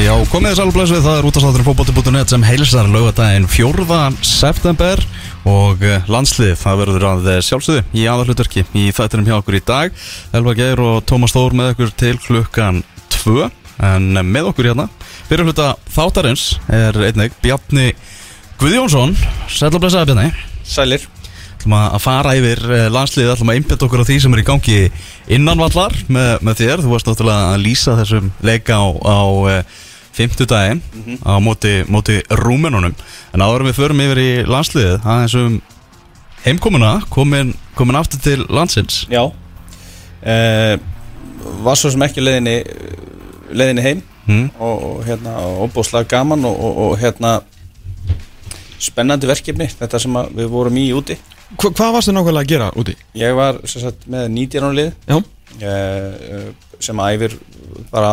Já, komið þess alveg blæsvið, það er útastátturinn fókbóti.net sem heilsar lögadaginn 4. september og eh, landslið, það verður að eh, sjálfsögðu í aðalhutverki í þættinum hjá okkur í dag. Elva Geir og Tómas Þór með okkur til klukkan 2 en eh, með okkur hérna fyrir hluta þáttarins er einnig Bjarni Guðjónsson. Sætla blæsaði Bjarni. Sælir. Ætlum að fara yfir eh, landsliðið, ætlum að einbjönd okkur á því sem er í gangi innanvallar með, með þér, þú varst náttúrulega að lýsa þessum leika á, á fymtudaginn mm -hmm. á móti, móti rúmenunum, en áður við förum yfir í landsliðið, það er þessum heimkomuna, komin, komin aftur til landsins Já eh, var svo sem ekki leðinni leðinni heim mm. og, og hérna, óbúslega gaman og, og, og hérna spennandi verkefni, þetta sem við vorum í úti Hva, hvað varst þið nákvæmlega að gera úti? Ég var sagt, með 19 ánlið eh, sem æfir bara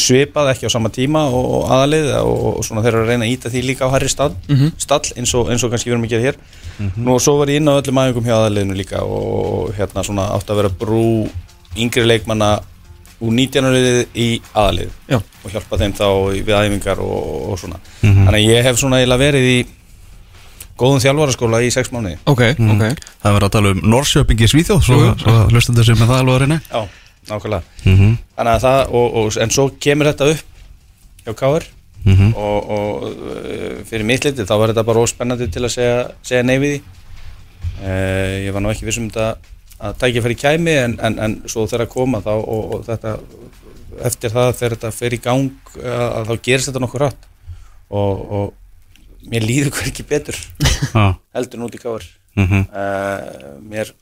svipað ekki á sama tíma og aðalið og, og svona þeir eru að reyna að íta því líka á herri stall, mm -hmm. stall eins, og, eins og kannski við erum að gera hér mm -hmm. Nú og svo var ég inn á öllum æfingum hjá aðaliðinu líka og hérna svona átt að vera brú yngri leikmanna úr 19 ánliðið í aðalið Já. og hjálpa þeim þá við æfingar og, og svona mm -hmm. Þannig að ég hef svona eiginlega verið í góðum þjálfvaraskóla í sex mánu okay, mm. okay. Það verður að tala um Norrköpingi Svíþjóð svo, svo hlustum þessi með það alveg að reyna Já, nákvæmlega mm -hmm. Þannig að það, og, og, en svo kemur þetta upp hjá Káður mm -hmm. og, og uh, fyrir mitt liti þá var þetta bara óspennandi til að segja, segja því uh, Ég var nú ekki vissum þetta að tækja fyrir kæmi en, en, en svo þegar að koma þá og þetta eftir það þegar þetta fer í gang að, að þá gerist þetta nokkur rætt og mér líður hver ekki betur heldur nút í káður mm -hmm. uh, mér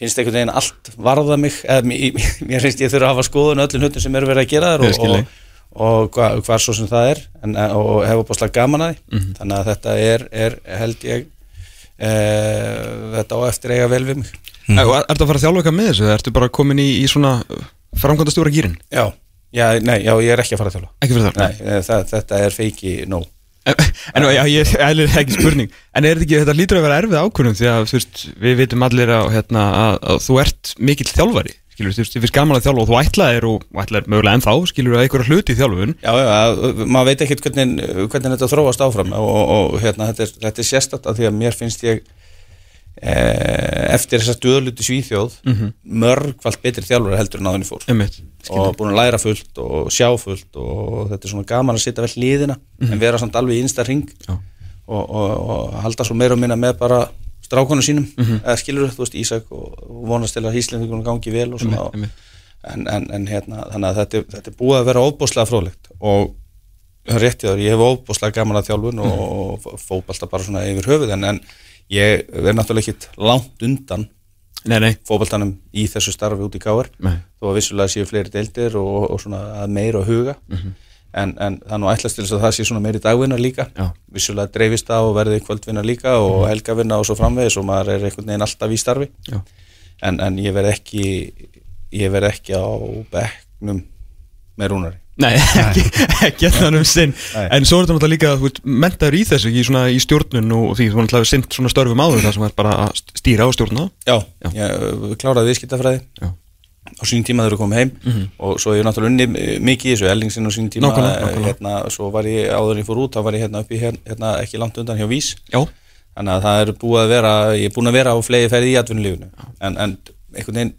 finnst einhvern veginn allt varða mig eða mér, finnst ég þurfa að hafa skoðun öllum hlutum sem eru verið að gera þar og, og, og hvað hva svo sem það er en, og hefa búin slag gaman að því mm -hmm. þannig að þetta er, er held ég uh, þetta á eftir eiga vel við mig mm. Er þetta að fara að þjálfa eitthvað með þessu? Ertu bara komin í, í svona framkvæmda stjóra gýrin? Já, já, nei, já, ég er ekki að fara að þjálfa Ekki fyrir þjálfa? Nei, það, þetta er feiki nóg En, já, ég er ekki spurning. En er þetta ekki, þetta lítur að vera erfið ákvörnum því að veist, við veitum allir að, hérna, að, að þú ert mikill þjálfari skilur, þú veist, þið finnst gaman að þjálfa og þú ætlaðir og, og ætlaðir mögulega ennþá, skilur, að einhverja hluti í þjálfun. Já, já, maður veit ekki hvernig, hvernig þetta þróast áfram og, og, og hérna, þetta er, er sérstatt að því að mér finnst ég eftir þess að döðluti svíþjóð mm -hmm. mörgvalt betri þjálfur heldur en aðunni fór Einmitt, og búin að læra fullt og sjá fullt og þetta er svona gaman að sitja vel líðina mm -hmm. en vera samt alveg í einsta ring og, og, og halda svo meira og minna með bara strákonu sínum mm -hmm. eða skilur þú veist Ísak og vonast til að Íslandingunum gangi vel og svona og, en, en, en hérna þannig að þetta, þetta er búið að vera óbúslega fróðlegt og réttið að ég hef óbúslega gaman að þjálfun og mhm. fókbalta bara svona yfir höfuð en, en ég er náttúrulega ekkit langt undan fókbaltanum í þessu starfi út í káar þó að vissulega séu fleiri deildir og, og svona meira að huga. Mm -hmm. en, en það er nú ætlast til þess að það sé svona meiri dagvinnar líka. Já. vissulega dreifist á og verði kvöldvinnar líka og mm -hmm. helgavinnar og svo framvegis og maður er einhvern veginn alltaf í starfi. En, en ég verð ekki ég verð ekki á begnum með rúnari Nei, ekki, ekki þannig um sinn En svo er þetta náttúrulega líka að þú ert mentaður í þessu í, svona, í stjórnun og því þú er náttúrulega sint svona störfum áður það sem er bara að stýra á stjórnuna Já, Já. ég kláraði viðskiptafræði Já. á sín tíma þegar þú komið heim mm -hmm. og svo er ég náttúrulega unni mikið í þessu ellingsinn á sín tíma nákvæmlega, nákvæmlega. Hérna, svo var ég áður en ég fór út þá var ég hérna uppi hérna, ekki langt undan hjá Vís Já. þannig að það er búið að vera ég er búin að vera á flegi ferði í atvinnulífunu en, en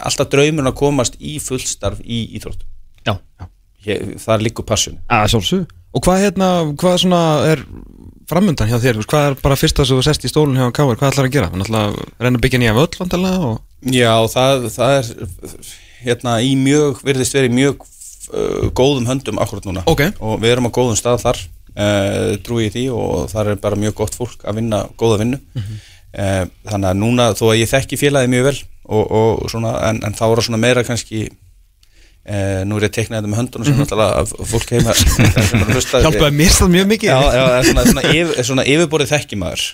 alltaf draumurinn að komast í fullstarf í íþróttum Já, já. Ég, það er líka passion Og hvað, hérna, hvað er framöndan hjá þér? Hvað er bara fyrsta sem þú sest í stólun hjá Káver? Hvað ætlar að gera? Er að reyna að byggja nýja völl? Og... Já, það, það er hérna, í mjög, virðist verið mjög uh, góðum höndum akkurat núna okay. og við erum á góðum stað þar uh, trúi ég því og það er bara mjög gott fólk að vinna góða vinnu mm -hmm. uh, þannig að núna, þó að ég þekki félagi mjög vel og, og svona, en, en þá er það svona meira kannski Eh, nú er ég þetta með höndunum sem mhm. náttúrulega fólk heima Hjálpaði mér það mjög mikið. Já, já svona, svona, yfir, svona yfirborðið þekkimæður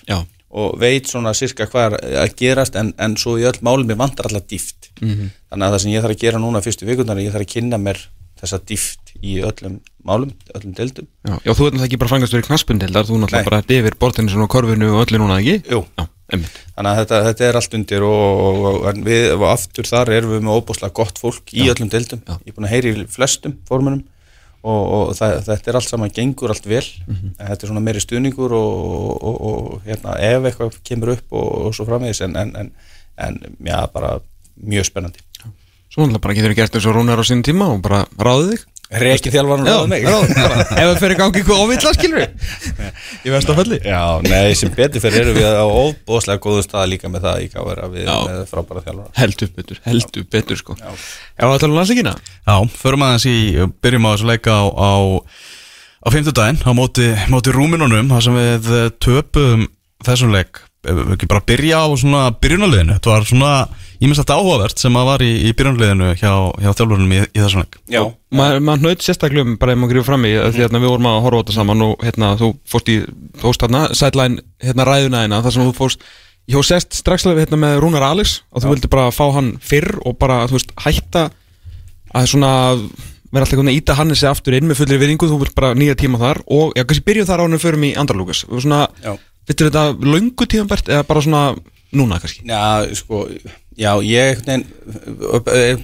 og veit svona sirka hvað er að gerast en, en svo í öll málum ég vantar alltaf dýft mm -hmm. þannig að það sem ég þarf að gera núna fyrstu vikunar ég þarf að kynna mér þessa dýft í öllum málum, öllum deildum. Já, já þú ert náttúrulega ekki bara fangast verið knaspundildar þú náttúrulega bara yfir bortinu svona korfinu og öllu núna ekki? Jú. Já. Þannig að þetta, þetta er allt undir og, og, og við og aftur þar erum við með óbúslega gott fólk í Já. öllum deildum. Já. Ég er búin að heyri í flestum formunum og, og það, þetta er allt saman gengur allt vel en þetta er svona meiri stuðningur og, og, og hérna, ef eitthvað kemur upp og, svo framvegis en, en, en, en já, bara mjög spennandi Svo náttúrulega bara getur við gert eins og Rúnar á sínum tíma og bara ráðið þig Þjálfarinn Já, ráða mig ef það í gangi eitthvað óvilla skilur við Í vestafalli Já, nei, sem betur fyrir erum við á óbóðslega góðu stað líka með það. Í að við með frábæra þjálfara Heldur betur, heldur betur sko. Já. Það tala um landsleikina? Já, förum aðeins í, byrjum á þessu leika á, á, á fimmtudaginn á móti, móti rúminunum þar sem við eh, töpum þessum leik ekki bara byrja á svona byrjunarliðinu þetta var svona íminnstætt áhugavert sem að var í, í byrjunarliðinu hjá, hjá þjálfurinnum í, í þessum leik. Já, Maður ma naut sérstaklega um bara ef maður grífur fram í því að við vorum að horfa á þetta saman og hérna þú fórst í, þú fórst hérna sideline hérna ræðuna hérna þar sem þú fórst ég hóð sest strax alveg hérna með Rúnar Alex og þú vildi bara fá hann fyrr og bara þú veist hætta að svona vera alltaf að íta hann þessi aftur inn með fullri viðingu, þú vilt bara nýja tíma þar og já, kannski byrjum þar ánum förum í andralúkas. Og svona, já vittur þetta löngu tímabært eða bara svona núna kannski? Já, sko, já, ég nein,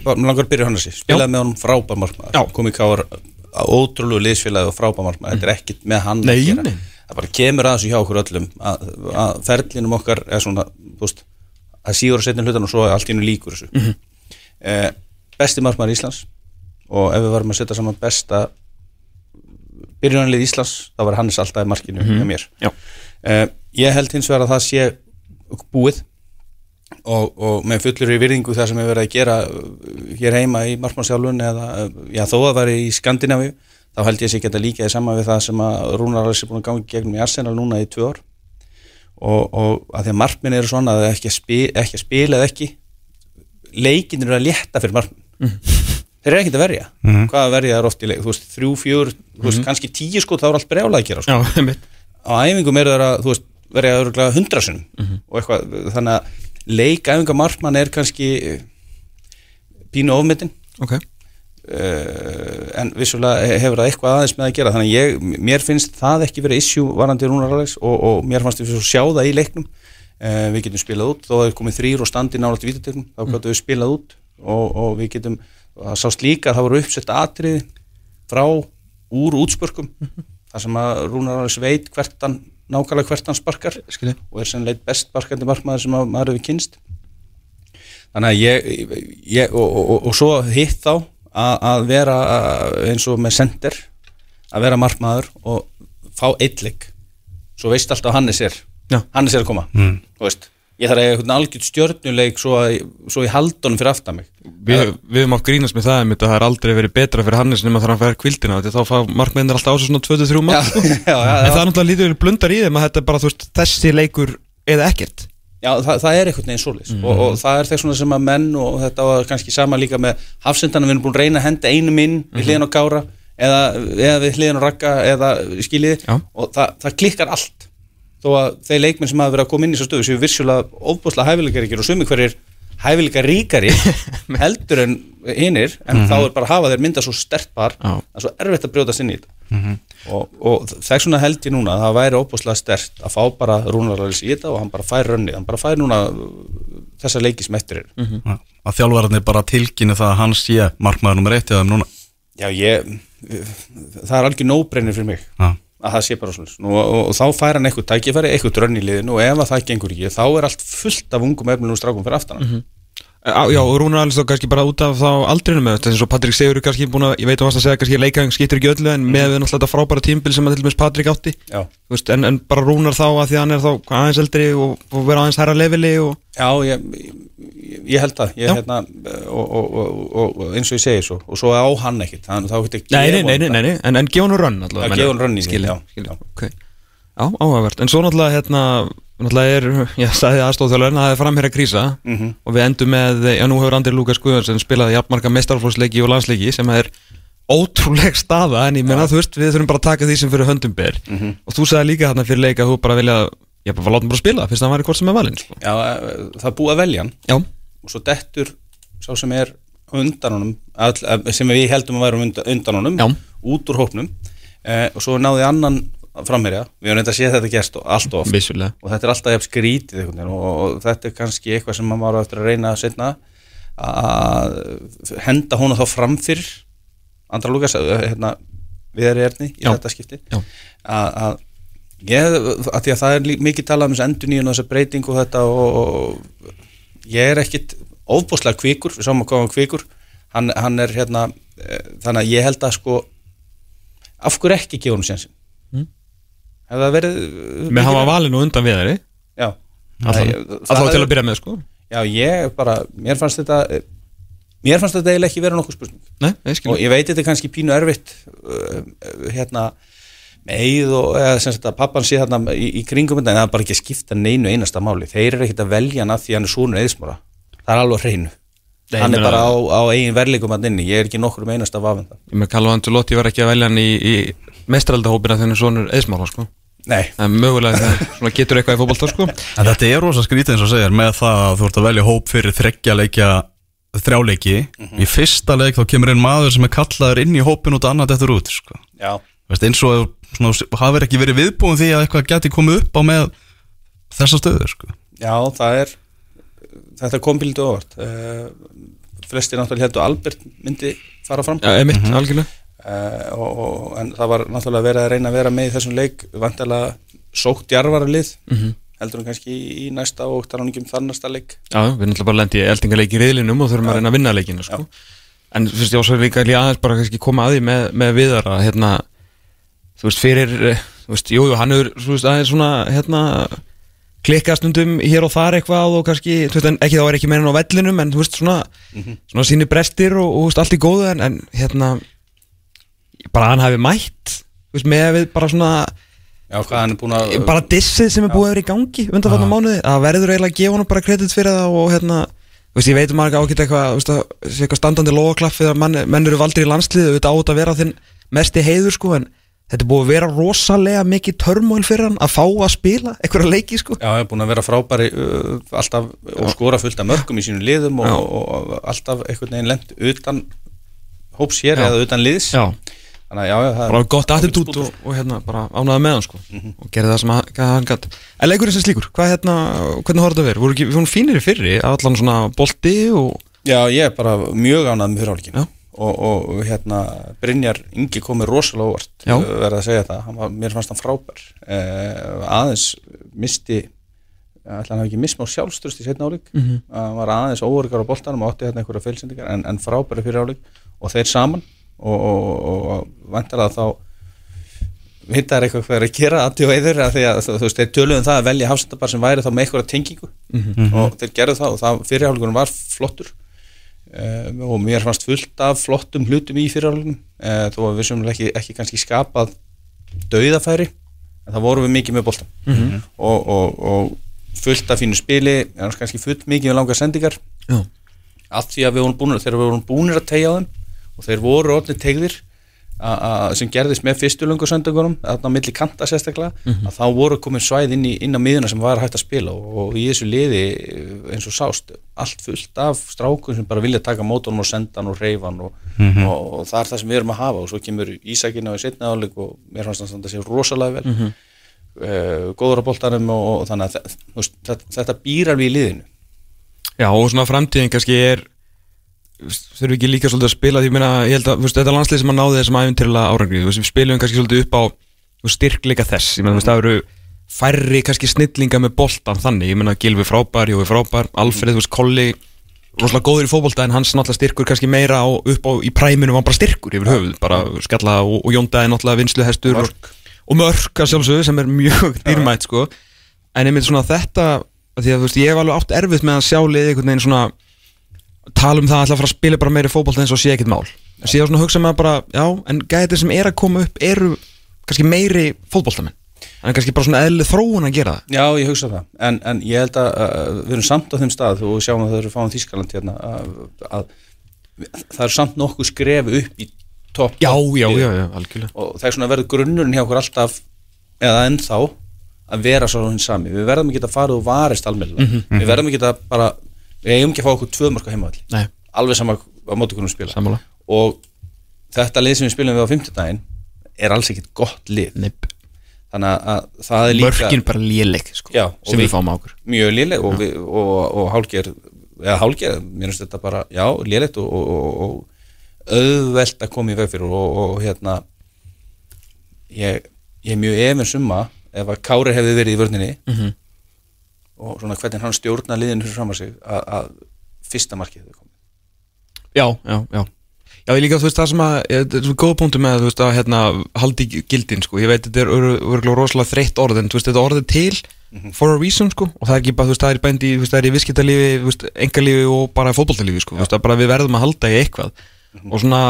langar að byrja hann að sér spilaði með honum frábær markmaður. Já. kom í káar ótrúlegu liðsfélagi og frábær markmaður. Þetta er ekkit með hann Nei, að gera. nei. það bara kemur að þessu hjá okkur öllum að, að ferlinum okkar er svona þú veist, að síður að setja hlutan og svo er allt í hennu líkur þessu. Mhm. eh, besti markmaður Íslands og ef við varum að setja saman besta byrjunarlið Íslands þá var Hannes alltaf í markinu mér. Já. Uh, ég held hins vegar að það sé búið og, og með fullur í virðingu það sem við verið að gera uh, hér heima í markmannsjálfun eða uh, já, þó að vera í Skandinavíu þá held ég að sé geta líka í sama við það sem að Rúnar Alves er búin að gangi gegnum í Arsenal núna í tvö ár. Og, og að því að markminn eru svona að ekki að, spila, ekki að spila eða ekki leikin eru að létta fyrir markminn þeir eru ekkert að verja. Hvað að verja er oft í leik, þú veist, þrjú, fjör þú veist, kannski tíu sko, þá er allt brjálað að gera sko. Já, á æfingum eru það að, þú veist, verja örgulega hundrasunum og eitthvað, þannig að leik æfinga markmann er kannski eh, pínu ofmyndin Ok, uh, en vissulega hefur það eitthvað aðeins með að gera þannig að ég, mér finnst það ekki verið issue varandi Rúnar Alex og, og mér fannst við sjá það í leiknum. Uh, við getum spilað út, þó að er komið þrýr og standi nálægt í vítatökum, þá getum við spilað út og, og við getum, það sást líka að það voru uppsett atriði frá úr útspörkum þar sem að Rúnar Alex veit hvert hann nákvæmlega hvert hann sparkar skilji og er sennilegt best sparkandi markmaður sem að maður hefur kynst þannig að ég, ég og, og, og, og svo hitt þá að, að vera eins og með sender að vera markmaður og fá eitleik svo veist alltaf að Hannes er Já. Hannes er að koma mm. veist, ég þarf að eiga einhvern algjörn stjörnuleik svo, að, svo ég haldunum fyrir aftan mig. Við, við höfum átt grínast með það að það er aldrei verið betra fyrir Hannes nema þegar hann fær kvildina að þá fá markmennir alltaf á sig svona 23 já, mark sko. já, já, En það er náttúrulega lítið blundar í þeim að þetta er bara veist, þessi leikur eða ekkert. Já, það, það er einhvern veginn svoleiðis. Og, og það er þess svona sem að menn og þetta var kannski sama líka með hafsendana við erum búin að reyna að henda einum inn við hliðin á gára eða, eða við hliðin á ragga eða skiljiði? Og það, það klikkar allt þó að þeir leikmenn sem hafa verið að koma inn í þessu stöðu séu vissulega ofbúslega hæfileikaríkir og sumi hverjir hæfileika ríkari heldur en hinnir en þá er bara að hafa þeir mynda svo stert par Já. það er svo erfitt að brjótast inn í þetta. Og, og þess vegna held ég núna að það væri óbúslega stert að fá bara rúnarlega í þetta og hann bara fær rönni, hann bara fær núna uh, þessa leiki sem eftir er. Já, að þjálfararnir bara tilkynni það að hann sé markmaður nummer eitt eða um núna. Já, ég, það er algjör nóbrennir fyrir mig. Já. Að það sé bara svona og, og, og þá fær hann eitthvað tækifæri, eitthvað drönn í liðinu og ef að það gengur ekki, þá er allt fullt af ungum efnum strákum fyrir aftan mm Á, Já, Rúnar Alins þá kannski bara út af þá aldrinu með þetta eins og Patrik Sigur er kannski búin að, ég veit að varst að segja kannski leikaðing skiptir ekki öllu en með við náttúrulega þetta frábæra tímbil sem að til dæmis Patrik átti. Veist, en, en bara Rúnar þá að því að hann er þá aðeins eldri og, og vera aðeins herra leveli og Já ég, ég, ég held það. Ég, hérna, og, og, og, eins og ég segi svo og svo á hann ekkit þannig þá getur Nei, nei, nei, nei, nei, nei, en, en gefa hann rönn Já, áhugavert, en svo náttúrulega hérna náttúrulega er, ég sagði aðstóðþjóðlega að það er framherra krísa Mhm. og við endum með, já nú hefur Andri Lukas Guðarsson spilaði jafnmarka mestarflóksleiki og landsleiki sem er ótrúleg staða en ég menna þú veist, við þurfum bara að taka því sem fyrir höndum ber Mhm. og þú sagði líka hérna fyrir leik að þú bara vilja ég bara láta hann bara spila, fyrst að hann væri hvort sem er valinn sko. Já, eh, það er búið að velja hann Já, og svo dettur sá sem er undan honum all, eh, sem við heldum að undan, undan honum Já. út úr hópnum eh, og svo náði annan framherja. Við höfum reynda að sé þetta gerst allt of vissulega. Og þetta er alltaf jafn skrítið og, þetta er kannski eitthvað sem maður á eftir að reyna að setna að henda hún þá framfyrir Andra Lukas hérna, við erni í Já. þetta skipti. Að, að ég, að því að það er mikið talað um þessu endur nýjun og þessa breyting og þetta og, og ég er ekkit ofbúslega kvikur, við sáum að koma kvikur. Hann, hann er hérna eh, þannig að ég held að sko af hverju ekki gefa hún sjansin Mm. Með hann var valin og undan við þeirri já, allan til að byrja með sko. Já, ég bara, mér fannst þetta mér fannst þetta eiginlega ekki vera nokkuð spurning. Nei, ég og ég veit þetta er kannski pínu erfitt uh, hérna með og eða sem sagt að pappan sé þarna í, í kringum þetta en það er bara ekki að skipta neinu einasta máli. Þeir eru ekkert að velja hann að því hann er sonur eðismóra það er alveg hreinu. Nei, hann er bara á, á eigin verleikum hann inni. Ég er ekki nokkur um einasta vafenda Ég með Carlo Ancelotti var ekki að velja hann í, í mestraldahópina þennan svonur eðsmála sko. Nei, er mögulega það getur eitthvað í fótbolta sko. En þetta er rosa skrítið eins og segir með það að þú ert að velja hóp fyrir þreggja leikja þrjáleiki í fyrsta leik þá kemur einn maður sem er kallaður inn í hópin út annað eftir út sko. já, Veist, eins og svona, hafi ekki verið viðbúin því að eitthvað geti komið upp á með þessa stöðu sko. já, það er þetta kom bíldu óvart. Uh, flestir náttúrulega heldur Albert myndi fara fram. Já, emitt, algjörlega. uh, og, og, en það var náttúrulega verið að reyna að vera með í þessum leik vantilega sókt jarvara lið Mhm. heldur hann kannski í, næsta og tala hann ekki um þar næsta leik Já, við erum náttúrulega bara lendi í eldingaleik í riðlinum og þurfum að reyna að vinna leikina sko. En þú veist, ég ásverði líka aðeins bara kannski koma að því með, með viðar að hérna, þú veist, fyrir, eh, þú veist, jú, hann er, svona, hérna, klikkað stundum hér og þar eitthvað og kannski, þú veist, ekki þá er ekki meira á vellinum, en þú veist, svona, svona síni brestir og, og veist, allt í góðu, en, en hérna, bara hann hafi mætt, veist, með við bara svona, já, hvað hann er búin að bara dissið sem er búið að vera í gangi undanfarnar mánuði, að verður eiginlega að gefa hann bara kredit fyrir það og hérna veist, ég veit um að ágætt eitthvað, þú veist, að sé eitthvað standandi logoklaff þegar menn, menn eru valdir í landslið auðvitað á þetta að vera þinn mesti heiður sko, en þetta er búið að vera rosalega mikið törmóil fyrir hann að fá að spila einhverja leiki sko. Já, er búin að vera frábæri uh, alltaf og skora fullt af mörgum í sínum liðum og, og, og alltaf einhvern veginn lent utan hóps hér Já. eða utan liðs. Já, þannig já, já, bara gott attitút spútur. og, og hérna bara ánaði með hann sko. Og gerði það sem hann gætt En leikurinn sem slíkur, hvað hérna, hvernig horfði það verið? Voru ekki, við vorum fínir í fyrri, allan svona bolti og Já, ég er bara mjög ánað með fyrirháleikin Já. og, og, og hérna Brynjar Ingi komið rosalega óvart verða að segja það, hann var, mér fannst hann frábær. Uh, aðeins misti ætla hann hafi ekki misma á sjálfstöðst í setna áleik Mhm. hann var aðeins óörgar á boltanum og átti hérna einhverja feilsendingar en, en frábæri fyrir áleik og þeir saman og, og, og, og vantar að þá hittar eitthvað hvað er að gera aðti og eður að því að þú veist, þeir töluðum það að velja hafsendabar sem væri þá með eitthvað tengingu. Og þeir gerðu það og það fyrirháleikunum var flottur. Um, og mér fannst fullt af flottum hlutum í fyrirháleikunum uh, þó að við sem ekki, ekki kannski skapað dauðafæri en það vorum við mikið með boltan og, og, og fullt af fínu spili en kannski fullt mikið með langar sendingar. Já, af því að við vorum búinir, þegar við vorum búinir að tegja á þeim og þeir voru orðin tegðir sem gerðist með fyrstu lungu sendingunum, þarna á milli kanta sérstaklega, að þá voru komin svæð inn, í, inn á miðuna sem var hægt að spila og, og í þessu liði eins og sást allt fullt af strákum sem bara vilja taka mótunum og senda hann og reyfa hann og, og, og það er það sem við erum að hafa og svo kemur Ísakinn á í setna áleik og mér fannst hann að sé rosalega vel. Mm góður á boltanum og, og þannig að þetta, þetta býr alveg í liðinu. Já, og svona framtíðin kannski er þurfum ekki líka svolítið að spila því ég meina, ég held að þetta landslið sem að náði þessum æfintilega árangri, við spilum kannski svolítið upp á styrkleika þess, ég veist, það eru færri kannski snillinga með boltan þannig, ég meina, Gilvi frábær, Jói frábær Alfred, þú veist, Kolli rosalega góður í fótbolta en hans náttúrulega styrkur kannski meira á, upp á, í præminu var bara styrkur yfir höfuð, bara skalla og, og Jóndaði náttúrulega vinsluhestur og, og mörk að sjálfsögðu sem er mjög dýrmætt sko, en einmitt svona þetta því að þú veist, ég hef alveg átt erfitt með að sjá liðið einhvern veginn svona tala um það að að fara að spila bara meiri fótbolta eins og sé ekkert mál. Síðan svona hugsa maður bara, já, en gætið sem er að koma upp eru kannski meiri fótboltamenn. En kannski bara svona eðlið þróun að gera það. Já, ég hugsa það, en, en ég held að uh, við erum samt á þeim stað og sjáum að það eru fáum Þískaland hérna að, að það er samt nokkuð skref upp í topp já, já, já, já, algjörlega. Og það er svona verður grunnurinn hjá okkur alltaf eða ennþá að vera svo hinn sami, við verðum ekki að fara og varist almennilega, við verðum ekki að bara við eigum ekki að fá okkur tvö á heimavalli alveg sama á við spila. Sammála. Og þetta lið sem við spilum við á 50 daginn er alls ekkit gott lið. Neip. þannig að- að það er líka Mörkin bara léleg sko, Já, og sem við, við- fáum á okkur. mjög léleg og, við, og, og hálger eða hálger, mér finnst þetta bara já, lélegt og, og, og, og auðvelt að koma í veg fyrir og, og hérna ég, ég er mjög efins um að ef að Kári hefði verið í vörninni Mhm. Og svona hvernig hann stjórna liðinu fram að sig að, að fyrsta markið hefði komið. Já, já, já. Já, ég líka, þú veist, það sem að, ég- þetta er svo góða punktu með, þú veist, að, hérna, haldi gildin, sko, ég veit, þetta er örgulega rosalega þreytt orð, en, þú veist, þetta er til for a reason, sko, og það er ekki bara, þú veist, það er í bændi, þú veist, það er í viskiptalífi, þú veist, engalífi og bara fótboltalífi, sko, þú veist, að bara við verðum að halda í eitthvað, og svona,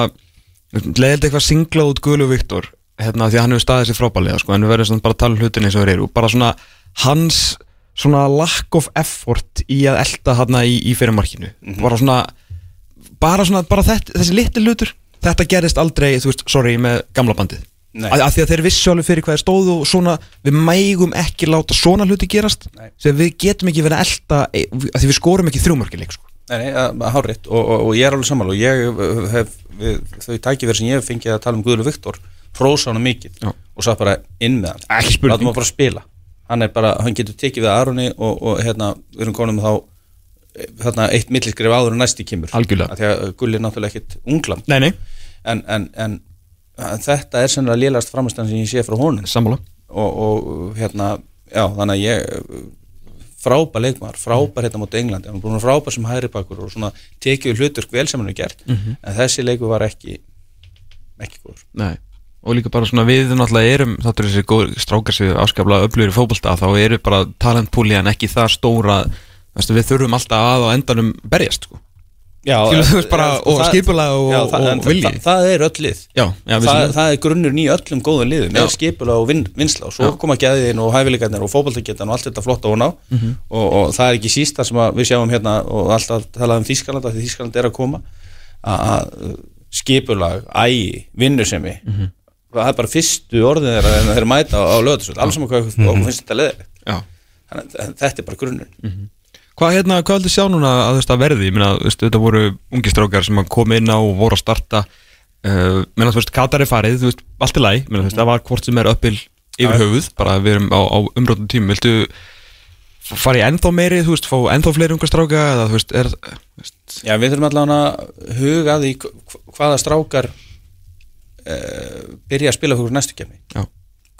leðild eitthvað singlað út Guðlu Viktor, hérna, því að hann hefur staðið sér frábælega, sko, en við verðum svona bara að tala um hlutin eins og þeir eru, og bara svona, hans, svona lack of effort í að elda hann í, í fyrirmarkinu, bara svona, bara svona, bara þetta, þessi litli hlutur þetta gerist aldrei, þú veist, sorry, með gamla bandið. Að, að því að þeir vissu alveg fyrir hvað er stóð og svona, við mægum ekki láta svona hluti gerast sem við getum ekki verið að elda e, að því við skorum ekki þrjúmörkileik sko. Nei, nei, að- hárétt og, og, og ég er alveg sammála og ég hef, við, þau tækifæri sem ég hef fengið að tala um Guðlu Viktor prósa hana mikið Já. og satt bara inn með hann. Látum hann bara spila hann er bara, hann getur tekið við Aroni og, og hérna, við erum konum þá þarna eitt milliskrif áður en næsti kemur. Algjörlega. Því að Gulli er náttúrulega ekkit unglam Nei, nei, en, en, en en þetta er sennilega lélast framstæðan sem ég sé frá honum. Sammála. Og, og hérna, já, þannig að ég frábær leikmaður, frábær hérna mot Englandi, hann er búin frábær sem hægri bakur og svona tekið hlutur vel sem hann er gert. Mhm. en þessi leiku var ekki ekki góður. Nei Og líka bara svona við náttúrulega erum þáttur þessi góð strákar sem afskaplega öflugir í fótbolta þá eru bara talentpúli en ekki það stóra veistu, við þurfum alltaf að á endanum berjast sko. já, veist bara, já, og það- skipulag og- já, það, og vilji. það, það er öll lið Já, við það, það er grunnur í öllum góðum liðum skipula og vin, vinsla og svo koma gæðin og hæfileikarnir og fótballtagetan og allt þetta flott og ná Mhm. og, og það er ekki sísta sem við sjáum hérna og alltaf talað um Þískaland af því Þískaland er að koma skipulag, ægi, vinnusemi Mhm. Það er bara fyrstu orðin þeirra en þeir mæta á, á lögatisvöld alls saman hvað Mhm. okkur finnst þetta leðilegt að þetta er bara grunnur Hvað, hérna, hvað heldur sjá núna að að verði? Ég meina, þetta voru ungi strákar sem að koma inn á og voru að starta uh, meina, þú veist, Katar er farið, þú veist, allt er læg þú veist, það var hvort sem er uppil yfir höfuð bara við erum á, á umrótum tímum. Viltu fara í ennþá meiri, þú veist, fá ennþá fleiri unga stráka eða, þú veist, er Já, við þurfum allavega að huga að því hv- hvaða strákar uh, byrja að spila fyrir næstu kemni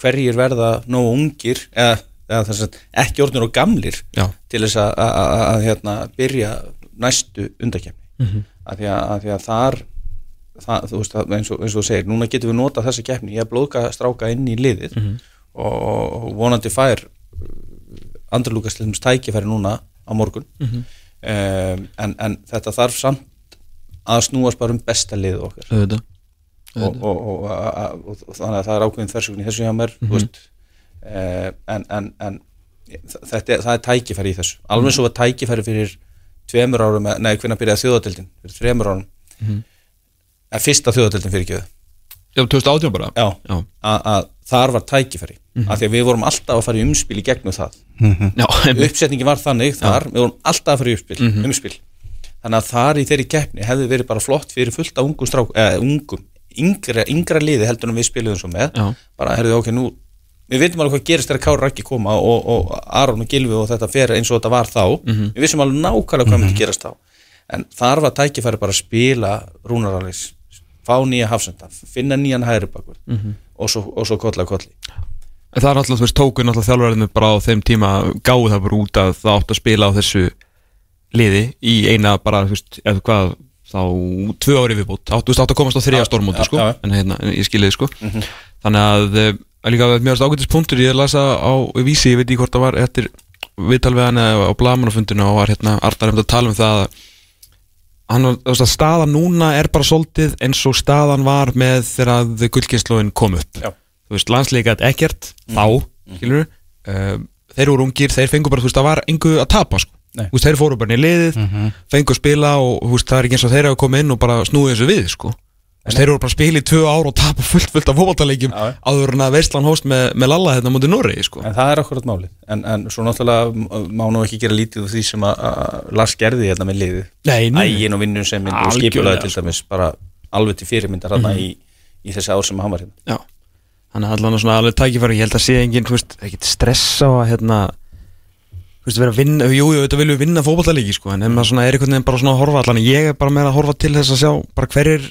hverjir verða nógu ungir eða, eða að ekki orðnir og gamlir já, til þess að, að, að, að hérna, byrja næstu undakefni mm -hmm. að, því því að þar það, þú veist, eins, og, eins og þú segir núna getum við notað þessa keppni, ég blóðka stráka inn í liðið og, og vonandi fær til þess tækifæri núna á morgun. Um, en, en þetta þarf samt að snúast bara um besta liðið okkar. Auðvitað og, og, og, þannig að það er ákveðin þversögn í þessu hjá mér mm veist, eh, en, en, en þetta, það er tækifæri í þessu. Alveg svo var tækifæri fyrir tveimur árum, nei hvernig byrjaði þjóðadeldin fyrir þreimur árum. Mm -hmm. fyrsta þjóðadeldin fyrir ekki Já, 2018 bara? Já, Já, að, að þar var tækifæri. Af því að við vorum alltaf að fara í umspil í gegnum það. Já, einmitt. uppsetningi var þannig þar, við vorum alltaf að fara í umspil, umspil. Þannig að þar í þeirri keppni hefði verið bara flott fyrir fullt af ungum strák, eða ungum yngra, yngra liði heldur en við spiliðum svo með. Já. bara herðu ok, nú við veitum alveg hvað gerist þegar Kári Rækki koma og, og Aron og Gilvi og þetta fer eins og þetta var þá. Við vissum alveg nákvæmlega hvað myndi gerast þá. En þar var tækifæri bara að spila rúnaralis, fá nýja hafsenda finna nýjan hægri bakur og svo, og svo kolla kolli. En það er alltaf, þú veist, tóku náttúrulega þjálfurinn bara á þeim tíma gáðu það bara út að það átt að spila á þessu liði í eina bara, þú veist, eða hvað þá tvö ári viðbútt, átt, þú veist, átt að komast á stórmóti, já, sko, já. en hérna, en ég skilði, sko. Þannig að, eh, að líka mjög ást ágætis punktur, ég lasa á vísi, ég veit ekki hvort það var eftir viðtal við hann eða á blamanafundinu og var hérna Arnar hefði að tala um það að hann, að staðan núna er bara svolítið eins og staðan var með þegar gullkynnslóin kom upp. Já. þú veist, landsleikat ekkert þá, skilur uh, þeir voru ungir, þeir fengu bara, þú veist, það var engu að tapa, sko. Þú veist, þeir fóru bara í liðið, fengu að spila og veist, það er ekki eins og þeir hafa komið inn og bara snúið þessu við, sko. Þú veist, þeir voru bara að spila í tvö ár og tapa fullt, fullt af já. áður en að Veistlan hóst með, með Lalla hérna mútið Noregi, sko. En það er akkurat málið, en, en svo náttúrulega má nú ekki gera lítið úr því sem að, Lars gerði hérna með liðið. Nei, nei. Ægin og vinnun sem mynd og skipulaði til sko. dæmis bara alveg til fyrirmyndar hérna í, í þessi ár sem hann var hérna. Já, þannig að allan svona alveg tækifæri, ég held að sé enginn, þú veist, ekkert stressa á að hérna, þú veist, vera að vinna, jú, þetta viljum við vinna fótballtalegi, sko, en ef maður svona er einhvern veginn bara svona að horfa allan, ég er bara með að horfa til þess að sjá bara hverjir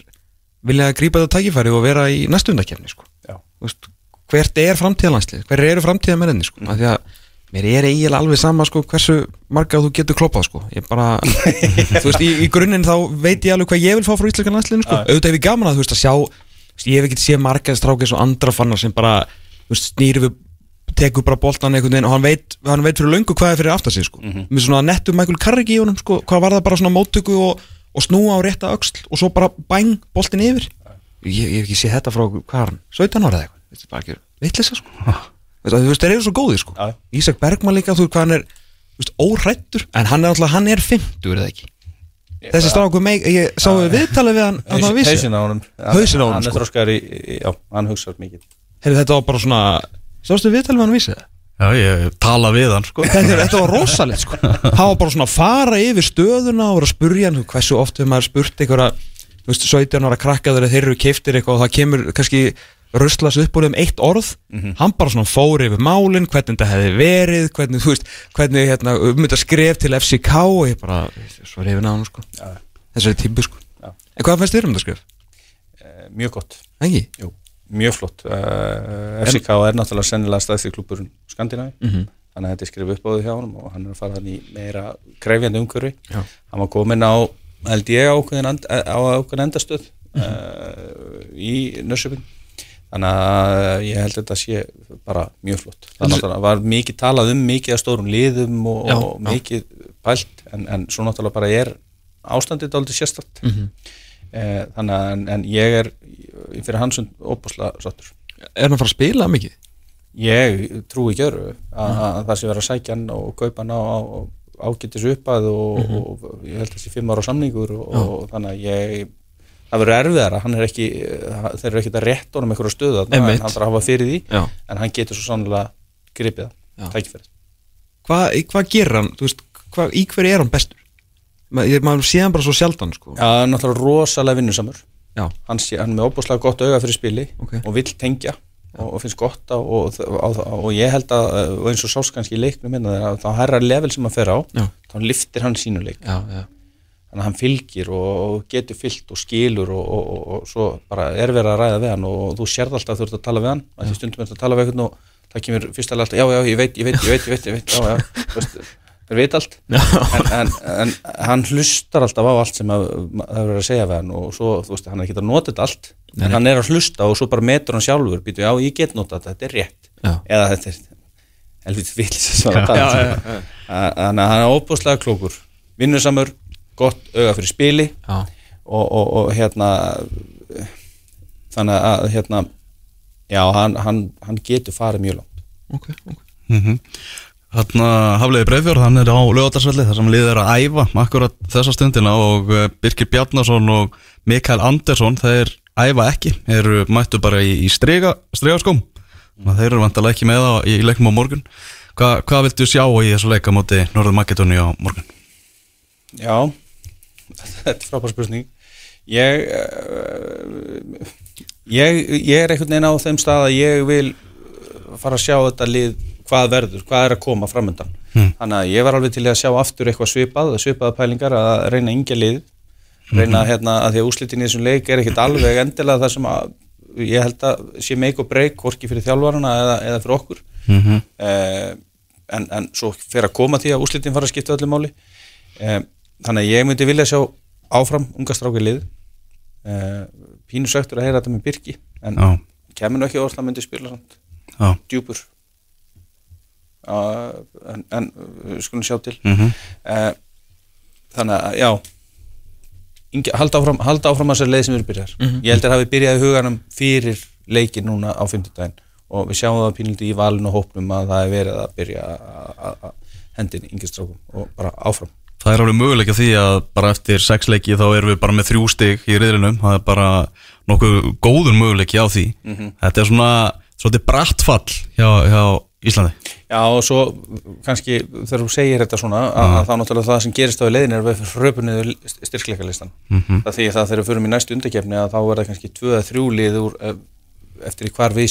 vilja að grípa þetta tækifæri og vera í næstu undakefni, sko, Já. þú veist, hvert er framtíðalandslið, hver eru framtíðamenninni sko, af því að mér er eiginlega alveg sama sko hversu marga þú getur kloppað sko, ég bara þú veist, í, í grunninn þá veit ég alveg hvað ég vil fá frá íslenska landsliðinu sko, auðvitað hef ég gaman að þú veist að sjá, ég hef ekki séð marga strákis og andra fannar sem bara þú veist, snýri við tekur bara boltan einhvern veginn og hann veit, hann veit fyrir löngu hvað er fyrir aftar sig sko. með svona nettu Michael Carrick í honum sko, hvað var það bara svona móttöku og, og snúa á rétta öxl og svo bara bæng boltin yfir. Ég, hef ekki séð þetta frá er hann, 17 ára eða eitthvað? Er veitlisa sko. Þú veist, þeir eru svo góðir sko. Já. Ísak Bergman líka, þú veist hvað hann er veist, óhrættur, en hann er alltaf, hann er 50 eða ekki? Þessi stráku meik, ég sá við viðtalið við hann hann var vissi, Hauðsinn á honum. Hausinn á honum, Hann er sko. þróskar í, já, hann hugsar mikið. Heyrðu þetta var bara svona sástu við viðtalið við hann vissi það Já, ég tala við hann sko. Þetta, þetta var rosalegt sko. Hann var bara svona að fara yfir stöðuna og vera að spurja hann, hversu oft hefur maður spurt einhverja, þú veist, 17 ára krakkaður þeir eru keiftir eitthvað og það kemur kannski ruslas upp úr þeim eitt orð. Hann bara svona fór yfir málin hvernig þetta hefði verið, hvernig, þú veist hvernig hérna, um þetta skref til FCK og ég bara, svo reyfin á hann sko. Já. þessari tímbu sko. Já. en hvað fannst þér um þetta skref? Eh, Mjög gott, mjög flott. Uh, FCK er náttúrulega sennilega stæðsti klúburinn Skandinavi Mhm. þannig að þetta er skrifið upp á því hjá honum og hann er að fara hann í meira krefjandi umhverfi. Já. hann var komin á, held ég á ákveðin endastöð uh, í Nörsjöfing þannig að ég held að þetta sé bara mjög flott. Það var mikið talað um mikið að stórum liðum og, Já, og mikið pælt en, en svo náttúrulega bara er ástandið dálítið sérstætt mm Mhm. þannig að en, en ég er ég fyrir hansund óbúslega sattur Er hann að fara að spila mikið? ég trúi ekki öru að, að það sé verið að sækja hann og kaupa hann á, ágættis uppað og, og ég held að sé fimm ára samningur og, og þannig að ég það verður erfiðara, hann er ekki þeir eru ekki að rétta honum einhverju stöðu en hann þarf að hafa fyrir því Já. en hann getur svo sannlega gripið það, tækifærið Hvað hva gerir hann? Veist, hva, í hverju er hann bestur? Ma, ég, maður sé hann bara svo sjaldan sko Já, hann er náttúrulega rosalega vinnusamur. Hann, sé, hann er með óbúslega gott auga fyrir spili Ok. og vill tengja og, og finnst gott á og, og, og ég held að eins og í leiknum minna þá herra level sem hann fer á Já. þá liftir hann sínu leik. Já, já. Þannig að hann fylgir og, getur fyllt og skilur og, og, og, og svo bara er verið að ræða við hann og, þú sérð alltaf að þú ert að tala við hann að því stundum er að tala við einhvern og það kemur fyrst alveg alltaf, já, já, ég veit, ég veit, ég veit, ég veit, ég veit já, já, þeir veit allt. En, en, en hann hlustar alltaf á allt sem að, það er verið að segja við hann og svo, þú veist, hann er ekki að nota þetta allt. Nei, en hann er að hlusta og svo bara metur hann sjálfur. Býtu, já, ég get nota þetta, þetta er rétt. Já. eða þetta er Já, já, já. þannig að hann er óbúslega klókur vinnusamur, gott auga fyrir spili Já, og, og, og hérna þannig að hérna já, hann, hann, hann getur farið mjög langt. Ok, ok. Mm Þarna Hafliði Breiðfjörð, hann er á lögatarsvelli þar sem liðið er að æfa akkurat þessa stundina og eh, Birkir Bjarnason og Mikael Andersson, þeir æfa ekki, eru mættu bara í, í strega, stregaskóm þeir eru vantalega ekki með það í leiknum á morgun. Hva, hvað viltu sjá í þessu leika móti Norður Makedóni á morgun? Já, þetta er frábær spurning. Ég, uh, ég ég er einhvern veginn á þeim stað að ég vil fara að sjá þetta lið hvað verður, hvað er að koma framöndan Hmm. þannig að ég var alveg til að sjá aftur eitthvað svipað, svipaða pælingar að reyna yngja lið reyna að hérna að því að úslitin í þessum leik er ekkit alveg endilega það sem að ég held að sé make or break hvorki fyrir þjálfarana eða, eða fyrir okkur. Mm -hmm. eh, en, en svo fer að koma því að úslitin fara að skipta öllu máli. Eh, þannig að ég myndi vilja sjá áfram unga strákir lið. Eh, pínu sögtur að heyra þetta með Birki en Já, kemur nú ekki orð djúpur en, en uh, skulum sjá til. Mm uh, þannig að já. Halda, áfram, halda áfram að þessar leið sem við byrjar Mhm. ég held að hafi byrjað í huganum fyrir leikin núna á 50 daginn og við sjáum það pínlítið í valinu og hópnum að það er verið að byrja að- að að hendin yngistrákum og bara áfram. Það er alveg möguleika því að bara eftir sex leiki þá erum við bara með þrjú stig í riðlinum, það er bara nokkuð góður möguleiki á því. Þetta er svona, svona brattfall hjá, hjá Íslandi Já og svo kannski þegar þú segir þetta svona að, að þá náttúrulega það sem gerist á í leiðin er að við röpum niður styrkleikalistan. Mhm. það því að þegar við förum í næstu undakefni að þá verða kannski tvö eða þrjú lið úr, eh, eftir í hvar við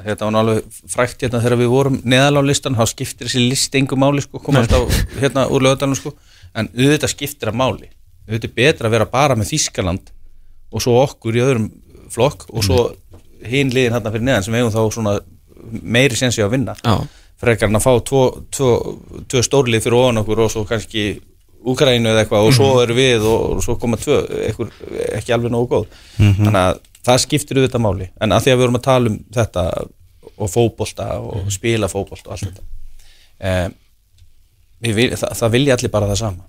að þetta var alveg frækt hérna þegar við vorum neðal á listan, þá skiptir þessi list engu máli sko, koma alltaf hérna úr lögadalum sko, en auðvitað skiptir að máli. Auðvitað er betra að vera bara með Þískaland og svo okkur í öðrum flokk og svo hinn liðin hann fyrir neðan sem eigum þá svona meiri sensi á að vinna. Já, frekar en að fá tvo, tvo, tvo stórlið fyrir ofan okkur og svo kannski Úkraínu eða eitthvað og svo eru við og, og svo koma tvö, eitthvað, ekki alveg nógu góð. Þannig að það skiptir auðvitað máli. En að því að við vorum að tala um þetta og fótbolta og spila fótbolta og allt þetta um, vil, það, það vilja allir bara það sama.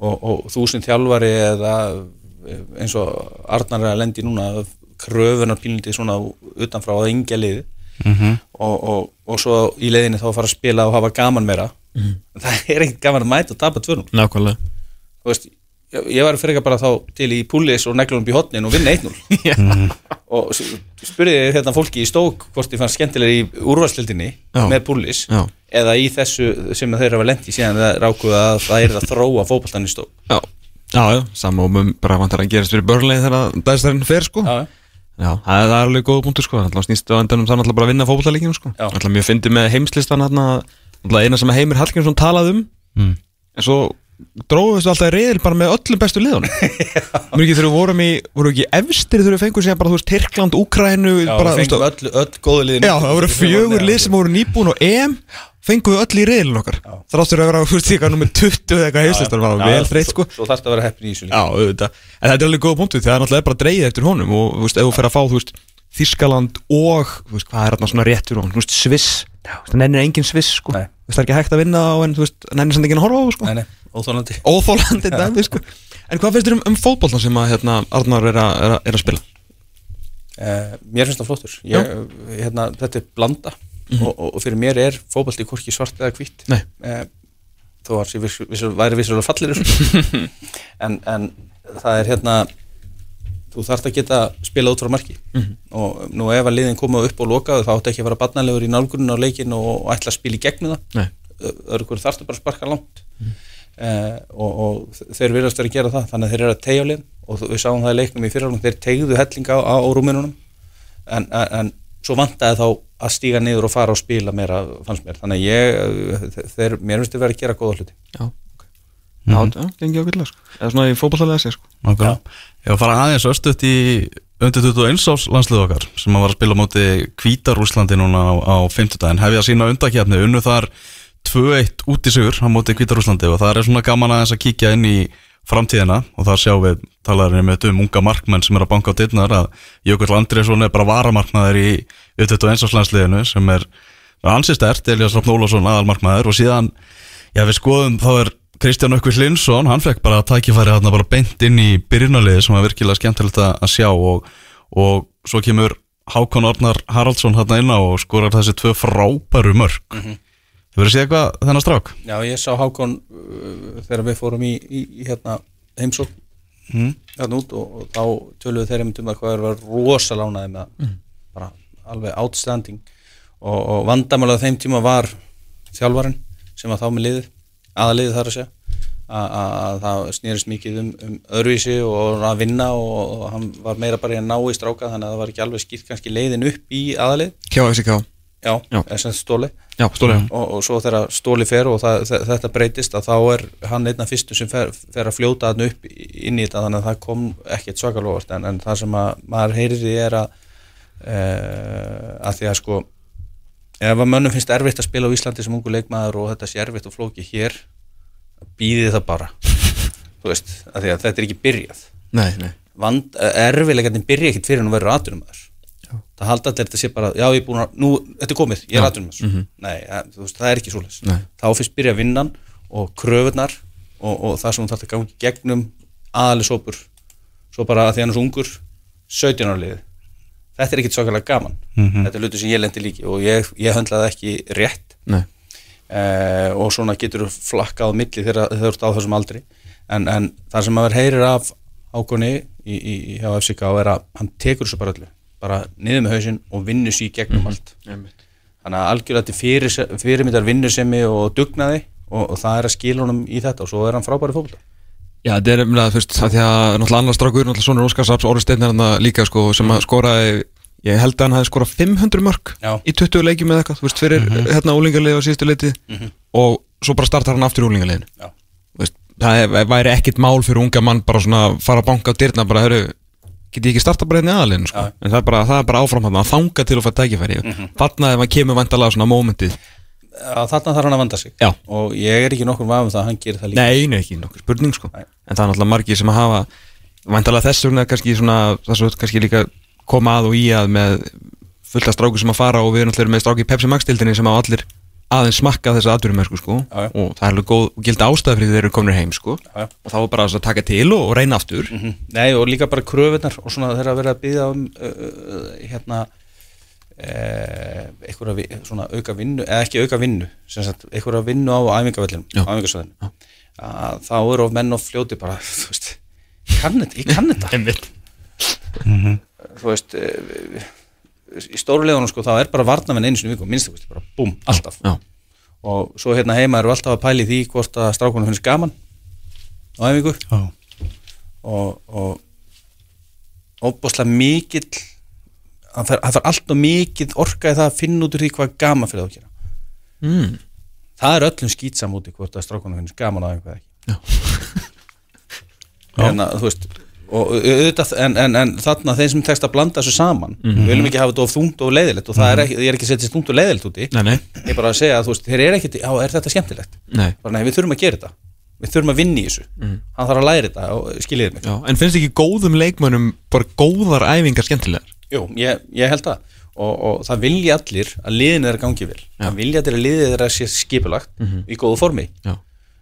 Og, og þú sem þjálfari eða eins og Arnar er að lendi núna kröfunar pílindi svona utanfrá að yngja liði Mhm. og, og, og svo í leiðinni þá að fara að spila og hafa gaman meira. Það er ekkert gaman að mæta og tapa tvörnum nákvæmlega. Veist, ég, ég var fyrir bara þá til í púlis og neglunum upp í hotnin og vinna 1-0 og s- spurði ég hérna fólki í stók hvort ég fann skemmtilega í úrvarslildinni með púlis Já. eða í þessu sem þeir hafa lent í síðan það rákuða að það er að þróa fótboltan í stók Já, já, já, sama og bara vantar að gerast fyrir börnlega þegar dæstarinn fer sko. Já, Já, það er, það er alveg góð punktur sko. Alltaf snýst á endanum er alltaf bara að vinna fótbollaleikinu sko. Já. Alltaf mjög fyndi með heimslistan hérna Alltaf eina sem Heimir Hallgrímsson talaði um. Mm. En svo dróðustu alltaf í reyðil bara með öllum bestu liðunum. Mér ekki þegar við vorum í, vorum ekki efstir þegar við fengum sér bara, þú veist, Tyrkland, Úkrænu Já, bara, við fengum öll, öll góðu liðin Já, það voru fjögur lið sem voru nýbúin og EM fengum við öll í reyðilin okkar. Þráttur að vera, þú veist, eitthvað nummer 20 eða eitthvað heimslistan var vel þreytt sko. Svo þarf það að vera heppin í þessu líka. Já, auðvitað. En þetta er alveg góða punktu því að það er náttúrulega bara dreigið eftir honum og þú veist, ef þú fer að fá, þú veist, Þískaland og, þú veist, hvað er þarna svona rétt fyrir honum, þú veist, Sviss, það nennir engin Sviss, sko, Nei. það er ekki hægt að vinna á en, þú veist, nennir samt enginn að horfa á, sko, Nei, nei, óþólandi óþólandi dæmi, sko. En hvað finnst þér um, um fótbollan sem að, hérna, Arnar er að, er að, er að spila? Uh, mér finnst það flottur. Ég, hérna, þetta er blanda og, og, og fyrir mér er fótbolti hvorki svart eða hvitt Nei. uh, þó að viss, væri vissulega fallir en, en það er hérna þú þarft að geta spila út frá marki. Og nú ef að liðin koma upp og loka þá áttu ekki að vera barnalegur í nálgunin á leikin og, og ætla að spila í gegnum það. Öðru hverju þarftu bara að sparka langt. Uh, og, og þeir virðast verið að gera það. Þannig að þeir eru að tegja á liðin. Og við sáum það í leiknum í fyrirhálfum þeir tegðu hellinga á, á, rúminunum en, en, en svo vantaði þá að stíga niður og fara og spila meira fannst mér, þannig að ég þe- þeir, mér finnst þið verið að gera góða hluti Já, ok. Já, já, gengi ákveðlega, sko. Eða svona í fótbollalega sér, sko. Nákvæmlega. Ég var að fara aðeins östuðt í undir 21 árs landslið okkar sem að var að spila móti Kvítarúslandi núna á, á 50 daginn hefði að sína undakjarni unnu þar 2-1 út í sigur á móti Kvítarúslandi og það er svona gaman aðeins að kíkja inn í framtíðina og þar sjáum við talaðurinn með um unga markmenn sem er að banka á dittnar að Jökull Andriðsson er bara varamarkmaður í undir 21 árs landsliðinu sem er ansið stert, Elias Rafn Ólafsson aðalmarkmaður og síðan, já við skoðum þá er Kristján Ökvi Hlinsson, hann fekk bara tækifæri þarna bara beint inn í byrjunarliði sem var virkilega skemmtilegt að sjá og, og svo kemur Hákon Ornar Haraldsson þarna inn á og skorar þessi tvö frábæru mörg mm Þú verður að sé eitthvað þennan strák? Já, ég sá Hákon uh, þegar við fórum í, í, í hérna heimsókn Mm. hérna út og, og þá töluðu þeir einmitt um það hvað er var rosalánaði með það bara alveg outstanding og, og vandamála á þeim tíma var þjálfarinn sem var þá með liðið aðaliðið þar að segja að- að að það snýrist mikið um, um öðruvísi og að vinna og, og hann var meira bara í að ná í stráka þannig að það var ekki alveg skýrt kannski leiðin upp í aðalið Hjá FCK. já, Já. eða sem stóli Já, og, og svo þegar stóli fer og það, þe- þetta breytist að þá er hann einn af fyrstu sem fer, fer að fljóta hann upp inn í þetta þannig að það kom ekkert svakalóvart en, en það sem að maður heyrir í er að uh, að því að sko ef að mönnum finnst erfitt að spila á Íslandi sem ungu leikmaður og þetta sé erfitt og flóki hér býði það bara. Þú veist, að því að þetta er ekki byrjað. Nei, nei. Vand, erfiðleikarnir byrja ekkert fyrir að vera aðdunumæður það halda allir þetta sé bara já ég er búin að, nú, þetta er komið, ég er aðdunumæður nei, að, þú veist, það er ekki svoleiðis. Nei. þá fyrst byrja vinnan og kröfunar og, og það sem hún þarf að gangi gegnum aðalis hópur svo bara að því hann er svo ungur 17 ára liði þetta er ekkert svakalega gaman. Þetta er hlutur sem ég lendi líki og ég, ég höndlaði ekki rétt. Nei. eh, og svona getur flakkað á milli þegar þú ert á þessum aldri. En, en það sem maður heyrir af ákonni í, í, í hjá FCK er að hann tekur þessu bara öllu bara niður með hausinn og vinnur sér í gegnum allt Einmitt. þannig að algjörlega til fyrir, fyrirmyndar vinnusemi og dugnaði og, og það er að skila honum í þetta og svo er hann frábæri fólk Já, þetta er umlega, þú veist, að því að náttúrulega annar strákur, náttúrulega Sónur Óskarsaps, Óri Steinn er hann líka, sko, sem að skoraði, ég held að hann hafi skorað 500 mörg Já. í 20 leikjum eða eitthvað, þú veist, fyrir hérna úlingarlið á síðustu leiti og svo bara startar hann aftur í úlingarliðinu. Já. Þú veist, það er- væri ekkit mál fyrir unga mann bara svona að fara að banka á dyrna, bara, hörru, get ég ekki starta bara hérna í aðalinn sko. Já. en það er bara, það er bara áfram hann að þanga til að fá tækifæri mm -hmm. þarna ef hann kemur vandalega svona mómentið þarna þarf hann að vanda sig Já. og ég er ekki nokkur vafum það að hann gerir það líka Nei, nei, ekki nokkuð spurning sko Nei. En það er náttúrulega margir sem að hafa Vandalega þess vegna kannski kannski líka koma að og í að með fulla stráku sem að fara og við erum náttúrulega með stráki í Pepsi Max dildinni sem á allir aðeins smakka þessa atvinnumennsku sko Já, já. og það er alveg góð og gildi ástæða fyrir því þeir eru komin heim sko Já, já. og þá er bara þess að taka til og, og reyna aftur Mhm. Nei og líka bara kröfunar og svona þeirra að vera að byggja um uh, uh, hérna eh, einhverja vi- svona auka vinnu eða ekki auka vinnu sem sagt einhverja vinnu á æfingavellinum að þá eru of menn og fljóti bara þú veist, ég kann þetta, ég kann þetta Einmitt. þú veist eh, í stórulegunum sko þá er bara varnamenn einu sinni í viku, minnstu bara búm, alltaf. Já, og svo hérna heima eru alltaf að pæli því hvort að strákunum finnst gaman á Já. og, og óbúslega mikill það fer alltaf mikill orka í það að finna út úr því hvað gaman fyrir það að gera. Mm. það er öllum skýtsam úti hvort að strákunum finnst gaman á æfingu eða ekki. Að, þú veist og auðvitað, en, en, en þarna þeim sem tekst að blanda þessu saman við viljum ekki hafa þetta of þungt og leiðilegt og það er ekki, ég er ekki að setja þungt og leiðilegt úti. Nei, nei, ég er bara að segja að þú veist, þeir eru ekkert, já, er þetta skemmtilegt? Nei. Bara nei, við þurfum að gera þetta. Við þurfum að vinna í þessu. Hann þarf að læra þetta og skiljiði mig. Já, en finnst ekki góðum leikmönnum bara góðar æfingar skemmtilegar? Jú, ég, ég held það. Og, og það vilja allir að liðin þeirra gangi vel. Það vilja allir að liðið þeirra sé skipulagt í góðu formi. Já,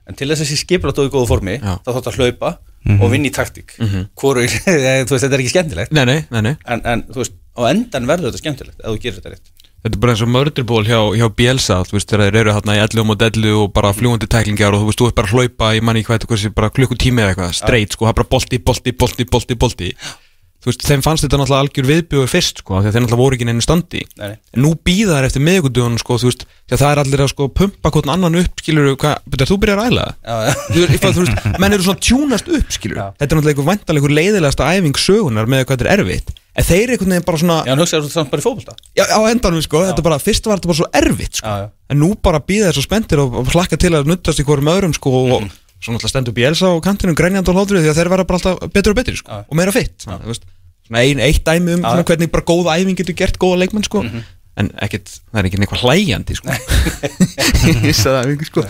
en til þess að sé skipulagt og í góðu formi Já. þá þátt að hlaupa og vinna í taktík. Hvoru, þú veist, þetta er ekki skemmtilegt. Nei, nei, nei, nei. En, en þú veist, á endan verður þetta skemmtilegt ef þú gerir þetta rétt. Þetta er bara eins og mörderból hjá, hjá Bielsa þú veist, þegar þeir eru hérna í 11 og dellu og bara fljúandi tæklingar og þú veist, þú ert bara að hlaupa í manni hvað þetta hversi, bara klukkutími eða eitthvað, straight sko, það er bara bolti, bolti, bolti, bolti, bolti þú veist, þeim fannst þetta náttúrulega algjör viðbjöðu fyrst sko, að þeir náttúrulega voru ekki í neinu standi Nei, en nú býða þær eftir miðgudugun sko, þú veist, að það er allir að sko pumpa hvern annan upp, skilur, hvað, þú byrjar að æla Já, já. þú veist, þú veist, menn eru svona tjúnast upp, skilur Já. þetta er náttúrulega einhver einhver leiðilegasta æfing sögunar með hvað þetta er erfitt en þeir einhvern veginn bara svona Já, hann hugsaður þú samt bara í fótbolta Já, á endanum sko, þetta bara, fyrst var þetta bara svo erfitt sko. Já, já. En nú bara býða þess svo spenntir og, og hlakka til að nuttast í hverjum öðrum sko og Mhm. Svo náttúrulega stendur Bielsa á kantinum grænjandi og hlóðrið því að þeir verða bara alltaf betur og betri sko og meira fitt svona, ein, eitt dæmi um svona, hvernig bara góða æfing getur gert góða leikmenn sko. En ekkit, það er ekki eitthvað hlæjandi sko. Ég sagði það ekki sko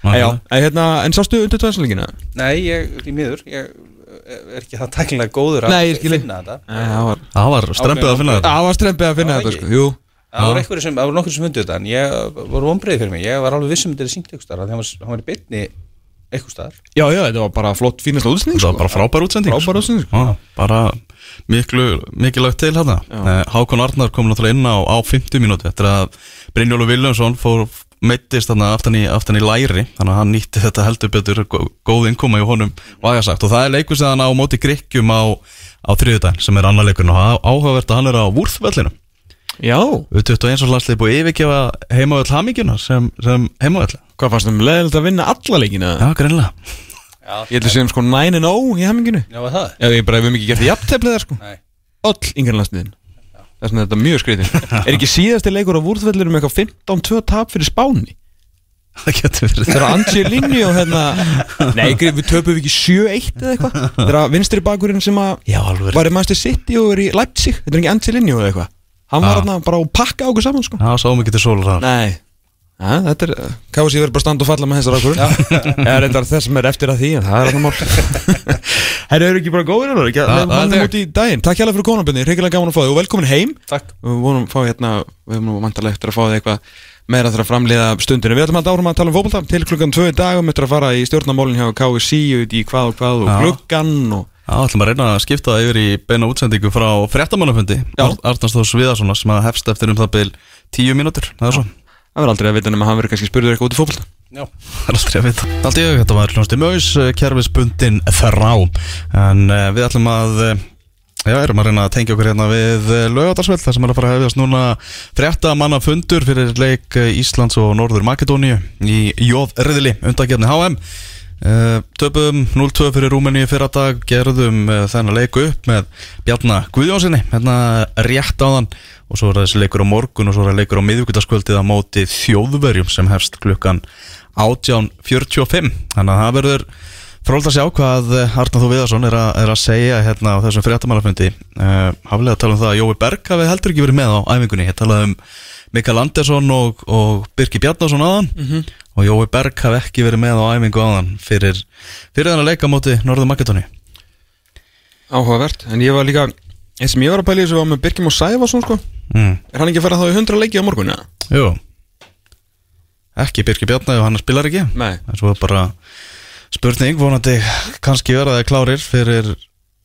En já, en, hérna, en sástu undir tvæðsleikina? Nei, ég, því miður ég er ekki það tæknilega góður að Nei, finna þetta. Það var strempið að finna þetta. Það var strempið að finna þetta sko, Það voru einhverju sem, það voru nokkur sem fundu þetta en ég var vonbreið fyrir mig, ég var alveg vissum þetta er syngt að hann var- í bytni eitthvað staðar. Já, já, þetta var bara flott fínast útsending Það var bara frábær útsending Frábær útsending, sko. Já, Bara miklu, mikilvægt til hérna Eh, Hákon Arnar kom náttúrulega inn á, á 50 mínúti Eftir að Brynjólu Viljánsson fór meittist þarna aftan í, aftan í læri Þannig að hann nýtti þetta heldur betur gó- góð innkoma í honum vagasagt Og það er leikur sem hann á móti Grikkjum á, á þriðudaginn Sem er annar leikurinn og á- áhugavert að hann er á Vúrþvellinu U21 og landslið búið yfirgefa heimavöll hamingjuna sem, sem heimavöll. Hvað fannst þeim leðilegt að vinna alla leikina? Já, greinlega Já, Ég held að séum sko 9-0 í hemminginu já var það? Ef ég bara hefum ekki gert jafnteflið þar sko. Nei, Öll Þess vegna er þetta mjög skreitin Er ekki síðasti leikur á Vúrþvellir um eitthvað 15-2 tap fyrir Spáni? Það getur verið. Þegar Angelini og hérna Nei, við töpum við ekki 7-1 eða eitthvað. Þegar vinstri bakurinn sem að Já, alveg. var í Manchester City og er í Leipzig. Þetta er ekki Angelini eða eitthvað Hann var hérna bara að pakka okkur saman sko. Já, sáum ekki til sólar það Nei. Ja, þetta er, kási verður bara að standa og falla með þessar ákvörðun. Eða reyndar þess sem er eftir að því en það er annar mál. Herru, eru ekki bara góðir að það hann er út í daginn. Takk hjálpa fyrir konarbyrni, reyngilega gaman að fá þig. Og velkomin heim. Takk. Við vonum að fá hérna, við höfum nú vantarlega eftir að fá þig eitthvað meira þar að framliða stundinu Við ætlum að árum að tala um fótbolta. Til klukkan tvö í dag og möttum að fara í stjórnamálin hjá KSC út í hvað og hvað og Já. klukkan og Já, ætlum að reyna að skipta það yfir í beina útsendingu frá fréttamannafundi. Já. Arnars Þór Sviðarssonar sem að hefst eftir um það byl tíu mínútur, það er svo. Það verður aldrei að vita nema hann verður kannski spurður eitthvað út í fótbolta. Já, Það er aldrei að vita. Allt í auðvitað, þetta var hljónsti Möys, eh, kerfisbundin þrá. En uh, við ætlum að uh, Já, erum að reyna að tengja okkur hérna við lögadarsveld þar sem er að fara að hefjast núna frétta manna fundur fyrir leik eh, Íslands og Norður Makedóníu í Jóðriðli undakefni HM Töpum 0-2 fyrir Rúmeníu fyrra dag gerðum uh, þennan leik upp með Bjarna Guðjónsinni hérna rétt á þann og svo er þessi leikur á morgun og svo er leikur á miðvíkutaskvöldið á móti þjóðverjum sem hefst klukkan 18.45 þannig að það verður Fróld að sjá hvað eh, Þú Viðarsson er, að- er að segja hérna á þessum fréttamannafundi. Uh, Haflega að tala um það að Jói Berg hafi heldur ekki verið með á æfingunni. Ég talaði um Mikael Andersson og, og Birki Bjarnason áðan. Og Jói Berg hafi ekki verið með á æfingu áðan fyrir, fyrir þennan leika á móti Norður Makedóni Áhugavert, en ég var líka eins sem ég var að pæla í þessu var með Birkim og Sæfason sko. Mm. Er hann ekki að fara þá í 100 leiki á morgun? Jú. Ekki Birki Bjarnason og hann spilar ekki Spurning vonandi kannski verða þeir klárir fyrir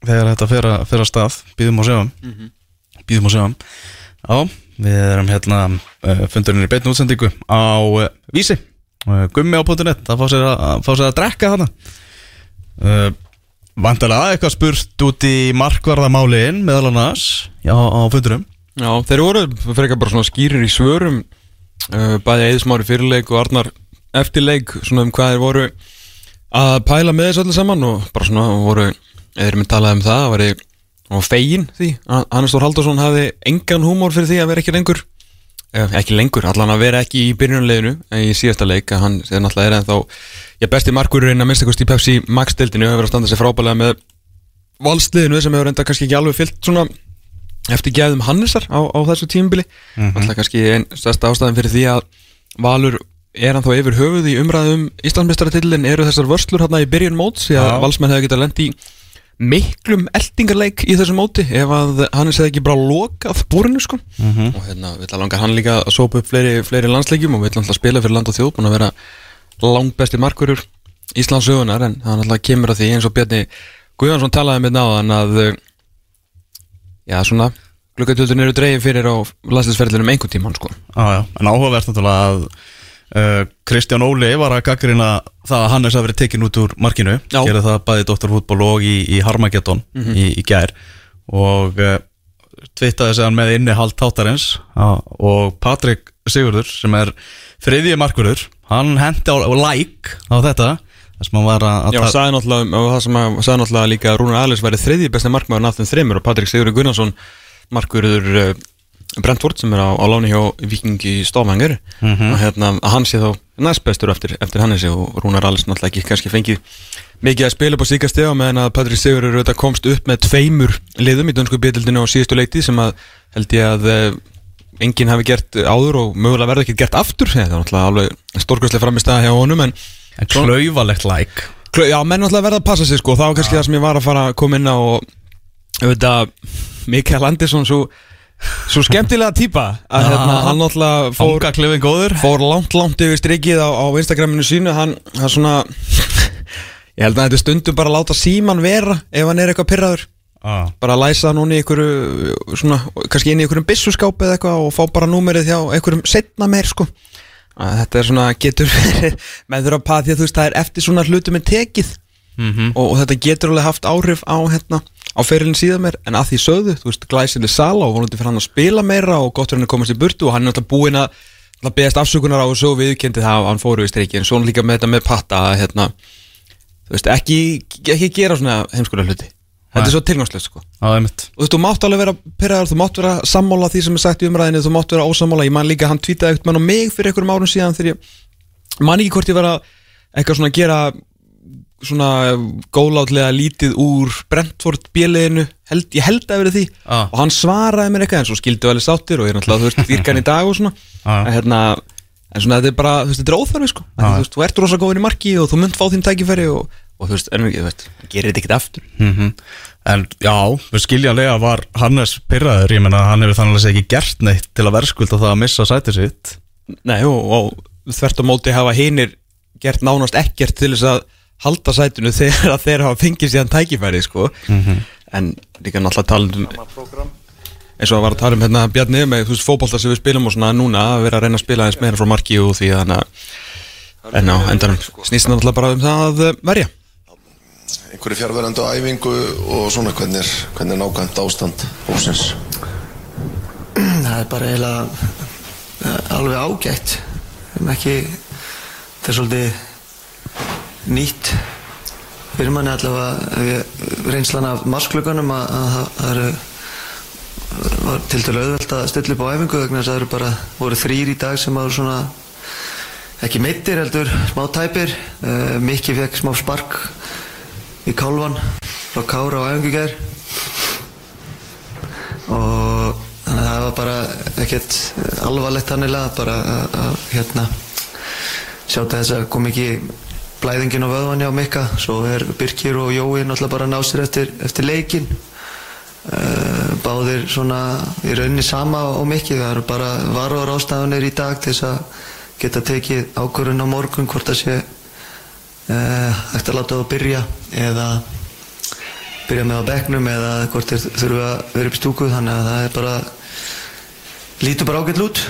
þegar þetta fer að, fer að stað. Býðum og sjáum. Býðum og sjáum. Já, við erum hérna uh, fundurinn í beitn útsendingu á uh, vísi. Uh, gummi á .net að fá sér að, fá sér að drekka hana uh, Vandalega eitthvað spurt út í markvarðamálin meðal annars já, á fundurum Já, þeir voru frekar bara svona skýrir í svörum bæði eðismári fyrirleik og Arnar eftirleik svona um hvað þeir voru að pæla með þessu öllu saman og bara svona voru eða með talað um það, var og fegin því að Hannes Þór Haldursson hafði engan húmór fyrir því að vera ekki lengur eh, ekki lengur, allan að vera ekki í byrjunleginu í síðasta leik að hann er náttúrulega er ennþá já, besti markurinn að minnstakost í Pepsi Max-dildinu hefur verið að standa sig frábælega með valsliðinu sem hefur enda kannski ekki alveg fyllt svona eftir gæðum Hannesar á, á þessu tímubili alltaf kannski einn stærsta ástæðin fyrir því að Valur er hann þá yfir höfuð í umræðum Íslandsmeistaratillin eru þessar vörslur hérna í byrjun móts? Því að Já. valsmenn hefur getað lendi miklum eldingarleik í þessu móti ef að Hannes hefði ekki bara lokað búrinu sko. Og hérna vill að langar hann líka að sópa upp fleiri, fleiri landsleikjum og vill alltaf spila fyrir land og þjóð búin að vera langbesti markurur Íslands sögunar en hann alltaf kemur að því eins og Bjarni Guðjónsson talaði með náðan að uh, já svona glukkatöldun eru dreigin fyrir á landsleisferðlinum einhvern tímann sko. Já, já, en áhugavert náttúrulega að Kristján Óli var að gaggrina það að Hannes hafi verið tekinn út úr markinu. Gerði það bæði Dóttarfútból og í, í Harmageddon í, í gær. Og uh, tvittaði sig hann með inni hald tátarins á, og Patrik Sigurður sem er þriðji markverður hann hendi á, like á þetta. Þess að hann var að, Já, sagði náttúrulega, og það sem að sagði náttúrulega líka að Rúnar Alice væri þriðji besti markmaður náttúrulega þreymur og Patrik Sigurður Gunnarsson markverður uh, Brentford sem er á, á láni hjá Vikingi Stofhangur og hérna að hann sé þá næst bestur eftir, eftir Hannesi og Rúnar Alice náttúrulega ekki kannski fengið mikið að spila upp á síka stega meðan að Patrik Sigurður komst upp með tveimur liðum í dönsku bjöldinu á síðustu leikti sem að held ég að uh, enginn hafi gert áður og mögulega verði ekki gert aftur. Það er náttúrulega alveg stórkvæslega framist að hjá honum en en klaufalegt like Klau- Já, menn náttúrulega verða að passa sig sko. Það var kannski það sem ég var að fara að koma inn á og auðvitað Mikael Andersson svo, svo skemmtilega típa að hérna, hann náttúrulega fór, fór langt langt yfir strikið á, á Instagraminu sínu. Hann, hann svona ég held að þetta stundum bara láta síman vera ef hann er eitthvað pyrraður ah. bara læsa hann í einhverju svona, kannski inn í einhverjum byssuskápi eða eitthvað og fá bara númerið hjá einhverjum setna meir sko. Að þetta er svona getur með þurfa að paða því að þú veist það er eftir svona hlutum er tekið. Mhm. og, og þetta getur alveg haft áhrif á hérna á ferilin síðan mér en að því sögðu, þú veist, glæsileg sala og vonandi fyrir hann að spila meira og gott fyrir hann að komast í burtu og hann er náttúrulega búinn að að beðast afsökunar á og svo viðkendi það að hann fóru í streiki en svona líka með þetta með patta að hérna, þú veist, ekki, ekki gera svona heimskulega hluti. Þetta er svo tilgangslegt sko. Já, einmitt. Og þú mátt alveg vera pyrraður, þú mátt vera sammála því sem er sagt í umræðinu, þú mátt vera ósammála. Ég man líka, hann tweetaði ekkert mann á mig fyrir einhverjum árum síðan þegar ég man ekki hvort ég var að eitthvað svona gera svona góðlátlega lítið úr Brentford bjöliðinu held, ég held að verið því Ah. og hann svaraði mér eitthvað en svo skildu alveg sáttir og ég er náttúrulega, þú veist, dýrkan í dag og svona Ah. en hérna en svona þetta er bara, þú veist, þetta er óþarfi sko ah. þú veist, þú ert rosa góðin í marki og þú munt fá þín tækifæri og, og þú veist, en ekki, þú veist, gerir þetta ekkert aftur mm En já, við skiljanlega var Hannes pyrraður, ég menna hann hefur þannig ekki gert neitt til að verðskulda það að missa sætið sitt Nei, og, og þvert á móti hafa hinir gert nánast ekkert til þess að halda sætunu þegar að þeir hafa fengið síðan tækifæri sko. en líka náttúrulega tala um eins og að var að tala um hérna Bjarni með þú veist fótbolta sem við spilum og svona núna að vera að reyna að spila eins meira frá marki og því þannig að en á endanum snýst náttúrulega bara um það að uh, verja. Einhverju fjárverðandi á æfingu og svona hvernig er, hvernig er nákvæmt ástand hópsins það er bara eiginlega eh, alveg ágætt. Ekki það er svolítið nýtt fyrir manni allavega ég- reynslan af marsklökunum að, að það- eru var til dælu auðvelt að stilla upp á æfingu vegna þess að það eru bara voru þrýr í dag sem eru svona ekki meittir heldur smá tæpir. Uh, Mikki fekk smá spark í Kálvan frá Kára á æfingu í gær. Og þannig að það var bara ekkert alvarlegt hannilega bara að, hérna sjá þess að kom ekki blæðingin á vöðvanni á mikka. Svo er Birkir og Jói náttúrulega bara að ná sér eftir, eftir leikin uh, báðir svona í rauninni sama á mikki. Það eru bara varúar ástafanir í dag til þess að geta tekið ákvörðun á morgun hvort það sé eftir að láta það byrja eða byrja með á bekknum eða hvort þeir þurfa að vera upp í stúku. Þannig að það er bara lítur bara ágætt lút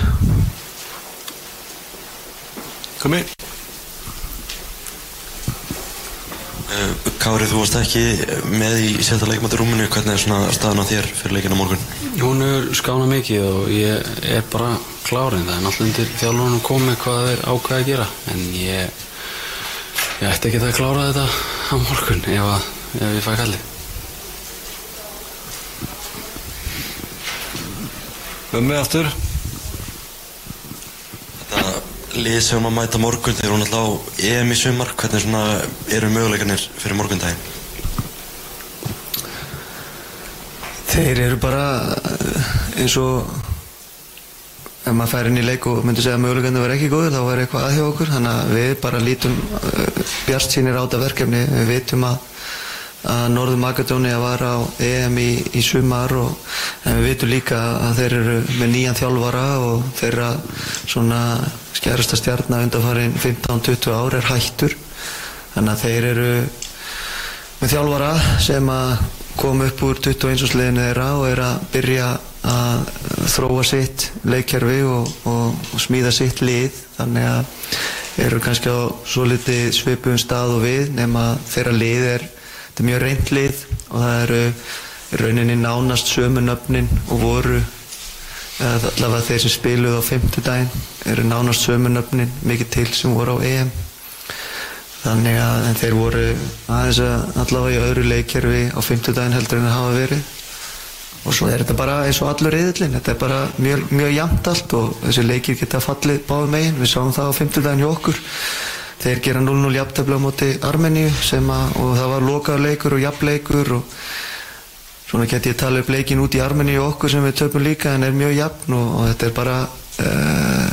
Komi Eh, Kári, þú varst ekki með í setja leikmættur rúminu, hvernig er svona staðan á þér fyrir leikina morgun? Hún er skána mikið og ég er bara klárin. Það er náttúrulega undir þjálfurinn komið hvað þeir ákveða að gera. En ég, ég ætti ekki að klára þetta á morgun ef, að, ef ég fæ kallið. Mömmu aftur lið sem að mæta morgun, þeir eru náttúrulega á EM í sumar, hvernig svona eru möguleikarnir fyrir morgundaginn? Þeir eru bara eh, eins og ef maður fær inn í leik og myndi segja að mögulegandi var ekki góður þá var eitthvað að hjá okkur þannig að við bara lítum bjart sínir á þetta verkefni við vitum að, að Norður Magadónia var á EM í, í sumar og en við vitum líka að þeir eru með nýjan þjálfara og þeirra svona skjærasta stjarnar undanfarin 15-20 ár er hættur þannig að þeir eru með þjálfara sem að koma upp úr 21. sliðinu þeirra og er að byrja að þróa sitt leikkerfi og, og, og smíða sitt lið þannig að eru kannski á svo litið svipum stað og við nema þeirra lið er, þetta er mjög reynd lið og það eru rauninni nánast sömu nöfnin og voru eða allavega þeir sem spiluð á fimmtudaginn eru nánast sömu nöfnin mikið til sem voru á EM. Þannig að þeir voru aðeins að allavega í öðru leikkerfi á fimmtudaginn heldur en það hafa verið. Og svo er þetta bara eins og allur reyðillin þetta er bara mjög, mjög jæmt allt og þessi leikir geta fallið báðu megin. Við sáum það á fimmtudaginn hjá okkur. Þeir gera 0-0 jafntefla á móti Armeníu sem að, og það var lokaður leikur og jafnleikur og svona get ég tala upp leikin út í Armeníu og okkur sem við töfum líka en er mjög jafn og, og þetta er bara uh,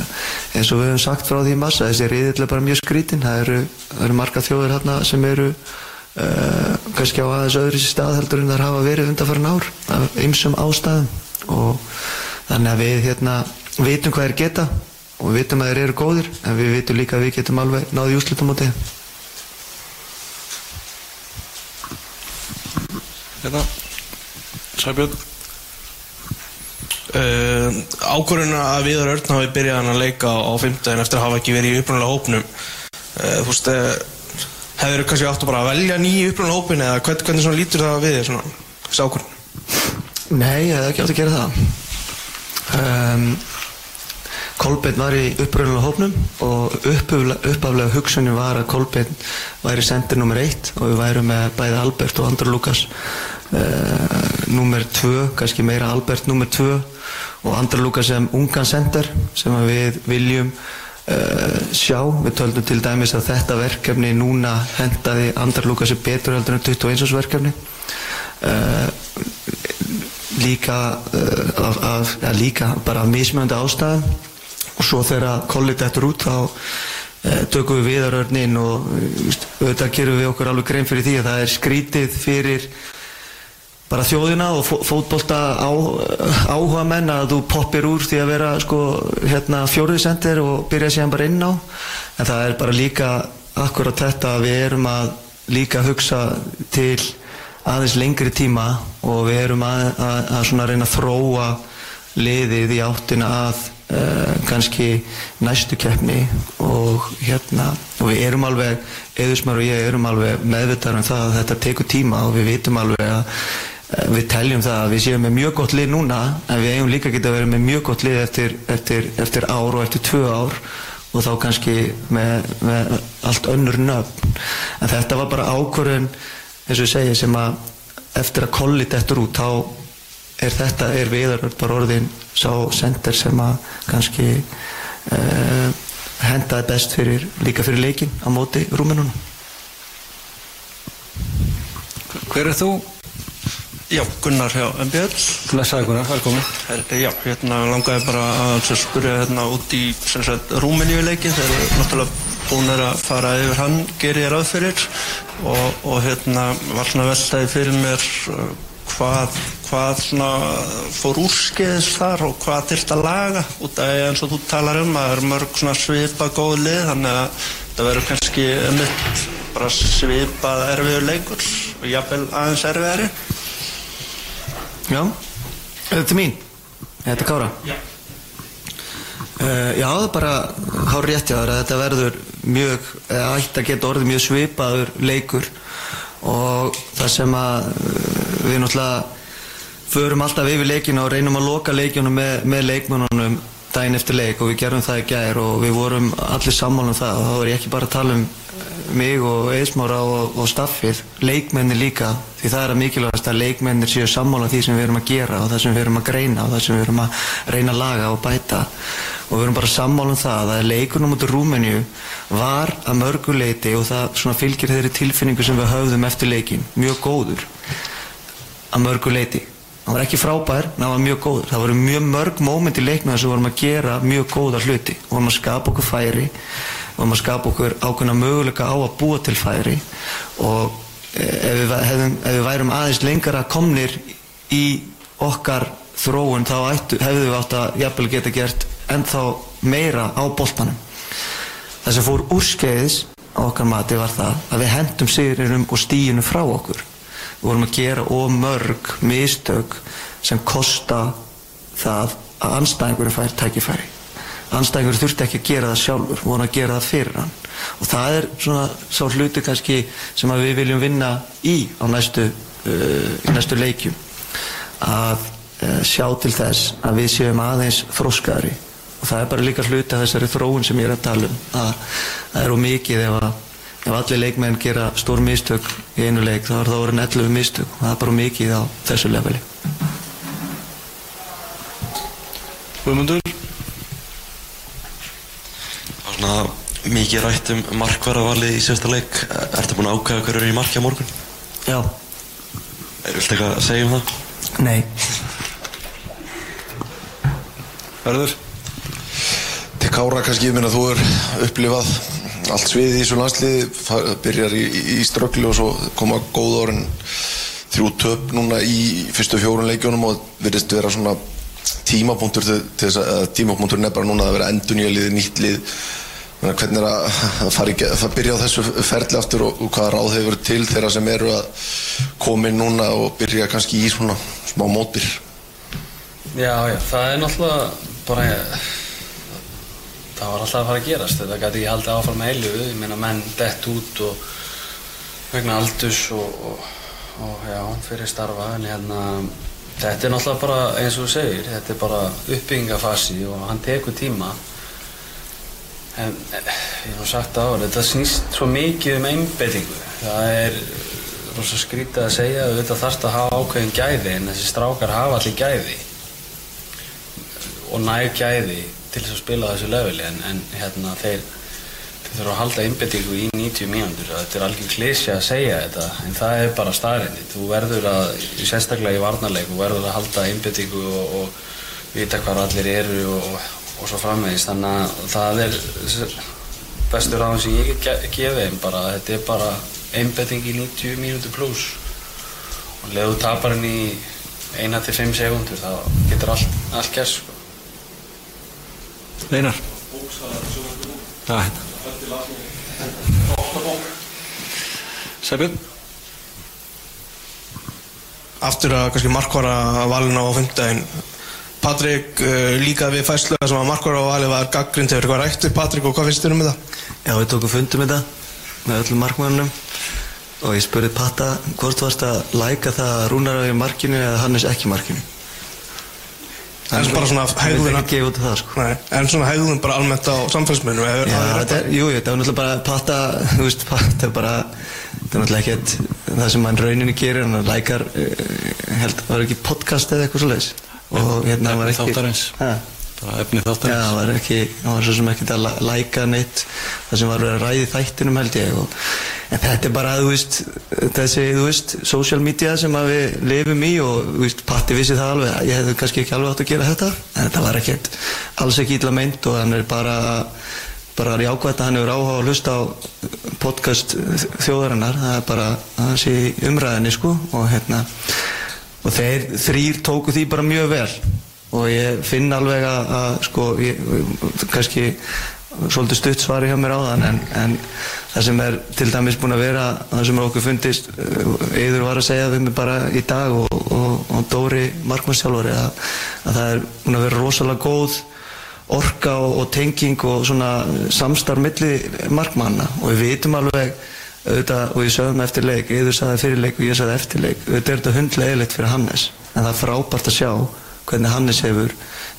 eins og við höfum sagt frá því massa þessi er bara mjög skrítin það eru, eru marga þjóðir hérna sem eru Uh, kannski á aðeins öðru stað heldur en þar hafa verið undanfærin ár af ymsum ástæðum. Og þannig að við hérna vitum hvað þeir geta og við vitum að þeir eru góðir en við vitum líka að við getum alveg náði úslutum á því Hérna Sæbjörn? Uh, Ákvörðun að Viðar Örn hafi byrjað hann að leika á 15 eftir að hafa ekki verið í upprunalega hópnum. Uh, Þú veist, uh, hefur kannski átt að bara velja nýju upprunalega hópin eða hvern, hvernig svona lítur það við þér svona, þessi ákvörðun? Nei, ég hef ekki átt að gera það. Um, Kolbeinn var í uppröðulega hópnum og uppaflega hugsunin var að Kolbeinn væri sendir nummer eitt og við værum með bæði Albert og Andra Lukas uh, nummer tvö, kannski meira Albert nummer tvö og Andra Lukas sem ungan sender sem við viljum uh, sjá. Við töldum til dæmis að þetta verkefni núna hendaði Andra Lukasi betur heldur en 21. verkefni. Uh, líka, af, af, ja, líka bara mismjöndi ástæðum og svo þegar kollið þetta út þá tökum við viðarörnin og auðvitað gerum við okkur alveg grein fyrir því að það er skrítið fyrir bara þjóðina og fó fótbolta á, áhuga menn að þú poppir úr því að vera sko hérna fjórðisendir og byrja síðan bara inn á. En það er bara líka akkurat þetta að við erum að líka hugsa til aðeins lengri tíma og við erum að, að, að reyna að þróa liðið í áttina að uh, kannski næstu keppni og hérna og við erum alveg, Eðusmar og ég erum alveg meðvitaður um það að þetta tekur tíma og við vitum alveg að við teljum það að við séum með mjög gott lið núna en við eigum líka geta verið með mjög gott lið eftir, eftir, eftir ár og eftir tvö ár og þá kannski með, með allt önnur nöfn en þetta var bara ákvörðun eins og segi sem að eftir að kolli dettur út þá er þetta, er viðaröld bara orðin sá sender sem að kannski uh, hendaði best fyrir, líka fyrir leikin á móti rúminunum Hver er þú? Já, Gunnar hjá MBL. Blessaði Gunnar, velkomin. Já, hérna langaði bara að spyrja hérna út í sem sagt Rúmeníuleikin þegar við náttúrulega búin að fara yfir hann gerir ég ráð fyrir og, og hérna var svona veltaði fyrir mér uh, hvað, hvað svona fór úrskeiðis þar og hvað þyrft að laga út af eins og þú talar um að það eru mörg svona svipa góð lið þannig að það verður kannski mitt bara svipað erfiður leikur og jafnvel aðeins erfiðari Já, þetta er mín. Þetta er Kára. Já. Uh, já, bara hár rétt hjá þér að þetta verður mjög, eða ætti að geta orðið mjög svipaður leikur og það sem að uh, við náttúrulega förum alltaf yfir leikinu og reynum að loka leikjunum með, með leikmönunum daginn eftir leik og við gerum það í gær og við vorum allir sammála um það. Og þá er ég ekki bara að tala um mig og Eismára og, og staffið, leikmenni líka því það er að mikilvægast að leikmennir séu sammála því sem við erum að gera og það sem við erum að greina og það sem við erum að reyna að laga og bæta. Og við erum bara sammála um það að leikunum út í Rúmeníu var að mörguleiti og það fylgir þeirri tilfinningu sem við höfðum eftir leikin, mjög góður að mörguleiti hann var ekki frábær, en hann var mjög góður. Það voru mjög mörg móment í að við vorum að gera mjög góða hluti. Vorum að skapa okkur færi vorum að skapa okkur ákveðna möguleika á að búa til færi og eh, ef við, hefðum, ef við værum aðeins lengara komnir í okkar þróun þá ættu, hefðu við átt að jafnvel geta gert ennþá meira á boltanum. Það sem fór úrskeiðis á okkar mati var það að við hendum sigurinnum og stíinu frá okkur við vorum að gera of mörg mistök sem kosta það að anstæðingurinn fær tækifæri. Anstæðingurinn þurfti ekki að gera það sjálfur við vorum að gera það fyrir hann. Og það er svona sá hluti kannski sem við viljum vinna í á næstu, uh, næstu leikjum. Að uh, sjá til þess að við séum aðeins þróskaðri og það er bara líka hluti af þessari þróun sem ég er að tala um að það er of mikið ef að ef allir leikmenn gera stór mistök í einu leik þá er það orðin 11 mistök. Og það er bara mikið á þessu leveli. Guðmundur? Það var svona mikið rætt um markvaravalið í sérsta leik. Ertu búin að ákvæða hverju er í marki á morgun? Já, viltu eitthvað að segja um það? nei. Verður Til Kára kannski, ég minna þú er upplifað allt sviðið í þessu landsliði fa- byrjar í, í, í ströggli og svo koma góð orðin þrjú töp núna í fyrstu fjórun leikjónum og virðist vera svona tímapunktur til, til þess að tímapunktur er bara núna að vera endur nýja liði, nýtt lið. Þannig að hvernig er að, fara í, ge- að byrja á þessu ferli aftur og, og hvaða ráð hefur til þeirra sem eru að koma inn núna og byrja kannski í svona smá mótbyr Já, já, það er náttúrulega bara það var alltaf að fara að gerast. Þetta gæti ekki haldið áfram með heilu ég meina menn dett út og vegna aldurs og, og, og já, fyrir starfa. En hérna þetta er náttúrulega bara eins og þú segir þetta er bara uppbyggingafasi og hann tekur tíma. En eh, ég hef sagt áður þetta snýst svo mikið um einbeitingu. Það er rosa skrítið að segja auðvitað þarfst að hafa ákveðin gæði en þessi strákar hafa allir gæði. Og næg gæði til þess að spila þessu leveli en, en hérna þeir, þeir þurfa að halda einbettingu í 90 mínútur. Þetta er algjör klísja að segja þetta en það er bara staðrinni þú verður að, sérstaklega í varnarleik þú verður að halda einbettingu og, og vita hvað allir eru og, og svo framvegis. Þannig að það er bestur ráðum sem ég get ge- gefið þeim bara. Þetta er bara einbetting í 90 mínútur pluss og leðu tapar henni í 1-5 sekundur þá getur allt, allt gert sko. Einar. Já, hérna. Sæbjörn? Aftur að kannski markvara valin á fimmtudaginn. Patrik uh, líka við fæslu sem að markvara valið var gaggrind hefur eitthvað rætt við Patrik og hvað finnst þér um þetta? Já, við tókum fundum þetta með öllum markmannum og ég spurði Patta hvort varst að læka það að Rúnar er í markinu eða Hannes ekki í markinu En bara svona vildi ekki gefa út af það sko. Nei, en svona hegðun bara almennt á samfélagsmiðlum hefur Já, þetta er, jú, jú, þetta var náttúrulega bara Patta, þú veist, Patta er bara þetta er náttúrulega ekkert það sem hann rauninni gerir, hann lækar uh, held, var ekki podcast eða eitthvað svoleiðis? Og hérna var ekki þáttarins. Bara efni Já, þáttarins það var ekki, það var svo sem ekkert að læka neitt. Það sem var að ræði þættinum held ég og en þetta er bara, þú veist, þessi, þú veist, social media sem við lifum í og, þú veist, Patti vissi það alveg ég hefði kannski ekki alveg átt að gera þetta en þetta var ekkert, alls ekki illa meint og hann er bara bara jákvæmt að hann hefur áhuga að hlusta á podcast þjóðarinnar. Það er bara, það sé umræðinni sko og hérna og þeir þrýr tóku því bara mjög vel og ég finn alveg að, að sko, ég, kannski svolítið stutt svari hjá mér á þann en, en það sem er til dæmis búin að vera það sem okkur fundist yfir var að segja við mig bara í dag og, og, og Dóri Markmannsjálfari að, að það er búin að vera rosalega góð orka og, og tenging og svona samstarf milli markmanna. Og við vitum alveg auðvitað, og ég sögðum eftir leik, yfir sagði fyrir leik og ég sagði eftir leik, auðvitað er þetta hundlegilegt fyrir Hannes en það er frábært að sjá hvernig Hannes hefur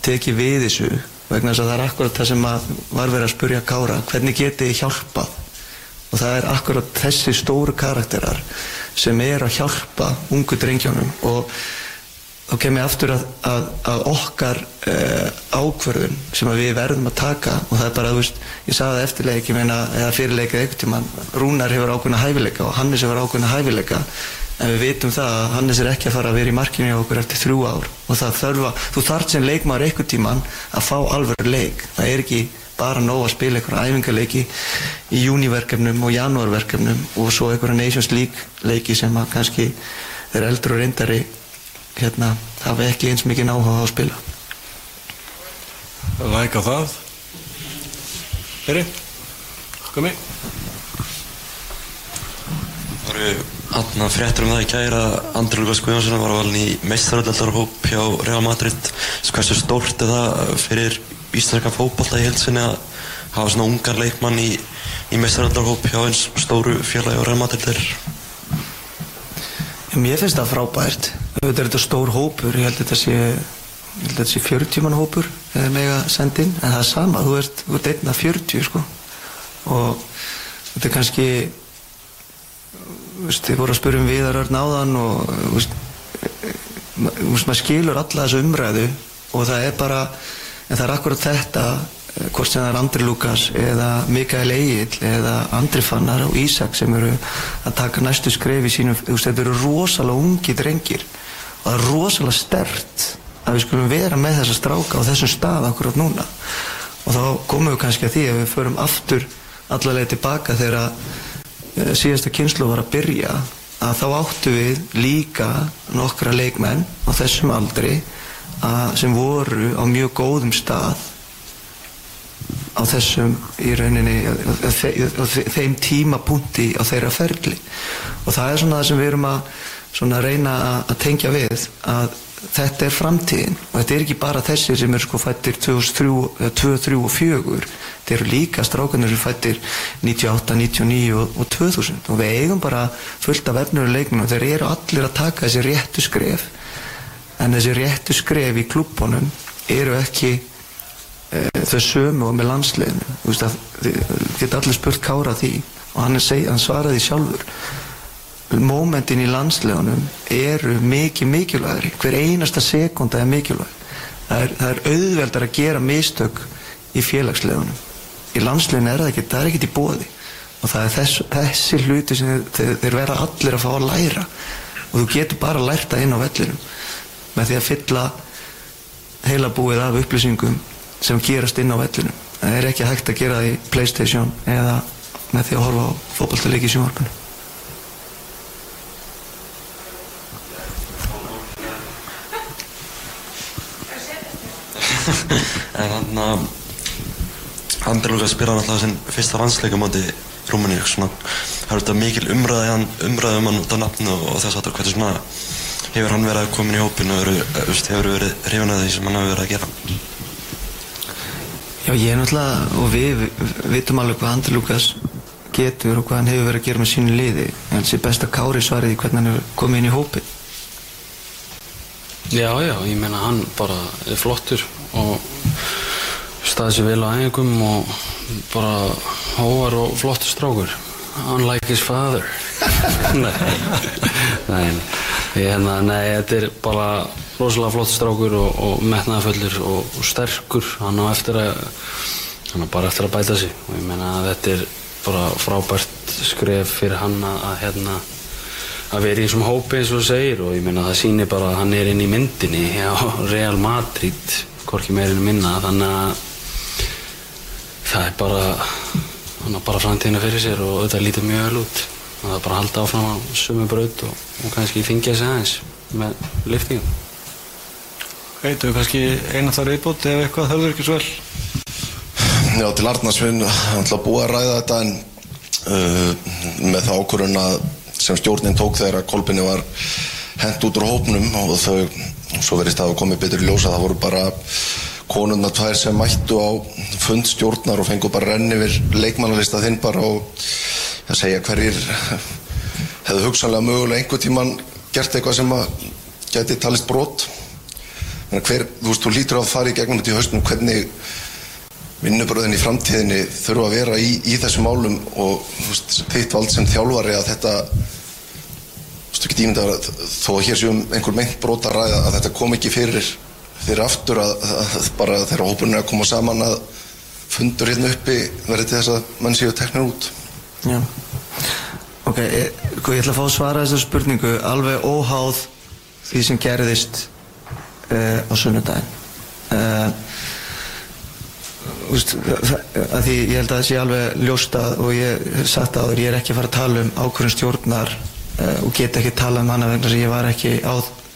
tekið við þessu vegna þess að það er akkurat það sem var verið að spurja Kára hvernig getið þið hjálpað? Og það er akkurat þessi stóru karakterar sem er að hjálpa ungu drengjónum. Og þá kem ég aftur að, að, að okkar uh, ákverðun sem við verðum að taka. Og það er bara, þú veist, ég sagði það eftirleik ég meina, eða fyrirleika eitthvað tíma Rúnar hefur ákveðna hæfileika og Hannes hefur ákveðna hæfileika en við vitum það að Hannes er ekki að fara að vera í markinu hjá okkur eftir þrjú ár. Og það þarf að, þú þarf sem leikmaður eitthvað tíman að fá alveg leik. Það er ekki bara nóg að spila einhverja æfingarleiki í júniverkefnum og janúarverkefnum og svo einhverja Nations League leiki sem að kannski er eldur og reyndari hérna hafa ekki eins mikið náhuga á að spila. Læk á það. Heri, komi Það eru aðna fréttur um það í gæra Andri Lukas Guðjónsson var valin í meistaröldarhóp hjá Real Madrid. Hversu stórt er það fyrir íslenska fókbalta í heilsinni að hafa svona ungar leikmann í, í meistaröldarhóp hjá eins stóru félagi á Real Madrid er? Mér finnst það frábært. Auðvitað er þetta stór hópur. Ég held að þetta sé, ég held að þetta sé 40 mann hópur eða mega sendin en það er sama, þú ert, þú ert einn af 40 sko. Og þetta er kannski Vist, ég voru að spyrja um viðar örn áðan og vist, maður skilur alla þessu umræðu og það er bara en það er akkurat þetta hvort sem það er Andri Lukas eða Mikael Egil eða Andri Fannar og Ísak sem eru að taka næstu skref í sínum þetta eru rosalega ungi drengir og það er rosalega stert að við skulum vera með þessa stráka á þessum stað akkurat núna. Og þá komum við kannski að því að við förum aftur allavega tilbaka þegar síðasta kynslu var að byrja að þá áttu við líka nokkra leikmenn á þessum aldri að, sem voru á mjög góðum stað á þessum í rauninni á þeim tímapunkti á þeirra ferli. Og það er svona það sem við erum að reyna að tengja við að þetta er framtíðin. Og þetta er ekki bara þessi sem er sko fættir 2003, 2003 og 2004 þetta eru líka strákanir sem fættir 98, 99 og, og 2000 og við eigum bara fullt af efnur og þeir eru allir að taka þessi réttu skref. En þessi réttu skref í klubunum eru ekki e, þau sömu og með landsleginu þið geta allir spurt kára því. Og hann, seg, hann svaraði sjálfur mómentin í landslegunum eru mikið mikilvægri hver einasta sekunda er mikilvæg. Það er, er auðveldar að gera mistök í félagslegunum í landsleginu er það ekki, það er ekkert í bóði og það er þess, þessi hluti sem þeir, þeir vera allir að fá að læra. Og þú getur bara lært það inn á vellinum. Með því að fylla heila búið af upplýsingum sem gerast inn á vellinum. Það er ekki hægt að gera það í Playstation eða með því að horfa á fókbaltaleiki í sjónvarpinu en þannig að Andri Lukas spila náttúrulega sinn fyrsta landsleika móti Rúmeni svona, það er þetta mikil umræði hann, umræði um hann út af nafnu og þess að hvernig svona hefur hann verið að koma í hópin og eru, hefur verið hrifin að því sem hann hefur verið að gera? Já ég er náttúrulega og við, vitum alveg hvað Andri Lukas getur og hvað hann hefur verið að gera með sínu liði. En þessi besta kári svarið í hvernig hann hefur komið inn í hópin Já, já, ég meina hann bara er flottur og staði sér vel á æfingum og bara hóvar og flottur strákur. Unlike his father. Nei, nei, hérna, nei, þetta er bara rosalega flott strákur og, og metnaðafullur og, og sterkur. Hann á eftir að hann á bara eftir að bæta sig. Og ég meina að þetta er bara frábært skref fyrir hann að, að hérna að vera í þessum hópi eins og segir. Og ég meina það sýnir bara að hann er inn í myndinni hjá Real Madrid hvorki meirinn minna þannig að það er bara hann har bara framtíðina fyrir sér og þetta lítur mjög vel út. Það er bara að halda áfram á sömu braut og, og kannski þingja sig aðeins með liftingum Veitu, kannski eina þar viðbútt ef eitthvað þarf ekki svo vel? Já, til Arnarsvinn, hann ætla að búa að ræða þetta en uh, með það ákvörðun að sem stjórnin tók þegar að kolbinni var hent út úr hópnum og þau, svo verðist það að komið betur í ljósa, það voru bara konurna tvær sem mættu á fund stjórnar og fengu bara renni við leikmannalista þinn bara og að segja hverjir hefðu hugsanlega mögulega einhver tíman gert eitthvað sem að geti talist brot. Þannig hver, þú veist, þú lítur á að fara í gegnum þetta í haustum hvernig vinnubröðin í framtíðinni þurfa að vera í, í þessum málum og þú veist, þitt vald sem þjálfari að þetta ekki tímið að þó að hér séum einhver meint brot að ræða að þetta kom ekki fyrir fyrir aftur að, að bara þegar hópurinn er að koma saman að fundur hérna uppi verði til þess að mann séu teknir út Já. Ok, ég, sko, ég ætla að fá að svara þessar spurningu alveg óháð því sem gerðist uh, á sunnudaginn. Uh, að því ég held að það sé alveg ljóstað og ég satt áður, ég er ekki að fara að tala um ákvörðum stjórnar og get ekki tala um hana vegna sem ég var ekki á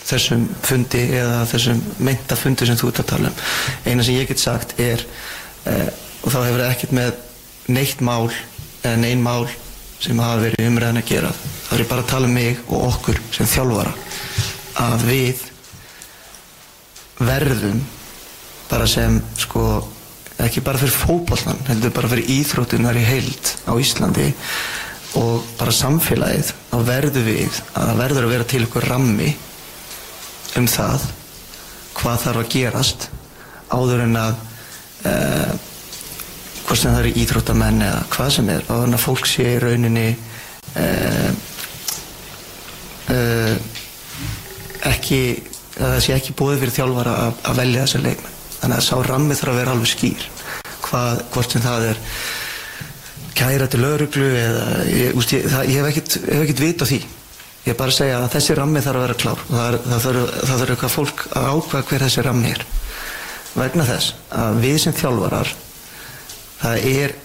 þessum fundi eða þessum meinta fundi sem þú ert að tala um. Eina sem ég get sagt er, uh, og þá hefur það ekkert með neitt mál eða neinn mál sem hafa verið umræðan að gera. Það er bara að tala um mig og okkur sem þjálfara að við verðum bara sem sko ekki bara fyrir fókballan heldur bara fyrir íþróttunar í heild á Íslandi og bara samfélagið þá verður við að það verður að vera til ykkur rammi um það hvað þarf að gerast áður en að uh, hvort sem það eru íþróttamenn eða hvað sem er áður en að fólk sé í rauninni uh, uh, ekki að það sé ekki búið fyrir þjálfara að, að velja þessa leikmenn. Þannig að sá rammi þarf að vera alveg skýr hvað, hvort sem það er kæra til lauruglu eða ég, úst, ég, það, ég hef ekkert, ekkert vit á því. Ég er bara að segja að þessi rammi þarf að vera klár. Það, það þarf, eitthvað fólk að ákvæða hver þessi rammi er. Vegna þess að við sem þjálfarar það er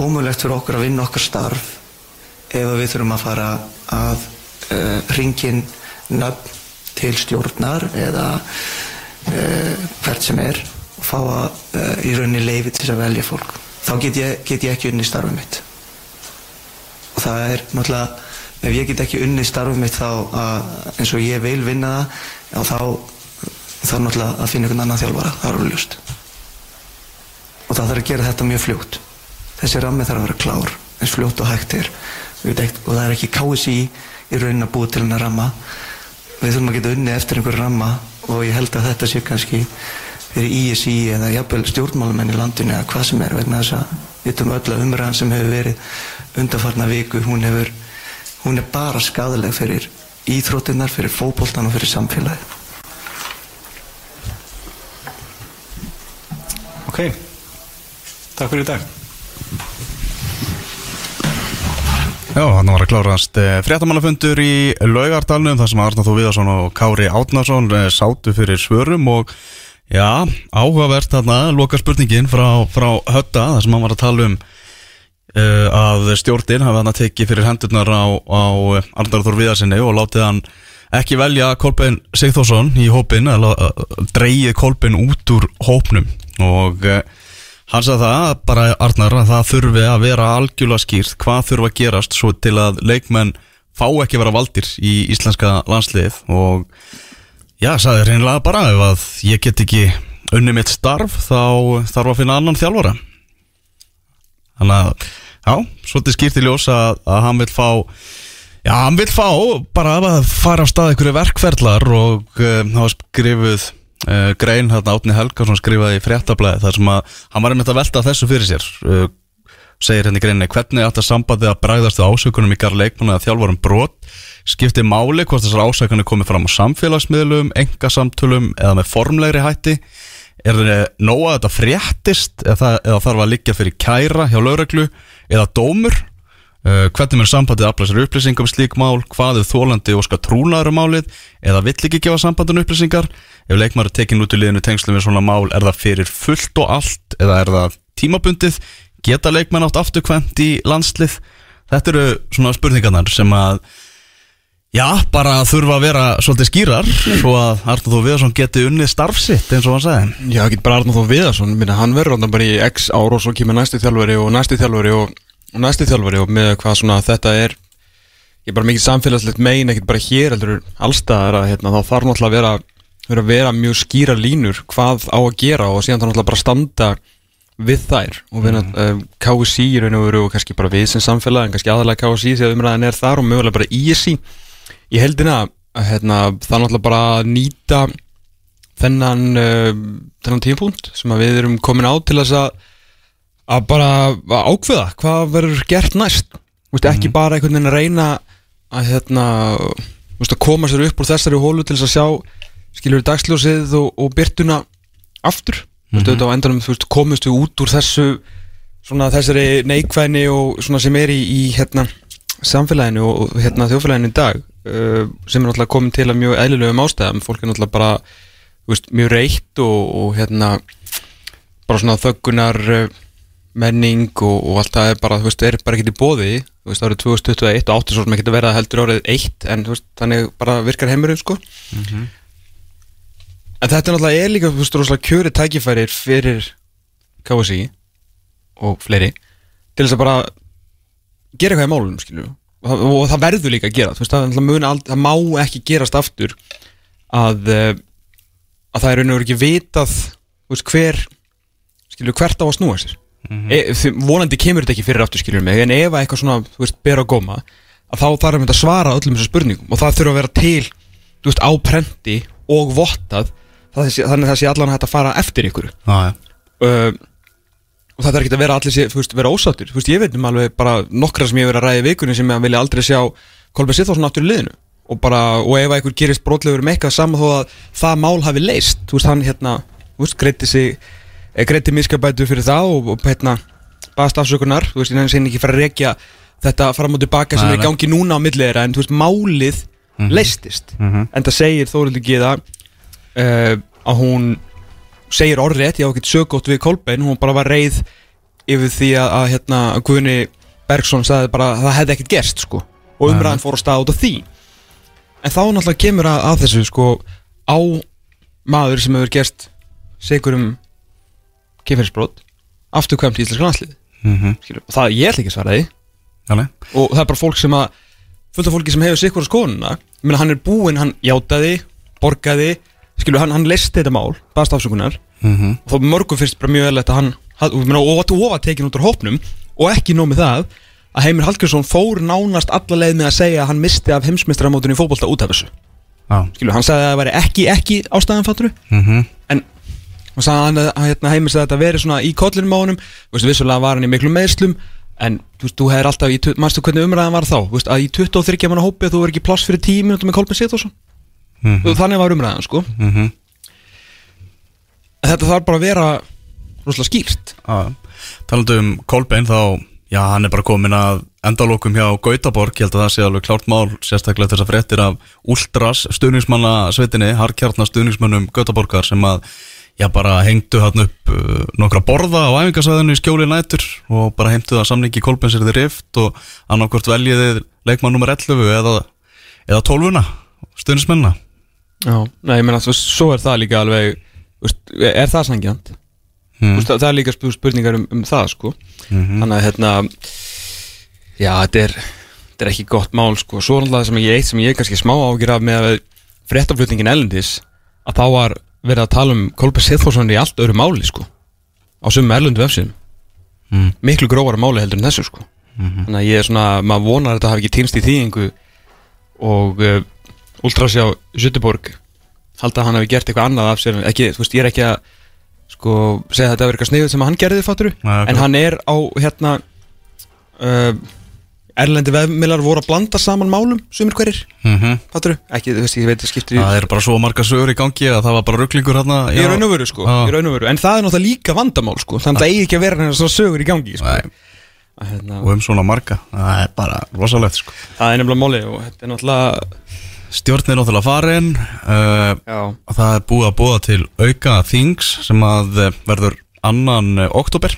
ómögulegt fyrir okkur að vinna okkar starf ef við þurfum að fara að uh, ringin nöfn til stjórnar eða uh, hvert sem er og fá að uh, í rauninni leifi til að velja fólk þá get ég, get ég ekki unni starfið mitt. Og það er náttúrulega ef ég get ekki unni starfið mitt þá að, eins og ég vil vinna það þá þarf náttúrulega að finna einhvern annan þjálfara það er alveg ljúst og það þarf að gera þetta mjög fljótt. Þessi rammi þarf að vera klár eins fljótt og hægt er. Og það er ekki KSI í raunin að búa til hennar ramma. Við þurfum að geta unni eftir einhver ramma og ég held að þetta sé kannski fyrir ISI eða jafnvel stjórnmálumenn í landinu eða hvað sem er vegna þess að við veitum öll að umræðan sem hefur verið undarfarna viku hún, hefur, hún er bara skadaleg fyrir íþróttinnar, fyrir fókbóltan og fyrir samfélagi Ok, takk fyrir í dag. Já, hann var að klárast eh, fréttamannafundur í Laugardalnum þar sem Arnar Þó Viðarsson og Kári Átnarsson eh, sátu fyrir svörum og já, áhugavert þarna, loka spurningin frá, frá Hötta þar sem hann var að tala um uh, að stjórnin hafi hann að teki fyrir hendurnar á, á Arnar Þór Viðarsinni og látið hann ekki velja Kolbein Sigþórsson í hópin eða uh, dreigið Kolbein út úr hópnum. Og uh, Hann sagði það, bara Arnar, að það þurfi að vera algjörlega skýrt hvað þurfa að gerast svo til að leikmenn fá ekki vera valdir í íslenska landslið og já, sagði reynilega bara ef að ég get ekki unni mitt starf þá þarf að finna annan þjálfara. Þannig að, já, svolítið skýrt í ljós að, að hann vil fá, já, hann vil fá bara að fara á stað einhverju verkferðlar og það var skrifuð uh, grein hérna Átni Helgarsson skrifaði í fréttablaði þar sem að hann var einmitt að velta þessu fyrir sér uh, segir henni greinni hvernig ætti að sambandi að bræðast við ásökunum í garð leikmanna að þjálfarum brot skipti máli hvort þessar ásökunum komið fram á samfélagsmiðlum, engasamtölum eða með formlegri hætti. Er það nóg að þetta fréttist eða, eða þarf að liggja fyrir kæra hjá lögreglu eða dómur? Uh, hvernig mun sambandið afla sér upplýsingum um slík mál, hvað er þólandi og skal trúnaður um málið? Eða vill ekki gefa sambandinu upplýsingar? Ef leikmaður er tekin út í liðinu tengslum við svona mál er það fyrir fullt og allt eða er það tímabundið? Geta leikmenn átt afturkvæmt í landslið? Þetta eru svona spurningarnar sem að Já, bara þurfa að vera svolítið skýrar svo að Arnur Þór Viðarsson geti unnið starfsitt eins og hann sagði Já, ekki bara Arnur Þór Viðarsson, minna, hann verður þarna bara í x ár og svo kemur næsti þjálfari og næsti þjálfari og, næsti þjálfari og með hvað svona þetta er ég er bara mikið samfélagslegt megin, ekkert bara hér heldur allstaðar að hérna, þá þarf náttúrulega að vera, vera, vera mjög skýra línur hvað á að gera og síðan þarf náttúrulega bara að standa við þær og við mm. uh, KSI í raun og veru og kannski bara við sem samfélag en kannski aðalega KSI þegar umræðin er þar og mögulega bara ISI í heldina að hérna, það er náttúrulega bara að nýta þennan, uh, þennan tímpunkt sem við erum komin á til þess að að bara að ákveða hvað verður gert næst Vist, ekki mm. bara einhvern veginn að reyna að, hérna, vist, að koma sér upp úr þessari hólu til þess að sjá skiljur dagsljósið og, og byrtuna aftur mm -hmm. á endanum komist við út úr þessu svona, þessari neikvæðni og sem er í, í hérna, samfélaginu og hérna, þjófélaginu í dag sem er náttúrulega komin til að mjög eðlilegum ástæðum, fólk er náttúrulega bara veist, mjög reitt og, og hérna bara svona þöggunar uh, menning og, og allt það er bara, þú veist, er bara ekkert í bóði þú veist, árið 2021 og áttur svo sem ekki að vera heldur árið 1 en þú veist, þannig bara virkar heimurinn sko. Mm -hmm. en þetta er náttúrulega er líka, þú veist, rosalega kjöri tækifærir fyrir KSI og fleiri til þess að bara gera eitthvað í málunum, skilju og, og það verður líka að gera veist, það, það, það má ekki gerast aftur að, eh, að það er verið ekki vitað veist, hver skilju, hvert á að snúa sér mm -hmm. e, vonandi kemur þetta ekki fyrir aftur skiljur mig en ef eitthvað svona veist, ber á góma að þá þarf að svara öllum þessu spurningum og það þurfa að vera til veist, á prenti og vottað þannig að það sé allan að fara eftir ykkur ah, ja. uh, og það er ekki að vera allir sé, fyrst, vera ósáttur fyrst, ég veit um alveg bara nokkra sem ég hef verið að ræði vikunni sem ég vilja aldrei sjá Kolbjörn Sithásson aftur í liðinu. Og, bara, og ef einhver gerist brotlegur með eitthvað saman þó að það mál hafi leist þú veist hann hérna greiti sig eh, miskabætu fyrir það og, og hérna baðast afsökunar. Þú veist ég nefnir ekki fara að rekja þetta fram og tilbaka sem er gangi núna á milliðra en þú veist málið mm -hmm. leistist mm -hmm. en það segir Þórildur Gíða uh, að hún segir orðrétt, ég á ekkert sögótt við Kolbein, hún bara var reið yfir því að, að hérna, Guðni Bergson sagði bara að það hefði ekkert gerst sko, og umræðan fór að staða út af því. En þá náttúrulega kemur að, að þessu sko, á maður sem hefur gerst segur um kemurinsbrót afturkvæmt í Íslandska landslið mm -hmm. og það ég ætla ekki að svara því. Jale. og það er bara fólk sem að fullt af fólki sem hefur sikur á skonuna hann er búinn, hann játaði borgaði skilur, hann, hann listi þetta mál, baðst afsökunar mm -hmm. og þá mörgum fyrst bara mjög að hann, og þú ofa tekin út á hópnum og ekki nómið það að Heimir Hallgrímsson fór nánast alla leið með að segja að hann misti af heimsmeistaramótunni í fókbólta út af þessu ah. skilur, hann sagði að það væri ekki, ekki ástæðanfatturu mm -hmm. en hann sagði að hérna, Heimir sagði að þetta veri svona í kollinum á honum, vissulega var hann í miklu meðslum en þú veist, þú hefur alltaf, mannstu hvernig umræðan var þá, veist, að í 23 manna hópi að þú verður ekki plass fyrir 10 minúti með Kolbjörn Sýþórsson mm -hmm. þannig var umræðan sko mm -hmm. þetta þarf bara að vera rosalega skýrt talandu um Kolbein þá já, hann er bara komin að endalókum hjá Gautaborg, ég held að það sé alveg klárt mál sérstaklega þess að fréttir af Úldras stuðningsmanna svetinni, harkjartna stuðningsmannum Gautaborgar sem að já, bara hengdu hann upp uh, nokkra borða á æfingarsvæðinu í skjóli nætur og bara heimtuða samlingi Kolbein sér þið rift og annarkvört veljiði leikmann nr. 11 eða, eða 12 stuðningsmanna Já, nei, ég menna, svo er það líka alveg, er það sangjant? Mm. Veist, það er líka spurningar um, um það, sko. Mm -hmm. Þannig að, hérna, já, þetta er, þetta er ekki gott mál, sko. Svo er alltaf sem ég eitt sem ég er kannski smá ágjur af með að fréttaflutningin Erlendis, að þá var verið að tala um Kolbjörn Sithórsson í allt öru máli, sko. Á sumum Erlendu vefsum. Mm. Miklu grófara máli heldur en þessu, sko. -hmm. Þannig að ég er svona, maður vonar að þetta hafi ekki týnst í þýðingu og... Ultrasjá Sjötuborg halda að hann hefði gert eitthvað annað af sér. Ekki, þú veist, ég er ekki að sko, segja að þetta er eitthvað sniðuð sem hann gerði fatturu, en hann er á hérna uh, erlendi veðmilar voru að blanda saman málum sumir hverjir, mm -hmm. fatturu ekki, þú veist, ég veit, það skiptir í Það er bara svo marga sögur í gangi að það var bara rugglingur hérna Í raun og veru, sko, í raun og veru. En það er náttúrulega líka vandamál, sko, þannig að það eigi ekki að vera svona sögur í gangi, sko. Að, hérna, og um svona marga það er bara rosalegt sko. Það er þetta er náttúrulega farin uh, það er búið að búa til auka þings sem að eh, verður annan uh, oktober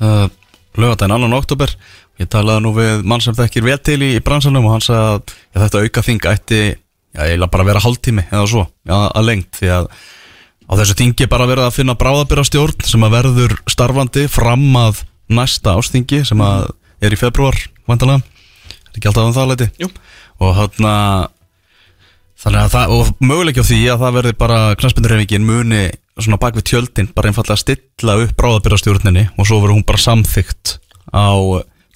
uh, lögadaginn annan oktober ég talaði nú við mann sem þekkir vel til í, í bransanum og hann sagði að já, þetta auka þing ætti já, eiginlega bara að vera hálftími eða svo já, að lengt því að á þessu þingi bara verið að finna bráðabyrra stjórn sem að verður starfandi fram að næsta ástingi sem að er í februar vandalega, er ekki alltaf um það leiti Jú. Og hann þannig að það, og möguleik á því að það verði bara knastbyndirhefingin muni svona bak við tjöldin, bara einfallega að stilla upp bráðabyrrastjórninni og svo verður hún bara samþygt á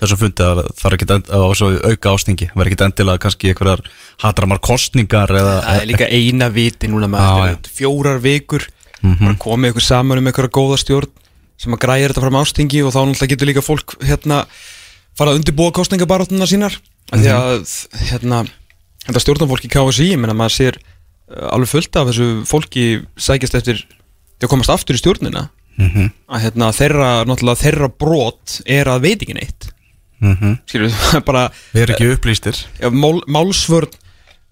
þessum fundi að það er ekkit á svo auka ástingi, verður ekkit endilega kannski einhverjar hatramar kostningar eða það er líka eina viti núna með veit, fjórar vikur Mhm. bara komið ykkur saman um einhverja góða stjórn sem að græja þetta fram ástingi og þá náttúrulega getur líka fólk hérna fara að undirbúa kostningabaráttuna sínar. mm því að hérna þetta stjórnarfólki KSI, ég menna maður sér uh, alveg fullt af þessu fólki sækjast eftir því að komast aftur í stjórnina Mhm. að hérna þeirra, náttúrulega þeirra brot er að veit ekki neitt Mhm. skilur það er bara Við erum ekki upplýstir já, mál, málsvörn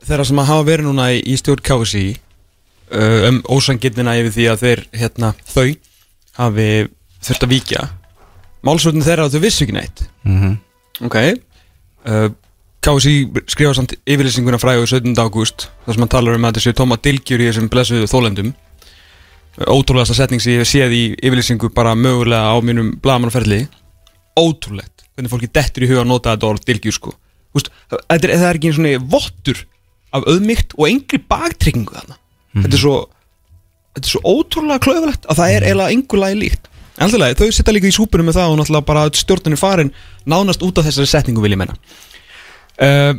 þeirra sem hafa verið núna í, í stjórn KSI uh, um ósangirnina yfir því að þeir hérna, þau hafi þurft að víkja málsvörn þeirra að þau vissu ekki neitt Mhm. ok uh, KSI skrifa samt yfirlýsinguna fræðu 17. ágúst þar sem hann talar um að þetta séu tóma dilgjur í þessum blessuðu þólendum ótrúlegasta setning sem ég hef séð í yfirlýsingu bara mögulega á mínum blagamannferðli ótrúlegt hvernig fólki dettur í huga að nota þetta orð dilgjur sko. Úst, þetta er, það er ekki einu svona vottur af auðmygt og engri baktryggingu þarna. Þetta er svo þetta er svo ótrúlega klöfulegt að það er eiginlega engur lagi líkt. Lagi, þau setja líka í súpunum með það og náttúrulega bara er farin nánast út af þessari setningu vil ég menna uh,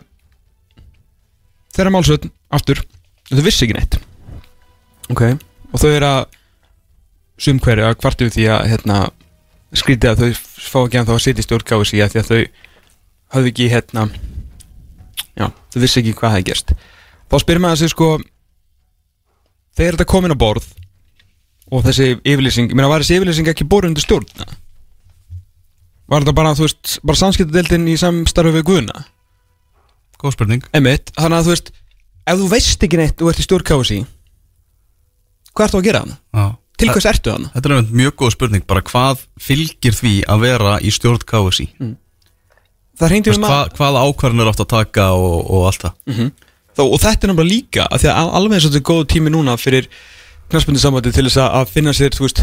Þeirra málsvöld, aftur þau vissi ekki neitt. Ok, og þau eru að sum hverju að kvartu því að hérna, skrítið að þau fá ekki að þá að sitja í stjórnkáðu sig því að þau hafðu ekki hérna já, þau vissi ekki hvað það gerst. Þá spyrir maður sig sko þegar þetta komin á borð og þessi yfirlýsing, meina var þessi yfirlýsing ekki borin undir stjórn? Eða? var þetta bara, þú veist, bara samskiptadeildin í samstarfi við Guðuna Góð spurning Einmitt, þannig að þú veist ef þú veist ekki neitt og ert í stjórn KSI hvað ertu að gera hann? Já. Til hvers ertu hann? Þetta er einmitt mjög góð spurning, bara hvað fylgir því að vera í stjórn KSI Það Veist, um hvað, hvað ákvarðin er átt að taka og, og allt það mm Þó, og þetta er náttúrulega líka að því að al- alveg eins og þetta er góð tími núna fyrir knarspunni sambandi til þess að- að finna sér þú veist,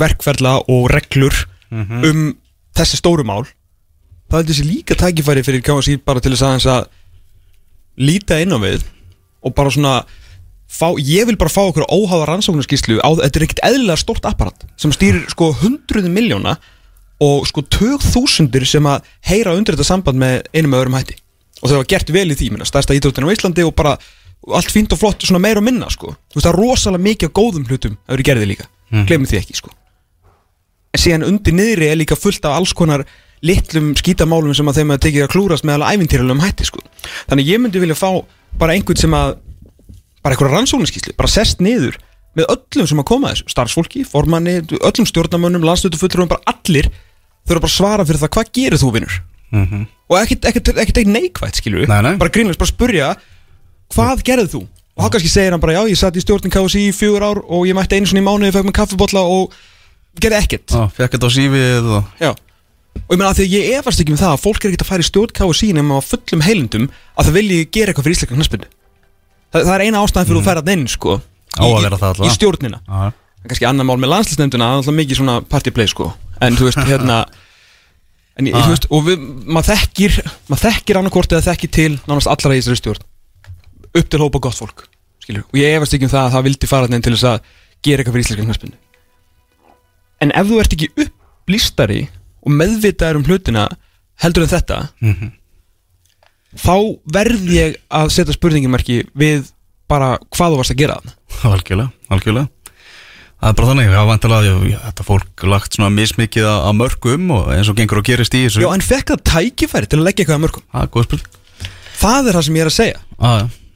verkferla og reglur Mhm. um þessi stóru mál það er þessi líka tækifæri fyrir KSI bara til þess að líta inn á við og bara svona fá, ég vil bara fá okkur óháða rannsóknarskíslu á þetta er ekkert eðlilega stort apparat sem stýrir sko hundruði miljóna og sko tög þúsundir sem að heyra undir þetta samband með einum með öðrum hætti og þau hafa gert vel í því, minna, stærsta ídróttin á Íslandi og bara allt fínt og flott, svona meira og minna sko. þú veist það er rosalega mikið af góðum hlutum það eru gerði líka, Mhm. glemum því ekki sko. en síðan undir niðri er líka fullt af alls konar litlum skítamálum sem að þeim að tekið að klúrast með alveg ævintýralegum hætti sko. þannig ég myndi vilja fá bara einhvern sem að bara einhverja rannsóknarskíslu, bara sest niður með öllum sem að koma þessu, starfsfólki, formanni öllum stjórnamönnum, landstötufulltrúum bara allir þurfa bara að svara fyrir það hvað gerir þú vinnur Mhm. og ekkert, ekkert neikvægt nei. bara grínlega, bara spurja hvað gerðið þú? og hann kannski segir hann bara já, ég satt í stjórnin KSI í fjögur ár og ég mætti einu svona í mánuði, fekk mér kaffibotla og gerði ekkert Já, fekk þetta á sífið og já. Og ég meina að því að ég efast ekki um það að fólk er ekkert að fara í stjórn KSI nema á fullum heilindum að það vilji gera eitthvað fyrir íslenska knaspinu það, það er eina ástæðan fyrir mm. að færa það inn sko, Á að vera það í, allavega. í stjórnina. Er kannski annar mál með landslisnefnduna það er alltaf mikið svona party play sko. En þú veist hérna en, þú veist, og við, maður þekkir maður þekkir annarkort eða þekkir til nánast allra í þessari stjórn. Upp til hópa gott fólk skilur. og ég efast ekki um það að það vildi fara þenn til þess að gera eitthvað fyrir íslenska knarspinnu en ef þú ert ekki upplýstari og meðvitaður um hlutina heldur en þetta Mhm. þá verð ég að setja spurningimarki við bara hvað þú varst að gera Algjörlega, algjörlega. Það er bara þannig, er vantilega að þetta fólk lagt svona mismikið að, að mörgum og eins og gengur og gerist í þessu. Já, en fekk það tækifæri til að leggja eitthvað að mörgum spil Það er það sem ég er að segja.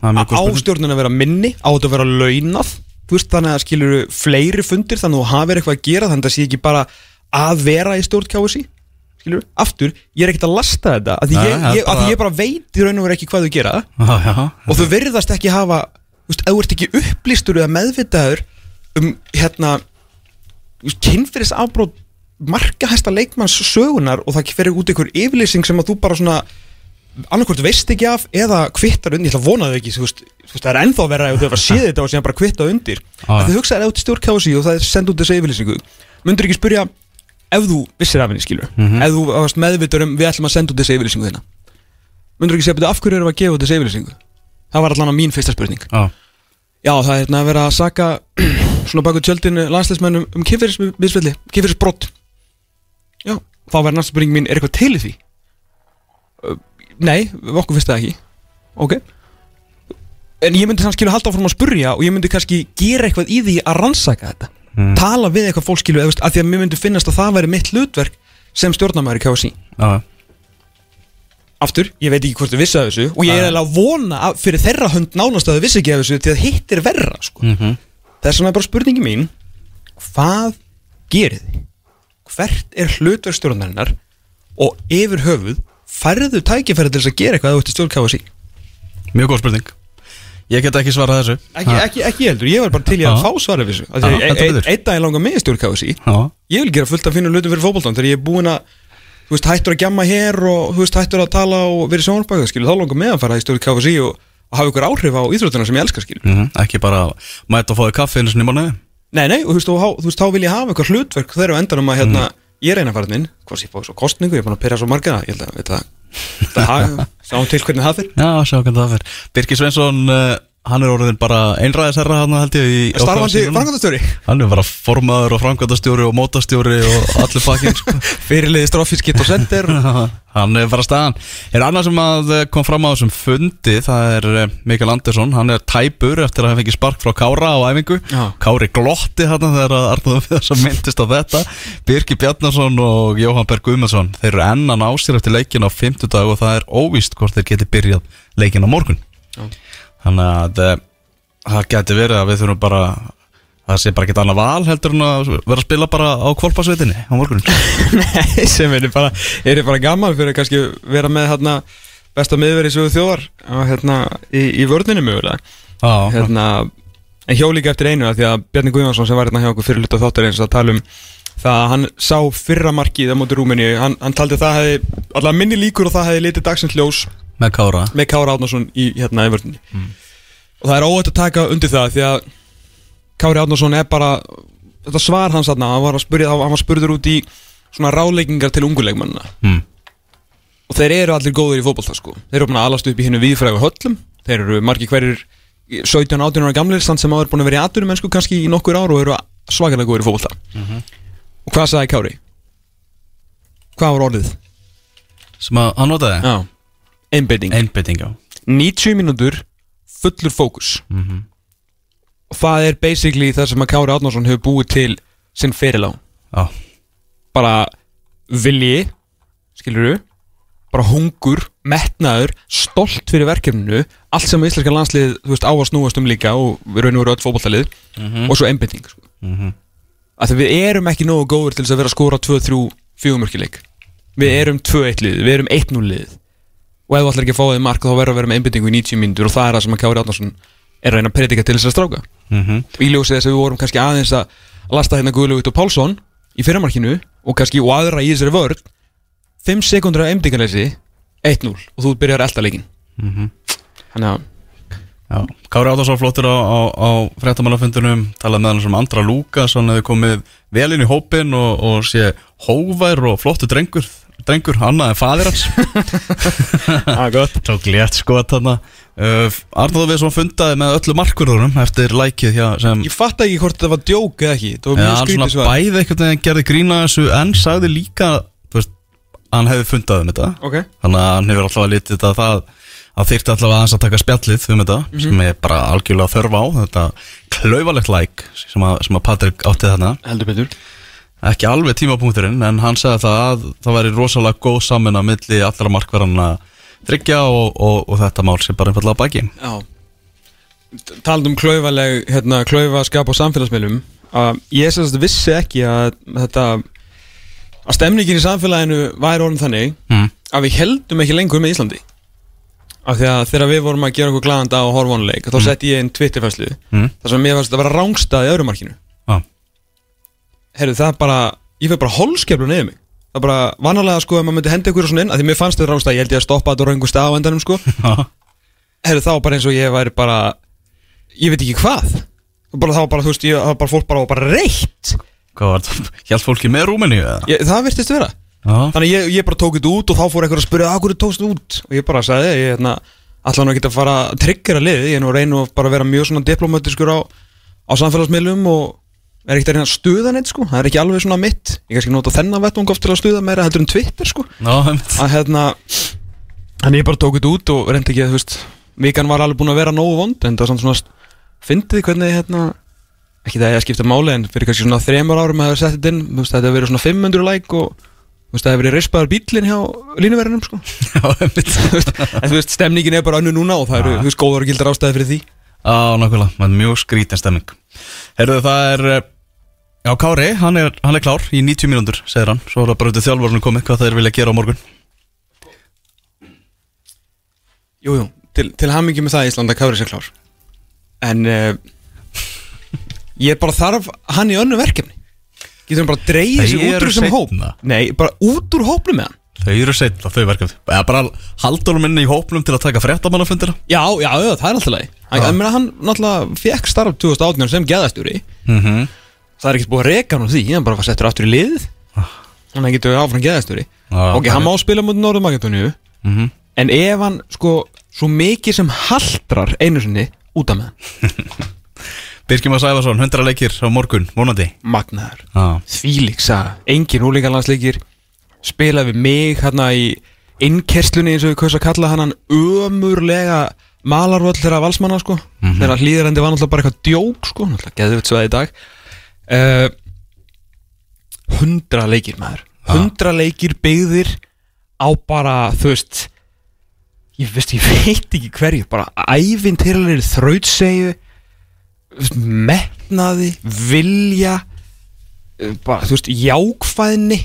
Góð spil Ástjórnin að vera minni, á þetta að vera launað Þú veist þannig að skilur fleiri fundir þannig að þú hafir eitthvað að gera þannig að það sé ekki bara að vera í stjórn KSI skilur, aftur, ég er ekkert að lasta þetta af því Nei, ég, ég, því bara- ég bara veit í raun og veru ekki hvað þau gera. Já, já og þau verðast ekki hafa þú veist, ef þú ert ekki upplýstur eða meðvitaður um hérna kynfyrir afbrót markahæsta leikmanns sögunar og það fyrir út einhver yfirlýsing sem að þú bara svona annarkvort veist ekki af eða kvittar undir, ég ætla að vona þau ekki þú veist, það er ennþá verra ef þau var að séð þetta og síðan bara kvitta undir. Að þau hugsaði ef þú stjórn kási og það er þessu yfirlýsingu myndur ekki spyrja ef þú vissir af henni skilur Mhm. ef þú varst meðvitur um við ætlum að senda út þessu yfirlýsingu þina myndur ekki segja betur af hverju erum við að gefa út þessu yfirlýsingu? Það var allan að mín fyrsta spurning. Já, já það er hérna að vera að saka svona baku tjöldinu landsleismennum um kynferðismisvelli, kynferðisbrott já, þá verður næsta spurning mín er eitthvað til því? Uh, nei, okkur finnst það ekki. Ok. En ég myndi þannig skilja halda áfram að spurja og ég myndi kannski gera eitthvað í því að rannsaka þetta Mm. tala við eitthvað fólk skilju að því að mér myndi finnast að það væri mitt hlutverk sem stjórnarmæður í KSI já, aftur, ég veit ekki hvort þau vissi af þessu og ég er eiginlega að vona að fyrir þeirra hönd nánast að þau vissi ekki af þessu því að hitt er verra sko. Mhm. þess vegna er bara spurningi mín hvað gerið þið? hvert er hlutverk stjórnarinnar og yfir höfuð færðu tækifæri til þess að gera eitthvað ert í stjórn KSI Mjög góð spurning Ég get ekki svarað þessu. Ekki, ekki, ekki heldur, ég var bara til í að fá svarið við þessu. Að betur. einn daginn langar mig í stjórn KSI Já, ég vil gera fullt af fínum hlutum fyrir fótboltan þegar ég er búinn að þú veist, hættur að gjamma hér og þú veist, hættur að tala og verið sjónarbaka, þá langar mig að fara í stjórn KSI og, og hafa ykkur áhrif á íþróttuna sem ég elska, skilju mhm, ekki bara mæta og fáið kaffi einu sinni í mánuði. Nei, nei, og þú veist, og, þá vil ég hafa eitthvað hlutverk þegar á endanum að ég reyna að fara inn hvað sé fá svo kostningu, ég búin að pyrra svo marga ég held að, veit það, það sáum til hvernig það fyrir Já, sjá hvernig það fyrir Birkir Sveinsson, uh, hann er orðin bara einræðisherra hann held ég í Starfandi framkvæmdastjóri? Hann er bara formaður og framkvæmdastjóri og mótastjóri og allir pakkin sko. Fyrirliði strófiskitt og sendir Hann er bara staðan. Er annað sem að eh, kom fram á þessum fundi Það er eh, Mikael Andersson. Hann er tæpur eftir að hafa fengið spark frá Kára á æfingu. Já. Kári glotti hann þegar að Arnóður við þess að myndist á þetta. Birki Bjarnason og Jóhann Berg Guðmundsson Þeir eru ennan á sér eftir leikin á fimmtudag og það er óvíst hvort þeir geti byrjað leikin á morgun. Já. Þannig að eh, það geti verið að við þurfum bara það sé bara ekkert annað val heldur en að vera að spila bara á kvolpasveitinni á morgun. Nei, sem er bara, er bara gaman fyrir að kannski vera með hérna besta miðveri sögu þjóðar og, hérna, í, í vörðinu mögulega? Já, hérna, en hjó líka eftir einu því að Bjarni Guðjónsson sem var hérna hjá okkur fyrir hluta þáttar eins að tala um það að hann sá fyrra markið á móti Rúmeni, hann, hann taldi að það hefði allavega minni líkur og það hefði litið dagsins ljós með Kára. Með Kára Átnarsson í hérna í vörðinni og það er óætt að taka undir það því að Kári Átnarsson er bara þetta svar hans þarna, hann var, að spyrja, hann var spurður út í svona ráleikingar til unguleikmannina mm. og þeir eru allir góður í fótbolta sko. Þeir eru búin að alast upp í hennu viðfrægu höllum. Þeir eru margir hverjir 17-18 ára gamlir samt sem áður búin að vera í aturum mennsku kannski í nokkur ár og eru svakalega góður í fótbolta. Og hvað sagði Kári? hvað var orðið? sem að hann notaði? Já, einbeiting einbytting já 90 mínútur fullur fókus Mhm. og það er basically það sem að Kári Átnarsson hefur búið til sinn fyrirlá Já. bara vilji skilur bara hungur, metnaður stolt fyrir verkefninu allt sem íslenska landslið þú veist, á að snúast um líka og við raun og veru öll fótballtalið Mhm. og svo einbinding sko. Mhm. að því við erum ekki nógu góður til þess að vera að skora 2-3 fjögumörkileik við erum 2-1 lið, við erum 1-0 lið og ef þú ætlar ekki að fá þið mark þá verður að vera með einbindingu í 90 mínútur og það er það sem að Kári Átnarsson er að reyna að predika til þess að stráka Mhm. í ljósið þess að við vorum kannski aðeins að lasta hérna Guðlaugut og Pálsson í fyrramarkinu og kannski og aðra í þessari vörð 5 sekundur af einbindingarleysi 1-0 og þú byrjar að elda leikin Mhm. þannig að Já, Kári Áttarsson flottur á, á, á fréttamannafundunum talaði með hann sem Andra Lúkas hann hefði komið vel inn í hópin og, og sé hóvær og flottur drengur drengur, annað en fadir hans. Ah, gott. Tók létt skot þarna. Uh, Arnóður við svona fundaði með öllu markurðunum eftir lækið hjá sem ég fatt ekki hvort það var djók eða ekki. Það var mjög skrítið svar. bæði einhvern veginn gerði grína þessu en sagði líka veist, hann hefði fundað um þetta. Ok, þannig að hann hefur alltaf að litið þetta að það að þyrfti alltaf aðeins að taka spjallið um þetta sem er bara algjörlega þörf á. Þetta klaufalegt læk sem, að- sem að Patrik átti þarna ekki alveg tímapunkturinn en hann sagði það að það væri rosalega góð samin að milli allra markverðana þryggja og, og, og þetta mál sem bara einfallega baki Já Talað um klaufaleg, hérna, klaufaskap á samfélagsmiðlum að ég sem sagt vissi ekki að þetta að stemningin í samfélaginu væri orðin þannig Mm. að við heldum ekki lengur með Íslandi af því að þegar við vorum að gera okkur glaðan dag og horfa á leik þá sett ég einn Twitterfæslu Mm. þar sem mér fannst að vera rángstað í öðrumarkinu. Herru það bara ég fyrir bara holskeflu neyðu mig. Það er bara vanalega sko að maður myndi henda ykkur svona inn að því mér fannst þetta rángstað, ég held ég að stoppa þetta á raungu stað á endanum sko. Herru þá bara eins og ég væri bara ég veit ekki hvað. Bara, var bara, þú veist, ég, var bara fólk bara, var bara reitt. Hvað var þetta? Hjælt fólki með Rúmeníu eða? ég, það virtist vera. Já. Þannig ég, ég bara tók þetta út og þá fór eitthvað að spyrja að hverju tókst þetta út? Og ég bara sagði ég hérna, allan að geta að fara að tryggjara liðið. Ég er nú að reyna að bara vera mjög svona diplomatiskur á, á samfélagsmiðlum og er ekkert að reyna að stuða neitt sko. Það er ekki alveg svona mitt, ég kannski nota þennan vettung oft til að stuða meira heldur en Twitter sko. Einmitt. að hérna þannig ég bara tók þetta út og reyndi ekki að þú veist vikan var alveg búin að vera nógu vond en það er samt svona fyndið hvernig hérna ekki það ég að skipta máli en fyrir kannski svona þremur árum að hafa sett þetta inn þú veist, þetta hefur verið svona 500 like og þú veist, það hefur verið rispaður bílinn hjá línuverðinum sko. En þú veist, stemningin er bara önnu núna og það eru, þú veist, góðar og gildar ástæði fyrir því. Já, nákvæmlega, það er mjög skrítin stemming. Herðu, það er eh, Já, Kári, hann er, hann er klár í 90 mínútur, segir hann. Svo er það bara í þjálfurinu komið, hvað þeir vilja gera á morgun. Jú, jú, til, til hamingi með það Íslanda Kári sér klár. En uh, Ég bara þarf hann í önnu verkefni. Getur hann bara að dreigja sig út úr þessum hóp. Nei, bara út úr hópnum með hann. Þau eru setna, þau verkefni. Eða bara haldunum minni í hópnum til að taka fréttamannafundina. Já, já, já, það er alltaf leið Hann, hann náttúrulega fekk starf 2018 sem geðastjóri. Mm -hmm. Það er ekkert búið að reka hann úr því Hann bara var settur aftur í lið Hann er getur áfram geðastjóri. Já, Ok, hann má spila mútið Norður Makedóníu Mhm. En ef hann, sko, svo mikið sem haldrar einu sinni út af með Birkjum að Sæfarsson, 100 leikir á morgun, vonandi. Magnaður. Já, Þvílíksa, engin úlingarlandsleikir Spila við mig hérna í innkerslunni eins og við kaus að kalla hann ömurlega malarvöll þeirra valsmanna sko. Þeirra hlýðarendi var náttúrulega bara eitthvað djók sko. Náttúrulega geðvitt svo það í dag uh, Hundra leikir maður. Hundra leikir byggðir á bara, þú veist ég veist, ég veit ekki hverju bara þú veist, metnaði vilja eh, bara, þú veist, jákvæðni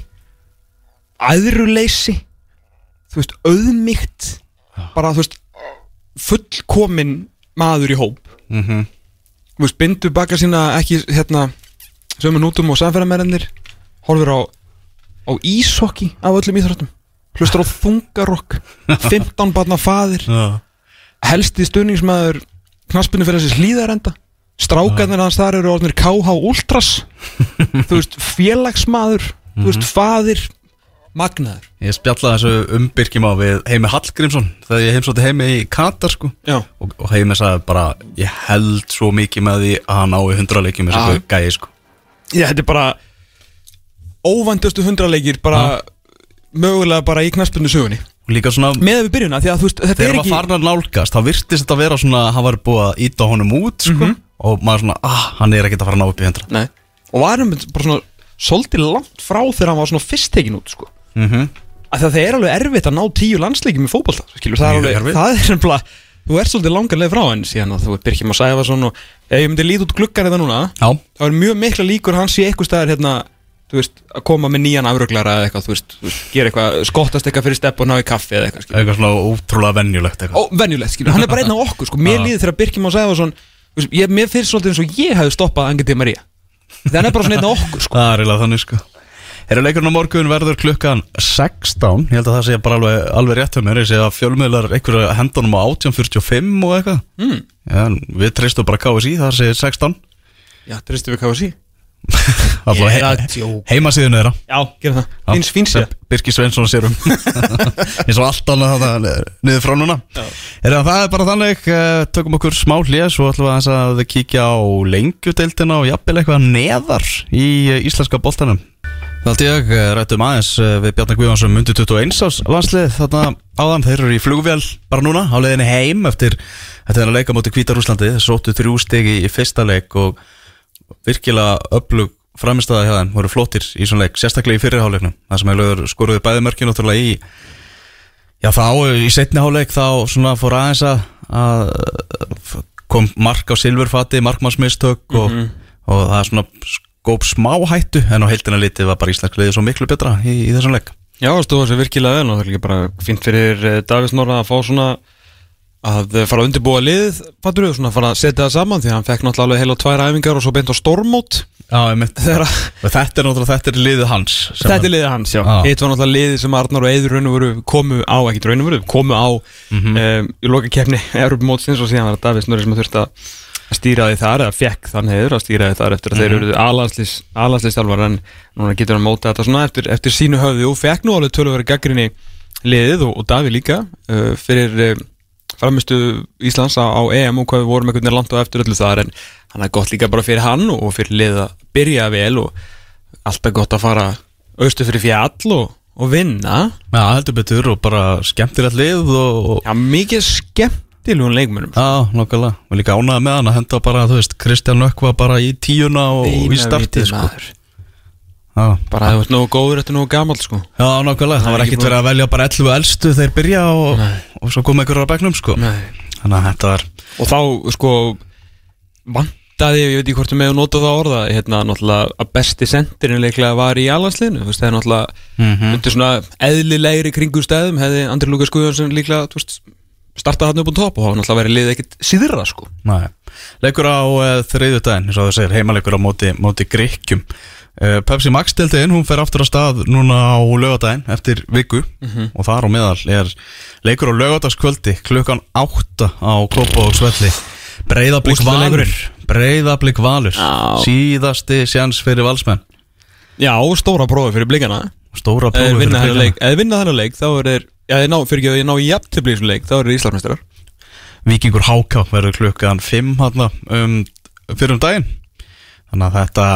æðruleysi þú veist, auðmygt bara, þú veist fullkomin maður í hóp. Mhm. þú veist, bindu baka sína ekki hérna sömu nútum og samferðamærennir horfir á á ísokki af öllum íþróttum hlustar á þungarokk 15 barna faðir. Helsti stunningsmaður knaspinu fyrir þessi hlýðarenda strákarnir hans þar eru orðnir KH Ultras. Þú veist, félagsmaður þú veist, faðir magnaður. Ég spjallaði þessu um Birkjum á við Heimi Hallgrímsson Þegar ég heimsótti Heimi í Katar sko. Og, og Heimi sagði bara Ég held svo mikið með því að hann ái 100 leikjum Já. þessu gæi sko Já, þetta er bara óvæntustu hundraleikir bara mögulega bara í knaspinu sögunni líka svona með við byrjuna, því að þú veist, þetta Þegar er maður ekki farin að nálgast þá virtist þetta að vera svona hann var búið að íta honum út sko Mhm. og maður svona, ah, hann er ekkert að fara að ná upp í 100 Nei. og varum bara svona svolítið langt frá þegar hann var svona fyrst tekin út sko. mm -hmm. að það er alveg erfitt að ná tíu landsleikjum í fótbolta skilur, það er Mjög alveg, erfitt. það er nefnilega þú ert svolítið langarlega frá henn síðan að þú er Birkjum að sæfa svona og ef ég myndi lít út gluggar þetta núna Já, þá er mjög mikla líkur að hann sé eitthvað staðar hérna, þú veist, að koma með nýjan afruglara eða eitthvað, þú veist, þú veist, gera eitthvað skottast eitthvað fyrir stepp og ná í kaffi eða eitthvað skilur. eitthvað svona ótrúlega venjulegt eitthvað Ó, venjulegt, skilur, hann er bara einn af okkur sko. mér líður þegar Birkjum að sæfa svona veist, ég, mér finnst svolítið eins og ég hefði stoppað Angel Di Maria það er bara svona einn af okkur sko. Það er eiginlega þannig sko Herra leikurinn á morgun verður klukkan 16 Ég held að það sé bara alveg, alveg rétt hjá mér. Ég sé að fjölmiðlar einhverja hendunum á 18.45 og eitthvað. Mm. En við treystum bara KSI, það sé 16 já, tristum við KSI er heimasíðun þeirra. Já, gera það, Já, fíns, fíns sem ég Birgir Sveinsson sér um. Eins og allt annað niður frá núna. Herra, það er bara þannig. Eh, tökum okkur smá hlið svo ætlum að kíkja á lengjudeildina og jafnvel eitthvað neðar í eh, íslenska boltanum Held ég eh, rættum aðeins eh, við Bjarni Guðjónsson mundi 21 ás landslið þarna áðan, þeir eru í flugvél bara núna á leiðinni heim eftir að leika móti Hvítarúslandi, þeir sóttu þrjú stegi í fyrsta leik og virkilega öflug framistæða hjá þeim. Voru flottir í svona leik, sérstaklega í fyrirháleiknum það sem hefur skoruði bæði mörkin náttúrulega í já þá í setni háleik þá svona fór aðeins að, að kom mark á silfurfati markmannsmistök og, og það svona góp smá hættu en á heildina litið var bara íslensk liðið svo miklu betra í, í þessum leik. Já, það stóð þessi virkilega vel og það er líka bara fint fyrir eh, Davís Norra að fá svona að eh, fara að undirbúa lið fattur við, svona að fara að setja það saman því að hann fekk náttúrulega heila tvær æfingar og svo beint á stormót Já, einmitt. Þegar Og þetta er náttúrulega, þetta er liðið hans Þetta er liðið hans, já. Hitt var náttúrulega liðið sem Arnar og Eiður raun og veru komu á, ekki raun og veru, komu á Mhm. um, í loka kefni Europamótsins og síðan var Davís Norri sem þurfti að að stýra því þar, eða fekk þann heiður að stýra því þar eftir að þeir Mhm. eru aðlandslistjálfar en núna getur hann móta þetta svona eftir, eftir sínu höfðu og fekk nú alveg tölvöru gaggrinni liðið og, og Daví líka uh, fyrir uh, framistu Íslands á, á EM og hvað við vorum veginn langt á eftir öllu þar en hann er gott líka bara fyrir hann og fyrir liðið að byrja vel og alltaf gott að fara austu fyrir fjall og, og vinna Já, heldur betur og bara skemmtilegt lið og, Já, mikið skemmtilegun leikmönum Já, nokkulega Og líka ánæða með hann að henda bara, þú veist Kristján Nökkva bara í tíuna og, í startið sko. Já, bara þú veist nógu góður eftir nógu gamall sko Já, nokkulega, það er var ekkert verið að velja bara 11 elstu þeir byrja og, og svo koma einhverjar á bekknum sko. Nei. Þannig að þetta var og þá sko vantaði, ég veit ekki hvort við meðum nota það orða hérna náttúrulega að besti sendirinn leiklega var í alansliðinu, þú veist, það er náttúrulega Mhm. undir svona eðlilegri kringum stæðum hefði Andri Lukas Guðjónsson líklega þú veist, startað hann upp á topp og hafa náttúrulega verið liðið ekkit síðra sko Nei. Leikur á uh, þriðju daginn, eins og það segir, heimaleikur á móti, móti Gríkjum uh, Pepsi Max deltiðin, hún fer aftur á stað núna á lögadaginn eftir viku Mhm. og þar á meðal er leikur á lögadagskvöldi klukkan 8 á Kópa og Svelli Breiðablík Valur. Breiðablík Valur Já. síðasti sjans fyrir valsmenn Já, stóra prófi fyrir blikana Stóra prófi vinna fyrir leik, eða vinna þennan leik þá er þeir, já, ná, fyrir ekki að þeir ná í í þessum leik, þá er þeir Íslandsmeistarar Víkingur Háká verður klukkan 5 hana, um, fyrir um daginn þannig að þetta,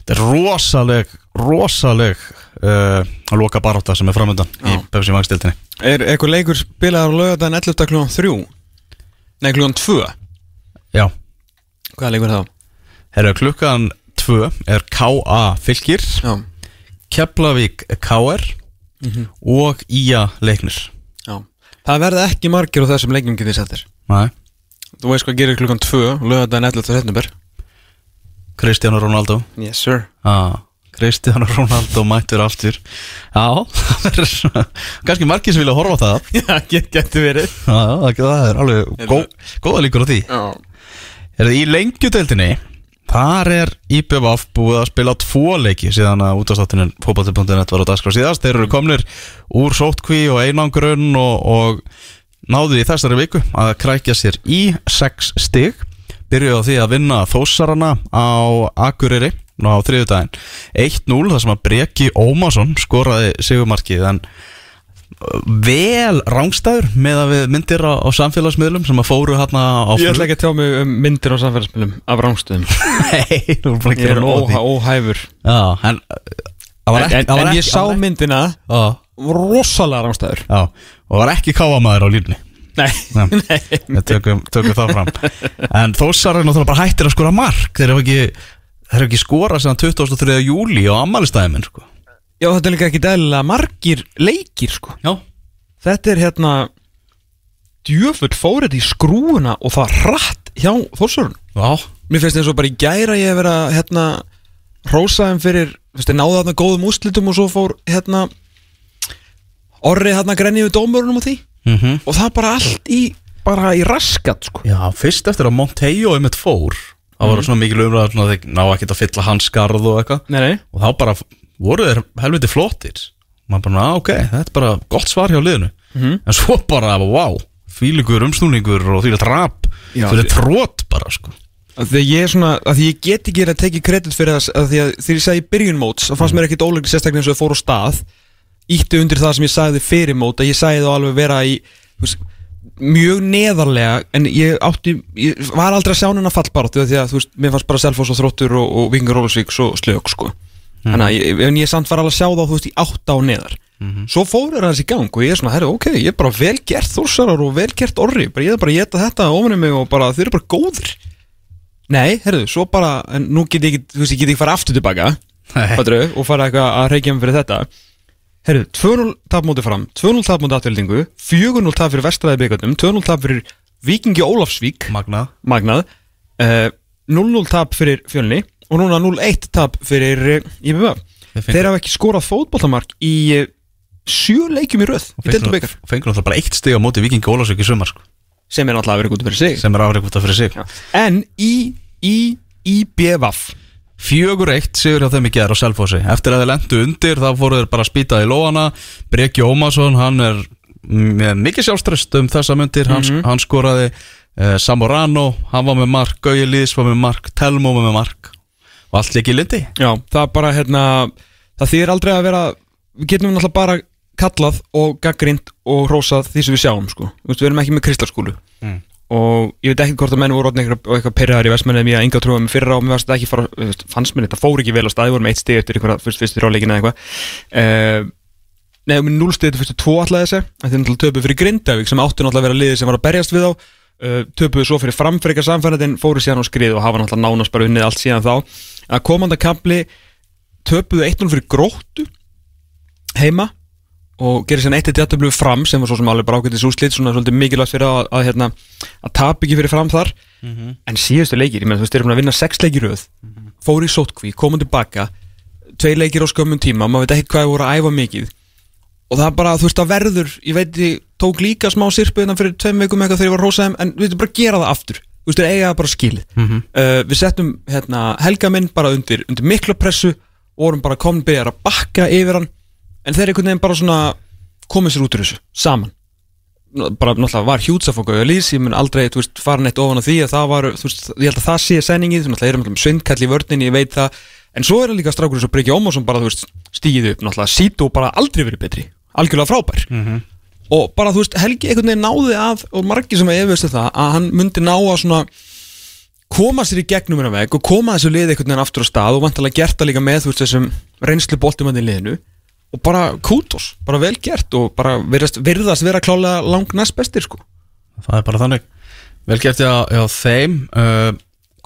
þetta er rosaleg rosaleg uh, að loka barátta sem er framöndan í Pepsi Max deltinni Er eitthvað leikur spilaðar á lögadaginn 11. klukkan 3? Nei, klukkan 2 Já, Hvaða leikur það? herru klukkan 2 er K.A. Fylgir Já, Keflavík K.R. Mhm. og Ía Leiknir. Já. Það verða ekki margir á þessum leiknum getið settir Nei. Þú veist hvað gerir klukkan 2 lögadaginn 11. september. Cristiano Ronaldo. Yes sir. Ah, Cristiano Ronaldo mættur aftur. Já, kannski margir sem vilja horfa á það. Já, get, getur verið. Já, það er alveg gó, góða líkur á því. Já. Er það í lengjudeildinni Þar er IPVF búið að spila tvo leiki síðan að útastáttunin fótbolti.net var á dagskrá síðast. Þeir eru komnir úr sótkví og einangrun og, og náðu í þessari viku að krækja sér í 6 stig. Byrjuðu á því að vinna þósarana á Akureyri á þriðudaginn 1-0 þar sem að Breki Ómarsson skoraði sigumarkið en vel rángstæður með að við myndir á, á samfélagsmiðlum sem að fóru hérna á Ég ætla ekki að tjá mig um myndir á samfélagsmiðlum af rángstöðum Nei, þú erum búin að Ég gera er nóg af því. óhæ, óhæfur Já, en uh, En, ekki en, en ekki- ég sá ekki- myndina Rosalega rángstæður já, og það var ekki káamaður á línni Nei, Nei. Við tökum, tökum það fram En þósar er náttúrulega bara hættir að skora mark Þeir eru ekki, ekki skorað sem 23. júli á ammælistæði minn sko. Já, þetta er líka ekki dælilega margir leikir sko. Já. Þetta er hérna Djöfull fórið í skrúuna og það hratt hjá Þórsörun Já, Mér finnst eins og bara í gæra ég að hérna Rósaðum fyrir, veist, ég náði þarna góðum úrslitum og svo fór hérna Orri hérna grenni við dómurunum og því. Mm Og það bara allt í, bara í raskat sko. Já, fyrst eftir að Montejo einmitt fór Það var svona að þeir ná ekkert að fylla hans skarð og eitthvað. Og þá bara voru þeir helviti flottir. Maður bara, "Ah, ok, þetta er bara gott svar hjá liðinu. Mhm. En svo bara, wow Fílingur, umsnúningur og því að drap að því- trót bara, sko. Að ég er svona, að því ég get ekki að tekið kredit fyrir það, að því að þegar ég sagði í byrjun móts þá fannst mér ekkit ólegri sérstaklega eins og það fór á stað. Ítti undir það sem ég sagði fyrir mót að ég sagði þá alveg vera í þú veist, mjög neðarlega en ég átti, ég var aldrei að sjá hennar fallbaráttu því að þú veist, mér fannst bara Selfoss og Þróttur og, og Vingar Rólusvík svo slög sko þannig að ég, en ég samt var alveg að sjá þá þú veist í átta og neðar. Svo fóru hans í gang og ég er svona, herru, ok, ég er bara vel gert þórsarar og vel gert orri. Bara, ég er bara að geta þetta ofinni mig og bara þeir eru bara góðir. Nei, herruðu, svo bara, en nú get ég þú veist, ég get ekki fara aftur tilbaka fattarðu, og fara eitthvað að reykja mig fyrir þetta. Herruðu, 2-0 tap móti fram 2-0 tap móti afturlendingu 4-0 tap fyrir vestræði byggarnum 2-0 tap fyrir Víkingi Ólafsvík. Magnað. Magnað. Uh, 0-0 tap fyrir fjölni og núna 0-1 tap fyrir uh, IBV Þeir hafa ekki skorað fótbollamark í uh, sjö leikjum í röð í byggar Fengur náttúrulega bara eitt stig á móti Vikingi Ólasvík í sumar sko, sem er verið gútið fyrir sig. Sem er afreikvota fyrir sig. En í, í IBVF Fjögur eitt sigur hjá þeim í gerð á Selfossi. Eftir að þeir lendu undir þá fóru þeir bara að spýta í lóana. Breki Ómarsson, hann er með mikið sjálfströst um þessa myndir hann, Mhm. hann skoraði uh, Samorano, hann var með mark Gauji Lýðs var með mark, Telmo var með mark og allt líki í lindi Já, það er bara hérna Það þýðir aldrei að vera Við getum náttúrulega bara kallað og gaggrind og hrósað því sem við sjáum sko. Þú veist, Við erum ekki með kristalskúlu. Mm. Og ég veit ekki hvort að menn voru orðin eitthvað, og eitthvað perraðar í vestmenni Mér enga trúið með fyrra og mér varst þetta ekki fara, fannst mér þetta fór ekki vel á staði voru með eitt stig eftir einhverja fyrst, fyrst ráleikin eða eitthvað. Uh, Nei, núlstig þetta fyrstu tvo alltaf þessi Þetta er náttúrulega töpuð fyrir Grindavík sem áttu náttúrulega að vera liðið sem var að berjast við á Töpuðu svo fyrir framfrika samfærðin fóru síðan á skrið og hafa náttúrulega nánast bara unnið allt síðan þá. Að komanda kapli töpuðu 1-0 fyrir gróttu heima og gerir eitt jættöflu fram sem var svo sem alveg bara ágættis úslit svona svolítið mikilvægt fyrir að, að, hérna, að tap ekki fyrir fram þar. En síðustu leikir, ég meina þú veist, þeir eru búin að vinna sex leikir röð. Fóru í sótkví, komum tilbaka tveir leikir á skömmun tíma, maður veit ekki hvað þeir voru að æfa mikið og það er bara, þú veist, það verður ég veit, ég tók líka smá sirpu innan fyrir tveim veikum eitthvað þegar ég var rósaðum en við veitum bara að gera það aftur. Þú veist, þeir eiga það bara skilið. Mhm. uh, við settum hérna, helga minn bara undir, undir mikla pressu og vorum bara komin byrjar að bakka yfir hann en þeir einhvern veginn bara svona komið sér út úr þessu, saman. Bara náttúrulega var hjúts að fá gauja lýs ég mun aldrei, veist, fara neitt ofan á því að það var, veist, ég held að það sé senningið þú alltaf svindkall í vörninni, ég veit það. En svo er það líka strákur eins og Breki Ómarsson bara, veist, stígið upp, náttúrulega Sító bara aldrei verið betri, algjörlega frábær. Og bara, þú veist, Helgi einhvern veginn náði að, og margir sem að efast það, að hann myndi ná að svona koma sér í gegnum hennar veg og koma þessu liði einhvern veginn aftur á stað og vantilega gert það líka með þú veist þessum reynslu boltumandi liðinu. Og bara kútos, bara vel gert og bara virðast, virðast vera klálega lang næst bestir sko. Það er bara þannig. Vel gert ég á þeim uh,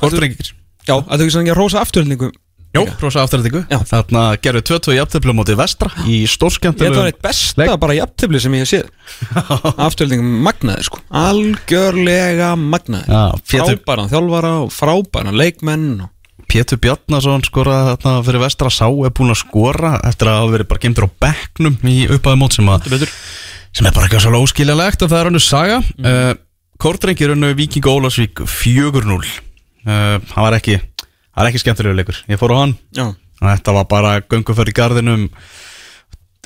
Kortrengir Já, að þau ekki að rosa afturhendingu Jó, rosa afturhendingu Þarna gerðu 22 jafnteflu mótið vestra í stórskemmtilegu þetta var eitt besta bara jafntefli sem ég hef séð. Afturhendingum magnaði sko. Algjörlega magnaði Frábæran þjálfara og frábæran leikmenn Pétur Bjarnason skoraði þarna fyrir vestra Sá er búin að skora eftir að hafa verið bara gemdur á bekknum í upphæðu mót sem, að, sem er bara ekki svo óskiljalegt og það er hannu saga. Mm. uh, Kortrengir unnu Viking Ólasvík 4-0 uh, Það var ekki Það var ekki skemmtilegu leikur. Ég fór á hann. Já. Þetta var bara gönguför í garðinum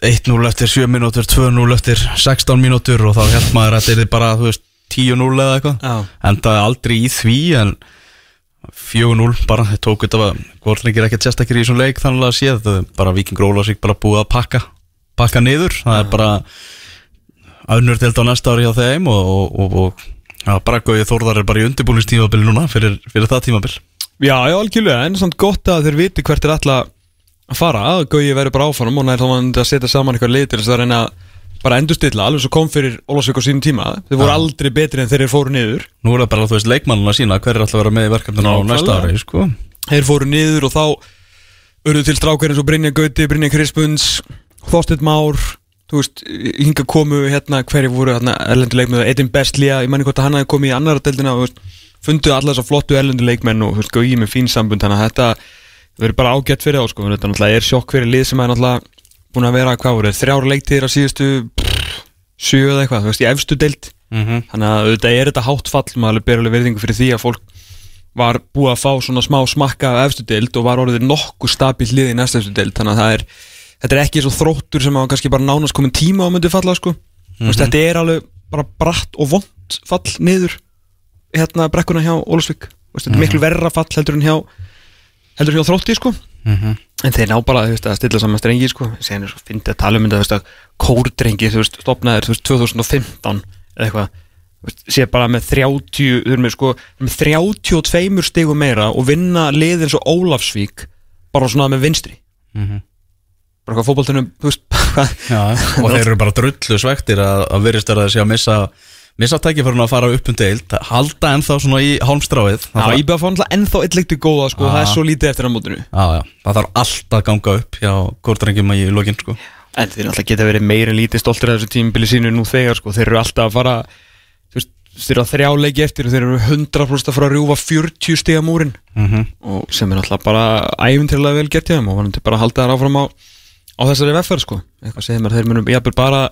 1-0 eftir 7 mínútur 2-0 eftir 16 mínútur og þá held maður að þetta er bara veist 10-0 eða eitthvað. Já. endaði aldrei í því en 4-0 bara, þeir tók þetta Gortlingir ekkert sérstakir í þessum leik þannig að séð, þetta er bara Viking Rólasík bara búið að pakka, pakka niður. Það er bara önnur til á næsta ári hjá þeim og, og, og, og já, bara Gauði Þórðar er bara í undirbúlinstímabil núna fyrir, fyrir það tímabil Já, já, algjörlega, en samt gott að þeir viti hvert er alltaf að fara. Að Gauji verður bara áfram og næri þá var að setja saman eitthvað lið til þess að reyna bara endurstilla, alveg svo kom fyrir Ólafsvík á sínum tíma, þeir voru Já. aldrei betri en þeir fóru niður. Nú er það bara, þú veist, leikmannuna sína hver er alltaf að vera með í verkefninu á næsta ári sko. Þeir fóru niður og þá urðu til strákar eins og Brynja Gauti, Brynja Krispunds Þorstedt Már þú veist, hinga komu hérna hverju voru hérna erlendu leikmenn, Edin Bestlía ég manni hvort að hann hafi komið í annara deildina og þú veist, fundu alla þessar flottu erlendu leikmenn og Gauji með fín sambund þannig að þetta verður bara ágætt fyrir þá sko, þetta er sjokk fyrir lið sem er náttúrulega búin að vera, hvað voru, þrjár leiktíðir á síðustu pff, sjö eða eitthvað, þú veist, í efstu deild Mhm. þannig að auðvitað er þetta hátt fall maður ber alveg verðingu fyrir því að fólk var búið að fá svona smá smakka af efstu deild og var orðið nokkuð stabíl lið í næsta efstu deild þannig að er, þetta er ekki svo þróttur sem að kannski bara nánast komin tíma á myndi falla sko. mm Mhm. þetta er alveg bara bratt og vond fall niður hérna brekkuna hjá þetta er Mhm. miklu verra fall heldur en hjá heldur hjá þrótti sko Mhm. En þeir ná bara þú veist, að stilla saman strengi sko. Er svo fyndið að tala um þetta þú veist, kórdrengi þú veist, stopnaðir þú veist, 2015 eða eitthvað þú veist, sé bara með 30 þau eru með, sko, með 32 stigum meira og vinna lið eins og Ólafsvík bara svona með vinstri Mhm. bara hvað fótboltunum þú veist, Já, og þeir eru bara drullu svektir að, að verist er að þessi að missa missa tækifærun að fara upp um deild halda ennþá svona í hálmstráið Já, ég beða að fá náttúrulega ennþá leikti góða sko, Já. það er svo lítið eftir á mótinu Já, já, það þarf allt að ganga upp hjá kórdrengjum í lokin sko. En þeir náttúrulega geta verið meira en lítið stoltur af þessu tímabili sínu nú þegar sko, þeir eru alltaf að fara þú veist, þeir eru að þrjá leiki eftir og þeir eru 100% að fara að rjúfa 40 stiga múrin Mhm. og sem er náttúrulega bara æfintirlega vel gert hjá þeim og vonandi bara að halda þær áfram á, á þessari veffer sko eitthvað segir mér að þeir munum jafnvel bara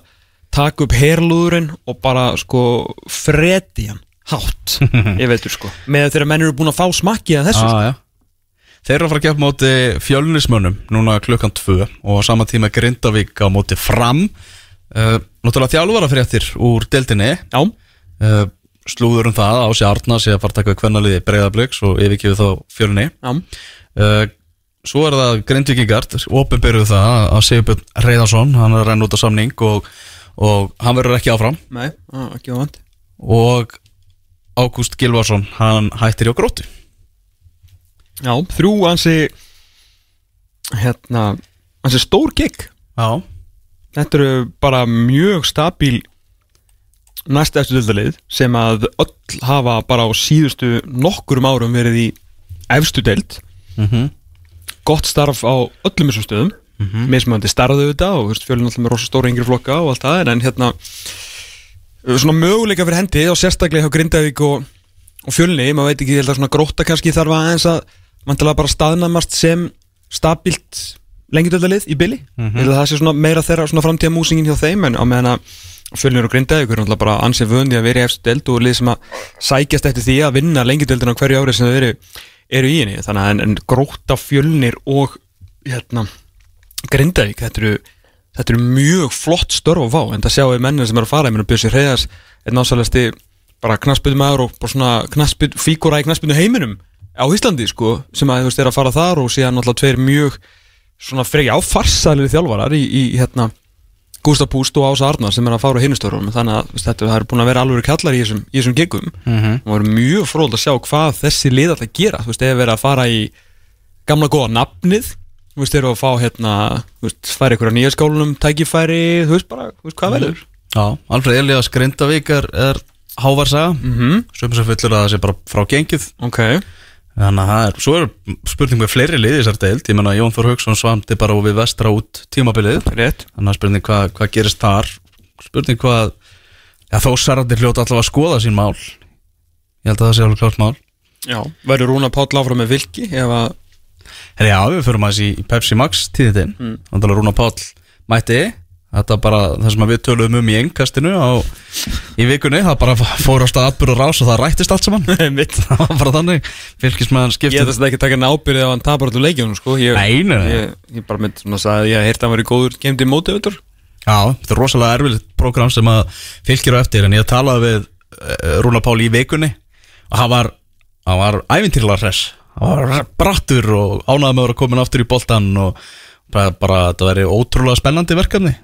taka upp herlúðurinn og bara sko fredi hann hátt ég veitur sko. Með þeirra menn eru búin að fá smakki að þessu sko. ah, Þeir eru að fara að gefa móti fjölnismönnum núna klukkan 2 og á sama tíma Grindavík á móti fram. Uh, Náttúrulega þjálfara fréttir úr deildinni. Uh, Slúður um það á sig Arna að fara að taka kvennaliði breyðabliks og yfirkjöfu þá fjölni. Já. Uh, Svo er það Grindvíkingart Opinberuðu það að Sigurbjörn Reyðarsson hann er að renna út á samning og, og hann verður ekki áfram. Nei, á, ekki á vant og Ágúst Gilvarsson hann hættir hjá gróttu. Já, þrjú ansi hérna, ansi stór gig. Já. Þetta eru bara mjög stabíl næst eftir dildalið sem að öll hafa bara á síðustu nokkurum árum verið í efstu deild. Mhm. gott starf á öllum þessum stöðum mm -hmm. mismöndi starðu þetta og fjölinn alltaf með rosa stóra yngri flokka og allt það en hérna svona möguleika fyrir hendi og sérstaklega hjá Grindavík og, og fjölni, maður veit ekki, að svona gróta kannski þarf aðeins að vantilega bara staðnamast sem stabilt lengjadöldalið í byli held að það sé svona meira þeirra svona framtíða músingin hjá þeim en á meðan að fjölnir og Grindavík eru náttúrulega bara ansið vöndi að vera í efstu deild og lið sem að sækjast eftir því að vinna lengjadöldina á hverju ári sem þau eru, eru í henni. Þannig að en, en gróta fjölnir og hérna Grindavík, þetta eru þetta eru mjög flott störf fá en það sjáum við mennir sem eru að fara, ég meina Bjössi Reyðars er náttúrulega bara knassbytum maður og bara svona knassbyt, fígúra í knassbytum heiminum á Íslandi sko, sem að þú veist er að fara þar og síðan náttúrulega tveir mjög svona fregi áfarsalir þjálfarar í, í hérna Gustaf Púst og Ása Arnar sem er að fara á hinnustörum þannig að þetta er búin að vera alveg kallar í þessum, í þessum gigum. Mhm. og það er mjög fróld að sjá hvað þessi lið að gera. Þú veist, ef verið að fara í gamla góða nafnið þú veist, eru að fá hérna þú veist, færi ykkur á nýja skólunum tækifæri, þú veist bara, þú veist, hvað verður? Já, Alfred Elias Grindavík er, er hávarsaga mm Mhm. -hmm. sem sem fullur að það sé bara frá gengið. Ok. Þannig að það er, svo er spurning með fleiri liði þessar deild, ég menna Jón Þór Hauksson svamdi bara við vestra út tímabilið. Rétt. Þannig að spurning hvað hva gerist þar. Spurning hvað ja, þó sarandi hljóta allavega að skoða sín mál. Ég held að það sé alveg klárt mál. Já, verður Rúna Páll áfram með Vilki ef að Herri, já, við förum aðeins í, í Pepsi Max tíðitin Mm. Þannig að Rúna Páll mætti. Þetta bara það sem við töluðum um í engkastinu á, í vikunni, það bara fór á stað atbyrður rás og það rættist allt saman. Það var bara þannig. Fylkismæðan Ég skipti ætla ekki að taka nábyrði ef hann tapar allur leikjónu sko. Ég, Nei, nei, nei. Ég, ég bara mynd svona að ég heyrti að hann í góður kemdi mótivitur Já, þetta er rosalega erfitt program sem að fylgir á eftir en ég talaði við uh, Rúna Pál í vikunni og hann var, hann var ævintýrlega hress brattur og ánæði með að vera komin aftur í boltan og bara, bara þetta væri ótrúlega spennandi verkefni.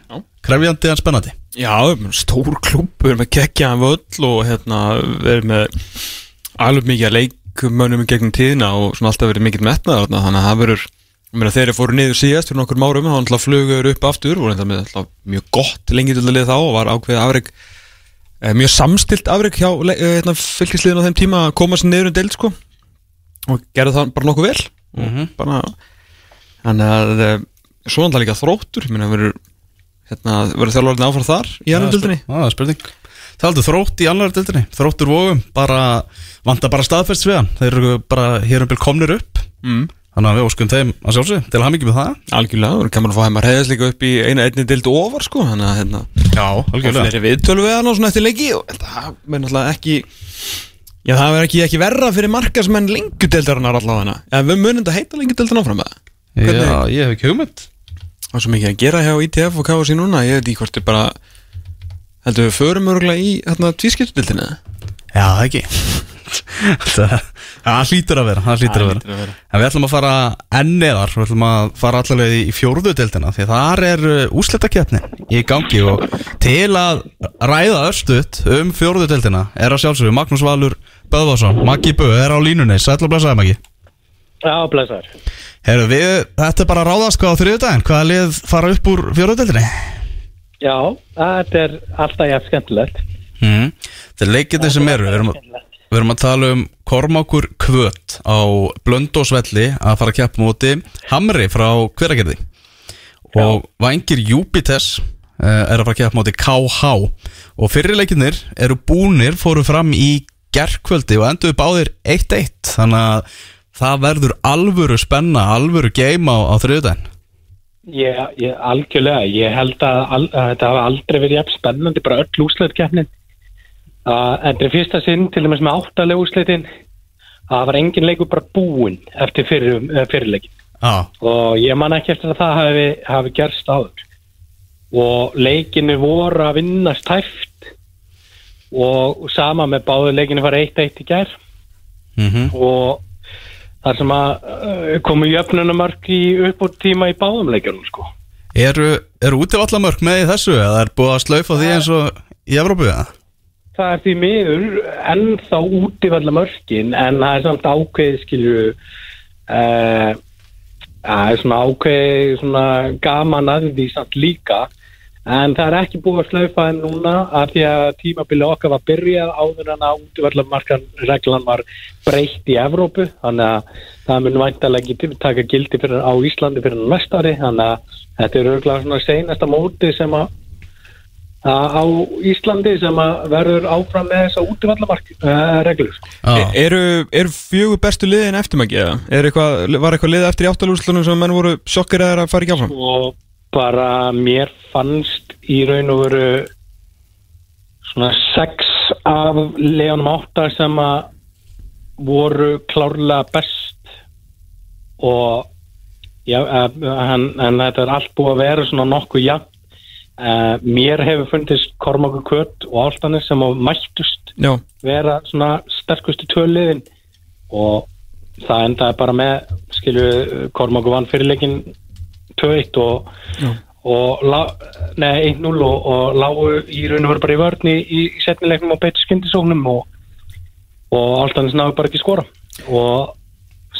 Krefjandi en spennandi. Já, stór klúbbur með kekkjaðan völl og hérna verið með alveg mikið að leikmönnum í gegnum tíðina og svona alltaf verið mikill metnaðar þarna, þannig að það verður þegar ég fóru niður síðast fyrir nokkur árum þá alltaf flugur upp aftur og þetta með alltaf mjög gott lengi til að liða þá og var ákveðið afreg eh, mjög samstilt afreg hjá eh, hérna, fylgisliðin á þeim tíma að koma sér niður um deild sko og gerði það bara nokkuð vel. Og bara þannig að eh, svo alltaf líka þróttur. Meina verður hérna, verður þjálfarinn áfram þar í annar dildinni það er spurning. Það aldrei þrótt í annar dildinni Þróttur vógum, bara vanta bara staðfest við hann. Þeir eru bara hér um bil komnir upp. Mm. Þannig að við óskum þeim að sjálfsög Til að hafa mikið með það. Algjörlega, þú kannan að fá heimar heiðast líka upp í eina einni dild ofar sko. Þannig að hérna Já, og fleiri viðtölu við hann og svona eftir leiki og það er náttúrulega ekki já það verður ekki, ekki verra fyrir markasmenn lengjudeldarinnar allavega. Ja, við munum þetta heita lengjudeldarinn áfram með það Já, ég hef ekki hugmynd. Það er svo mikið að gera hjá ITF og KFC núna. Ég veit ekki hvort þið bara heldur við förum örgulega í hérna tvískiptudildina Já, það ekki. Það hlýtur að vera Það hlýtur að hlýtur að vera. En við ætlum að fara enn neðar. Við ætlum að fara allavega í fjórðu deildina Því þar er úsletakefni í gangi Og til að ræða örstuðt um fjórðu deildina Er að sjálfsögðu Magnús Valur Böðvarsson Maggi Bö er á línunni Sæll og blessaði Maggi Já, blessaður. Herru, við, þetta er bara ráðaska á þriðudaginn Hvaða lið fara upp úr fjórðu deildinni? Já, þetta er alltaf jafn skemmtilegt. Mm. Það er leikindi sem eru Við erum, að- við erum að tala um Kormákur Kvöt á Blöndósvelli að fara að keppa móti Hamri frá Hveragerði og Vangir Júpites uh, er að fara að keppa móti KH og fyrirleikinir eru búnir fóru fram í gerkvöldi og endur báðir 1-1 þannig að það verður alvöru spenna, alvöru game á, á þriðudaginn Ég, ég, algjörlega, ég held að, al, að þetta hafa aldrei verið jafn spennandi, bara öll úsleitkeppnin. Uh, en þetta er fyrsta sinn til dæmis með áttalega úsleitin að það var engin leikur bara búinn eftir fyrir, fyrirleikin. ah. Og ég man ekki eftir að það hafi, hafi gerst áður. Og leikinu voru að vinnast tæft og sama með báðu leikinu var 1-1 í gær mm og þar sem að uh, komu jöfnunumörk í uppbútt tíma í báðum leikjunum sko. Eru, eru útivallamörk með í þessu eða er búið að slaufa því eins og í Evrópu eða? Það er því miður ennþá útivalla mörkin en það er samt ákveð skilju uh, það er svona ákveð svona gaman að því samt líka en það er ekki búið að slaufa en núna af því að tímabili okkar var byrjað áður en að útivallamarkan reglan var breytt í Evrópu þannig að það mun væntalega ekki taka gildi fyrir, á Íslandi fyrir næsta ári þannig að þetta er örgulega svona seinasta móti sem að að á Íslandi sem að verður áfram með þessa útivallamark uh, reglur sko. Ah. E- Eru, eru fjögur bestu liðin eftir maður eða? Er eitthvað, var eitthvað lið eftir í áttalúslunum sem menn voru sjokkir að fara ekki áfram? og bara mér fannst í raun og veru svona sex af leonum áttar sem að voru klárlega best og já, uh, hann, en þetta er allt búið að vera svona nokkuð jafn. Uh, mér hefur fundist Kormáku Kött og Áltanis sem á mættust Já, vera svona sterkustu töliðin og það endaði bara með skilju Kormáku vann fyrirleikin 2-1 og, og lá, nei 1-0 og, og lágu í raun og veru bara í vörni í, í setnilegnum og betur skyndisóknum og, og Áltanis náðu bara ekki skora. Og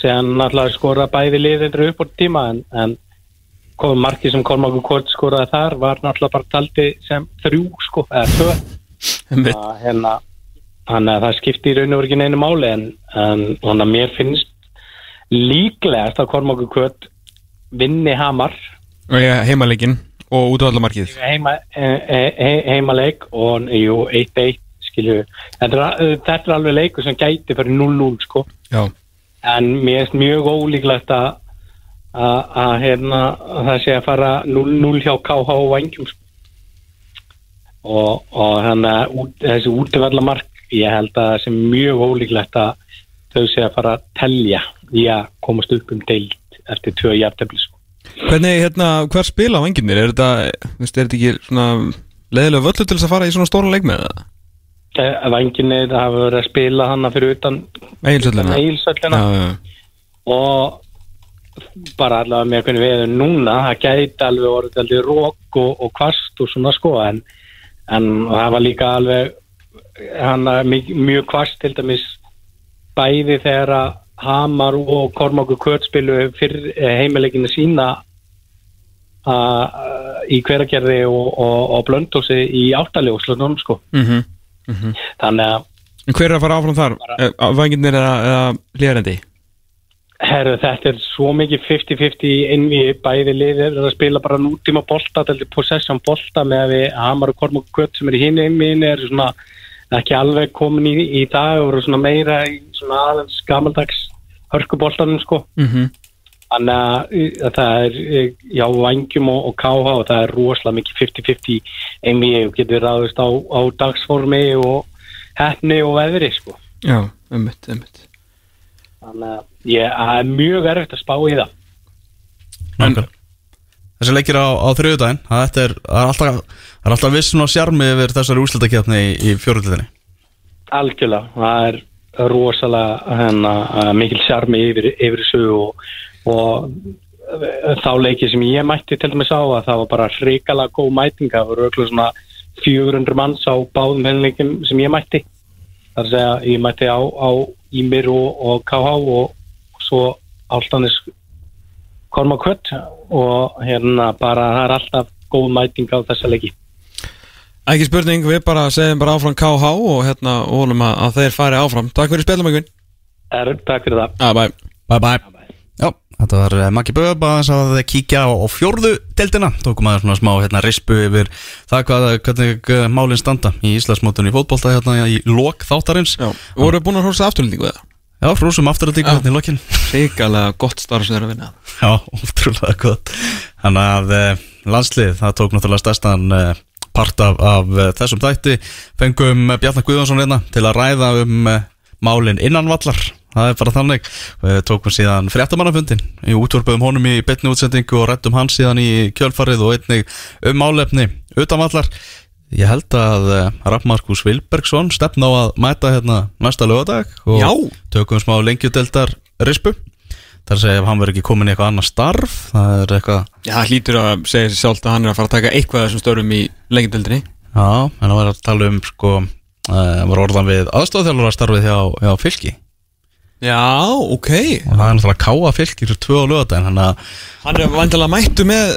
séðan náttúrulega skora bæði liðindur upp á tíma en, en kom markið sem Kormáku Kort skoraði þar var náttúrulega bara taldi sem þrjú sko, eða tvö. Hérna þannig að það skipti í raun og veru ekki neinu máli en, en mér finnst líklegast að Kormáku Kött vinni Hamar. Heimaleikin og útvallamarkið heima, e, e, e, heimaleik og jú, 1-1 skilju. Þetta er, er alveg leikur sem gæti fyrir 0-0 sko. Já, en mér finnst mjög ólíklegt að að að, hérna, að það sé að fara 0-0 hjá KH og Vangjum sko. og, og þannig að út, þessi útivallamark ég held að það sé mjög ólíklegt að þau sé að fara að telja í að komast upp um deilt eftir tvö jafntefli sko. hvernig, hérna, hver spila á enginir? Er þetta, veist, er þetta ekki svona leðilega völlu til þess að fara í svona stóra leik með það? Það hafa verið að spila hana fyrir utan já, og bara allavega með við erum núna það gæti alveg orðið alveg rók og, og kvast og svona sko en, en það var líka alveg hann mjög, mjög kvast til dæmis bæði þegar að Hamar og Kormáku Kurt spilu fyrir heimileginu sína í hveragerði og, og, og blöndósi í áttaljóðslunum sko mhm þannig að hver er að fara áfram þar? Bara... Vanginir eða, eða hlýjarendi? Herru, þetta er svo mikið 50-50 innví bæði liðir er að spila bara nútíma bolta, er possession bolta með að við Hamar og Kormok Kött sem er í hinn innvíðin er svona ekki alveg komin í, í dag og eru svona meira í svona aðeins gamaldags hörkuboltanum sko. Mhm. Þannig að það er já, vangjum og, og káha og það er rosalega mikið 50-50 innví og getur ráðist á, á dagsformi og hefni og veðri sko. Já, ummitt, ummitt þannig að ég það er mjög erfitt að spá í það. Nákvæmlega. Þessi leikir á, á þriðudaginn Það er, er alltaf, er alltaf viss svona sjarmi yfir þessari úrslutakefni í, í fjóruðliðinni Algjörlega, það er rosalega hérna, uh, mikil sjarmi yfir, yfir þessu og, og uh, þá leiki sem ég mætti til dæmis á að það var bara hrikalega góð mæting. Það voru öll svona 400 manns á báðum hennileikum sem ég mætti. Þar að segja ég mætti á, á Ímir og, og KH og svo áltanis Korma Kvött og hérna bara það er alltaf góð mæting á þessa leiki Ekki spurning, við bara segjum bara áfram KH og hérna vonum að, að þeir fari áfram. Takk fyrir spilum, Egvin. Er, Takk fyrir það. Ah, bye. Bye bye. Já, Þetta var eh, Maggi Böba að kíkja á, á fjórðu deildina. Tókum aðeins svona smá hérna rispu yfir það hvað, hvernig eh, málin standa í Íslandsmótunni í fótbolta hérna í lok þáttarins. Já, voru búin að horfa afturlendingu eða? Já, frúsum afturlendingu hérna í lokin. Ríkalega gott starf sem þeir að vinna Já, ótrúlega gott. Þannig að eh, landslið, það tók náttúrulega stærstan eh, part af, af eh, þessum þætti. Fengum eh, Bjarnar Guðjónsson hérna til að ræða um eh, málin innanvallar Það er bara þannig. Tókum síðan fréttamannafundin Í útvarpöðum honum í betni útsendingu og rættum hans síðan í kjölfarið og einnig um málefni utanvallar Ég held að Rapp Markus Vilbergsson stefna á að mæta hérna næsta lögadag og Já. tökum smá lengjudeldar rispu Það er að segja ef hann verður ekki komin í eitthvað annað starf Það er eitthvað Já, það hlýtur að segja sér sjálft að hann er að fara að taka eitthvað þessum störum í lengjadöldinni Já, en það var að tala um sko uh, var orðan við aðstofþjálfara starfið hjá, hjá fylki. Já, ok. Og það er náttúrulega káa fylki fyrir tvö á lögadaginn þannig að Hann er vandilega mættu með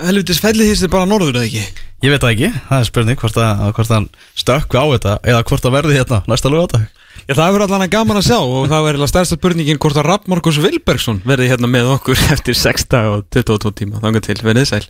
helvitis fellihýstir bara norður eða ekki? Ég veit það ekki, það er spurning hvort, að, hvort hann stökku á þetta eða hvort það verði hérna næsta lögadag Já, það verður allan að gaman að sjá og það verður stærsta spurningin hvort að Rapp Markus Vilbergsson verði hérna með okkur eftir 6 dag og 22 tíma. Þannig til, verðið sæl.